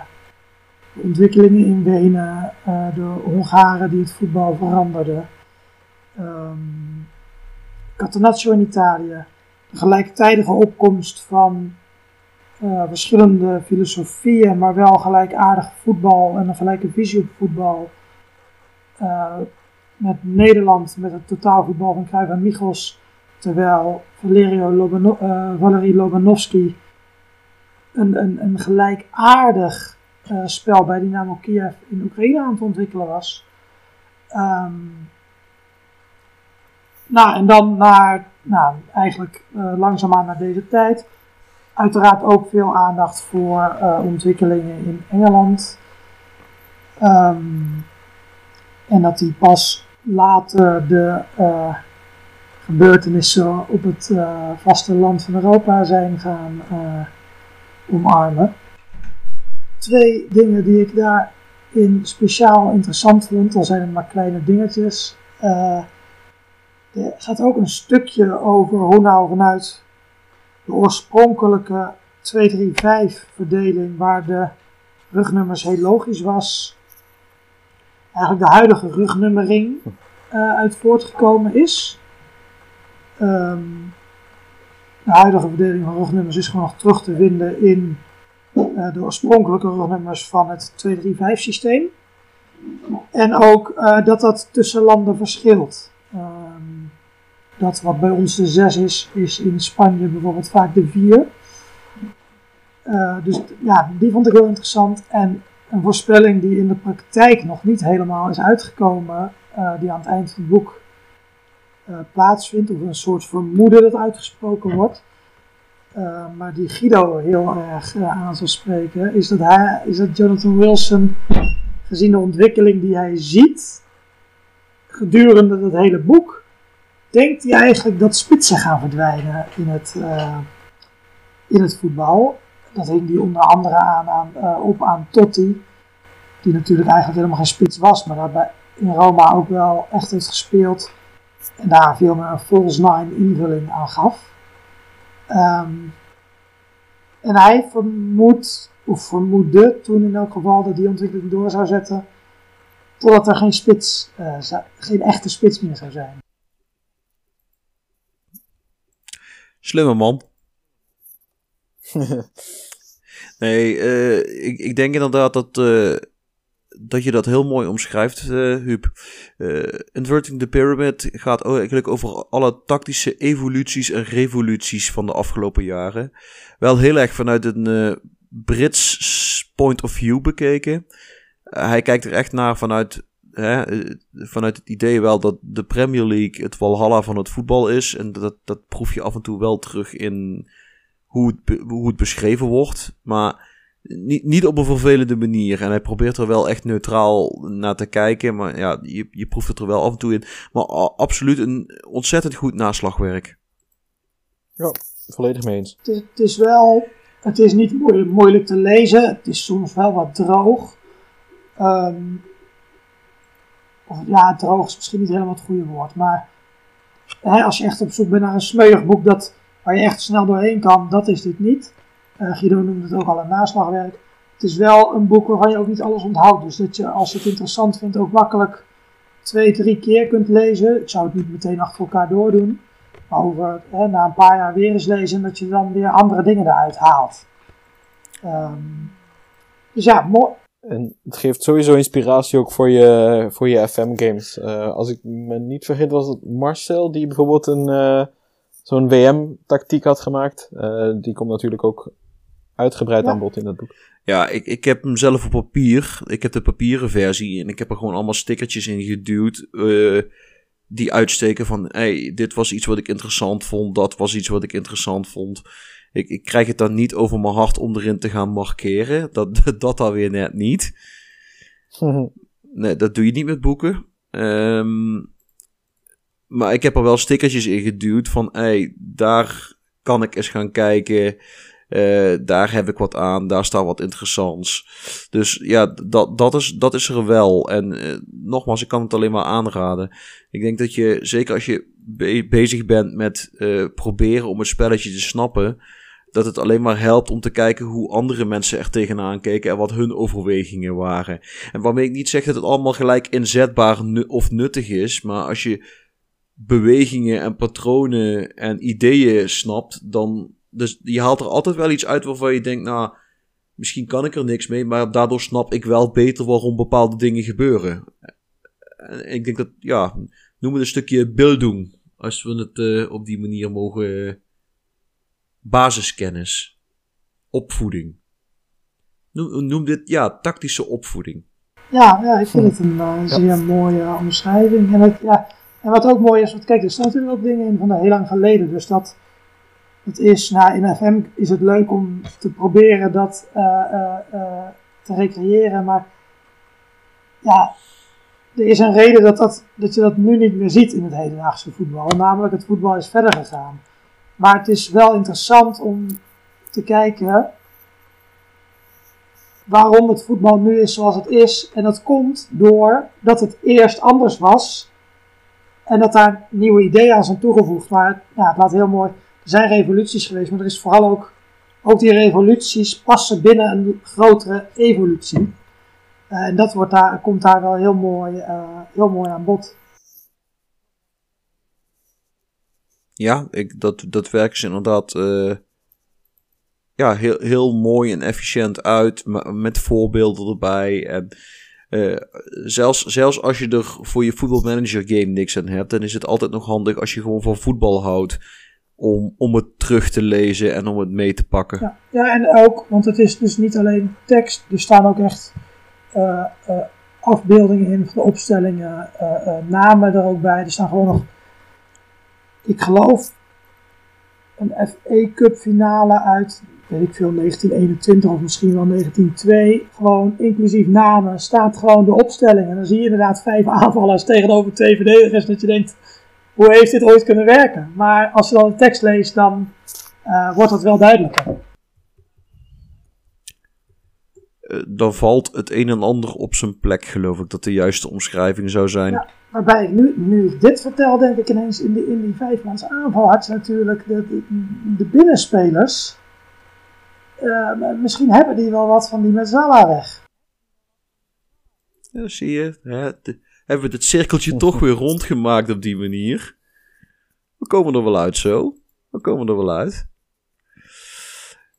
ontwikkelingen in Wenen, uh, de Hongaren die het voetbal veranderden, um, Catenaccio in Italië, de gelijktijdige opkomst van uh, verschillende filosofieën, maar wel gelijkaardig voetbal en een gelijke visie op voetbal. Uh, met Nederland, met het totaalvoetbal van Cruijff en Michels, Terwijl Valerio Lobano uh, Valerie Lobanovsky een, een, een gelijkaardig uh, spel bij Dynamo Kiev in Oekraïne aan het ontwikkelen was. Um, nou, en dan naar, nou, eigenlijk uh, langzaamaan naar deze tijd. Uiteraard ook veel aandacht voor ontwikkelingen in Engeland. Um, En dat hij pas later de gebeurtenissen op het uh, vasteland van Europa zijn gaan uh, omarmen. Twee dingen die ik daarin speciaal interessant vond, al zijn het maar kleine dingetjes. er gaat ook een stukje over hoe nou vanuit de oorspronkelijke 235 verdeling, waar de rugnummers heel logisch was, eigenlijk de huidige rugnummering uit voortgekomen is. Um, de huidige verdeling van rugnummers is gewoon nog terug te vinden in uh, de oorspronkelijke rugnummers van het 235 systeem. En ook uh, dat dat tussen landen verschilt. Um, dat wat bij ons de 6 is, is in Spanje bijvoorbeeld vaak de 4. Uh, dus ja, die vond ik heel interessant. En een voorspelling die in de praktijk nog niet helemaal is uitgekomen, die aan het eind van het boek uh, plaatsvindt, of een soort vermoeden dat uitgesproken wordt. maar die Guido heel erg aan zal spreken, is dat, hij, is dat Jonathan Wilson, gezien de ontwikkeling die hij ziet gedurende het hele boek, denkt hij eigenlijk dat spitsen gaan verdwijnen in het, in het voetbal. Dat hing die onder andere aan, aan, uh, op aan Totti. Die natuurlijk eigenlijk helemaal geen spits was. Maar daarbij in Roma ook wel echt heeft gespeeld. En daar veel meer een false nine invulling aan gaf. Um, en hij vermoedt, of vermoedde toen in elk geval, dat die ontwikkeling door zou zetten. Totdat er geen spits, zou, geen echte spits meer zou zijn. Slimme man. nee, uh, ik, ik denk inderdaad dat, uh, dat je dat heel mooi omschrijft, uh, Huub. Inverting the Pyramid gaat eigenlijk over alle tactische evoluties en revoluties van de afgelopen jaren. Wel heel erg vanuit een Brits point of view bekeken. hij kijkt er echt naar vanuit Hè, vanuit het idee wel dat de Premier League het walhalla van het voetbal is. En dat, dat proef je af en toe wel terug in hoe hoe het beschreven wordt. Maar niet, niet op een vervelende manier. En hij probeert er wel echt neutraal naar te kijken. Maar ja, je, je proeft het er wel af en toe in. Maar absoluut een ontzettend goed naslagwerk. Ja, volledig mee eens. Het is, het is wel, het is niet moeilijk, moeilijk, te lezen. Het is soms wel wat droog. Um, of, ja, droog is misschien niet helemaal het goede woord. Maar hè, als je echt op zoek bent naar een smeuig boek dat waar je echt snel doorheen kan, dat is dit niet. Uh, Guido noemde het ook al een naslagwerk. Het is wel een boek waarvan je ook niet alles onthoudt. Dus dat je, als je het interessant vindt, ook makkelijk twee, drie keer kunt lezen. Ik zou het niet meteen achter elkaar doordoen. Maar over, na een paar jaar weer eens lezen, dat je dan weer andere dingen eruit haalt. Um, dus ja, mooi. En het geeft sowieso inspiratie ook voor je, voor je FM-games. Uh, als ik me niet vergis, was het Marcel die bijvoorbeeld een, uh, zo'n WM-tactiek had gemaakt. Die komt natuurlijk ook uitgebreid ja. aan bod in dat boek. Ja, ik, ik heb hem zelf op papier. Ik heb de papieren versie en ik heb er gewoon allemaal stickertjes in geduwd. Uh, die uitsteken van, hey, dit was iets wat ik interessant vond. Dat was iets wat ik interessant vond. Ik, ik krijg het dan niet over mijn hart om erin te gaan markeren. Dat, dat dan weer net niet. nee, dat doe je niet met boeken. Um, maar ik heb er wel stickertjes in geduwd van, hey, daar kan ik eens gaan kijken. Uh, daar heb ik wat aan, daar staat wat interessants. Dus ja, dat, dat, is, dat is er wel. En uh, nogmaals, ik kan het alleen maar aanraden. Ik denk dat je, zeker als je be bezig bent met uh, proberen om het spelletje te snappen, dat het alleen maar helpt om te kijken hoe andere mensen er tegenaan keken en wat hun overwegingen waren. En waarmee ik niet zeg dat het allemaal gelijk inzetbaar of nuttig is, maar als je bewegingen en patronen en ideeën snapt, dan. Dus je haalt er altijd wel iets uit waarvan je denkt, nou, misschien kan ik er niks mee, maar daardoor snap ik wel beter waarom bepaalde dingen gebeuren. En ik denk dat, ja, noem het een stukje beelddoen, als we het uh, op die manier mogen. basiskennis, opvoeding. Noem, noem dit, ja, tactische opvoeding. Ja, ja ik vind het een uh, zeer mooie omschrijving. En het, ja, en wat ook mooi is, want kijk, er staan natuurlijk ook dingen in van heel lang geleden. Dus dat het is, nou, in FM is het leuk om te proberen dat uh, uh, uh, te recreëren. Maar ja, er is een reden dat, dat, dat je dat nu niet meer ziet in het hedendaagse voetbal. Namelijk, het voetbal is verder gegaan. Maar het is wel interessant om te kijken waarom het voetbal nu is zoals het is. En dat komt door dat het eerst anders was. En dat daar nieuwe ideeën aan zijn toegevoegd. Maar ja, het laat heel mooi. Zijn revoluties geweest, maar er is vooral ook. Ook die revoluties passen binnen een grotere evolutie. Uh, en dat wordt daar, komt daar wel heel mooi, uh, heel mooi aan bod. Ja, ik, dat, dat werkt inderdaad uh, ja, heel, heel mooi en efficiënt uit. Met voorbeelden erbij. En zelfs, zelfs als je er voor je voetbalmanager game niks aan hebt, dan is het altijd nog handig als je gewoon van voetbal houdt. Om, om het terug te lezen en om het mee te pakken. Ja, ja, en ook, want het is dus niet alleen tekst. Er staan ook echt uh, uh, afbeeldingen in van de opstellingen, uh, namen er ook bij. Er staan gewoon nog, ik geloof, een FA Cup finale uit, weet ik veel, 1921 of misschien wel 1902. Gewoon inclusief namen staat gewoon de opstelling. En dan zie je inderdaad vijf aanvallers tegenover twee verdedigers. Dat je denkt, hoe heeft dit ooit kunnen werken? Maar als je dan de tekst leest, dan wordt het wel duidelijker. Eh, dan valt het een en ander op zijn plek, geloof ik, dat de juiste omschrijving zou zijn. Ja, waarbij ik nu, nu ik dit vertel, denk ik ineens in, de, in die vijfmans aanval had natuurlijk de, de, de binnenspelers. Uh, misschien hebben die wel wat van die Mezzala weg. Ja, zie je. De, hebben we het cirkeltje toch weer rondgemaakt op die manier. We komen er wel uit zo. We komen er wel uit.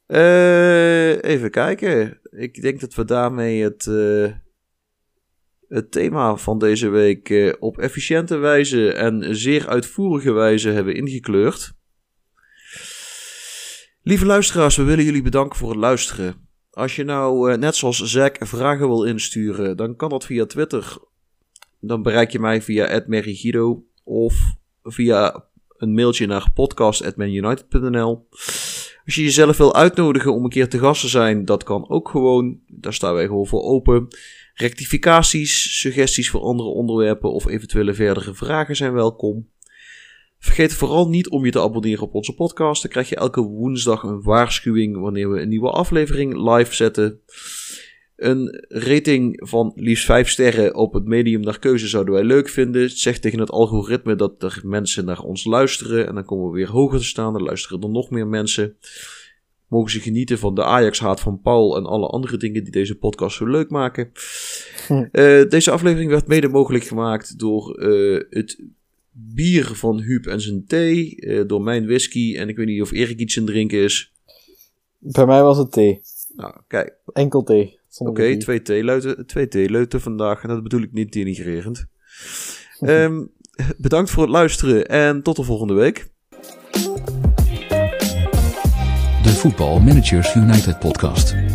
Uh, even kijken. Ik denk dat we daarmee het, uh, het thema van deze week uh, op efficiënte wijze en zeer uitvoerige wijze hebben ingekleurd. Lieve luisteraars, we willen jullie bedanken voor het luisteren. Als je nou, net zoals Zack, vragen wil insturen, dan kan dat via Twitter. Dan bereik je mij via @merigido of via een mailtje naar podcast.manunited.nl. Als je jezelf wil uitnodigen om een keer te gast te zijn, dat kan ook gewoon. Daar staan wij gewoon voor open. Rectificaties, suggesties voor andere onderwerpen of eventuele verdere vragen zijn welkom. Vergeet vooral niet om je te abonneren op onze podcast. Dan krijg je elke woensdag een waarschuwing wanneer we een nieuwe aflevering live zetten. Een rating van liefst 5 sterren op het medium naar keuze zouden wij leuk vinden. Zeg tegen het algoritme dat er mensen naar ons luisteren. En dan komen we weer hoger te staan. Dan luisteren er nog meer mensen. Mogen ze genieten van de Ajax-haat van Paul en alle andere dingen die deze podcast zo leuk maken. Hm. Uh, deze aflevering werd mede mogelijk gemaakt door uh, het bier van Huub en zijn thee. Uh, door mijn whisky. En ik weet niet of Erik iets in drinken is. Bij mij was het thee. Nou, kijk. Enkel thee. Oké, okay, twee theeluiten, twee theeluiten vandaag. En dat bedoel ik niet denigrerend. um, bedankt voor het luisteren en tot de volgende week. De Voetbal Managers United podcast.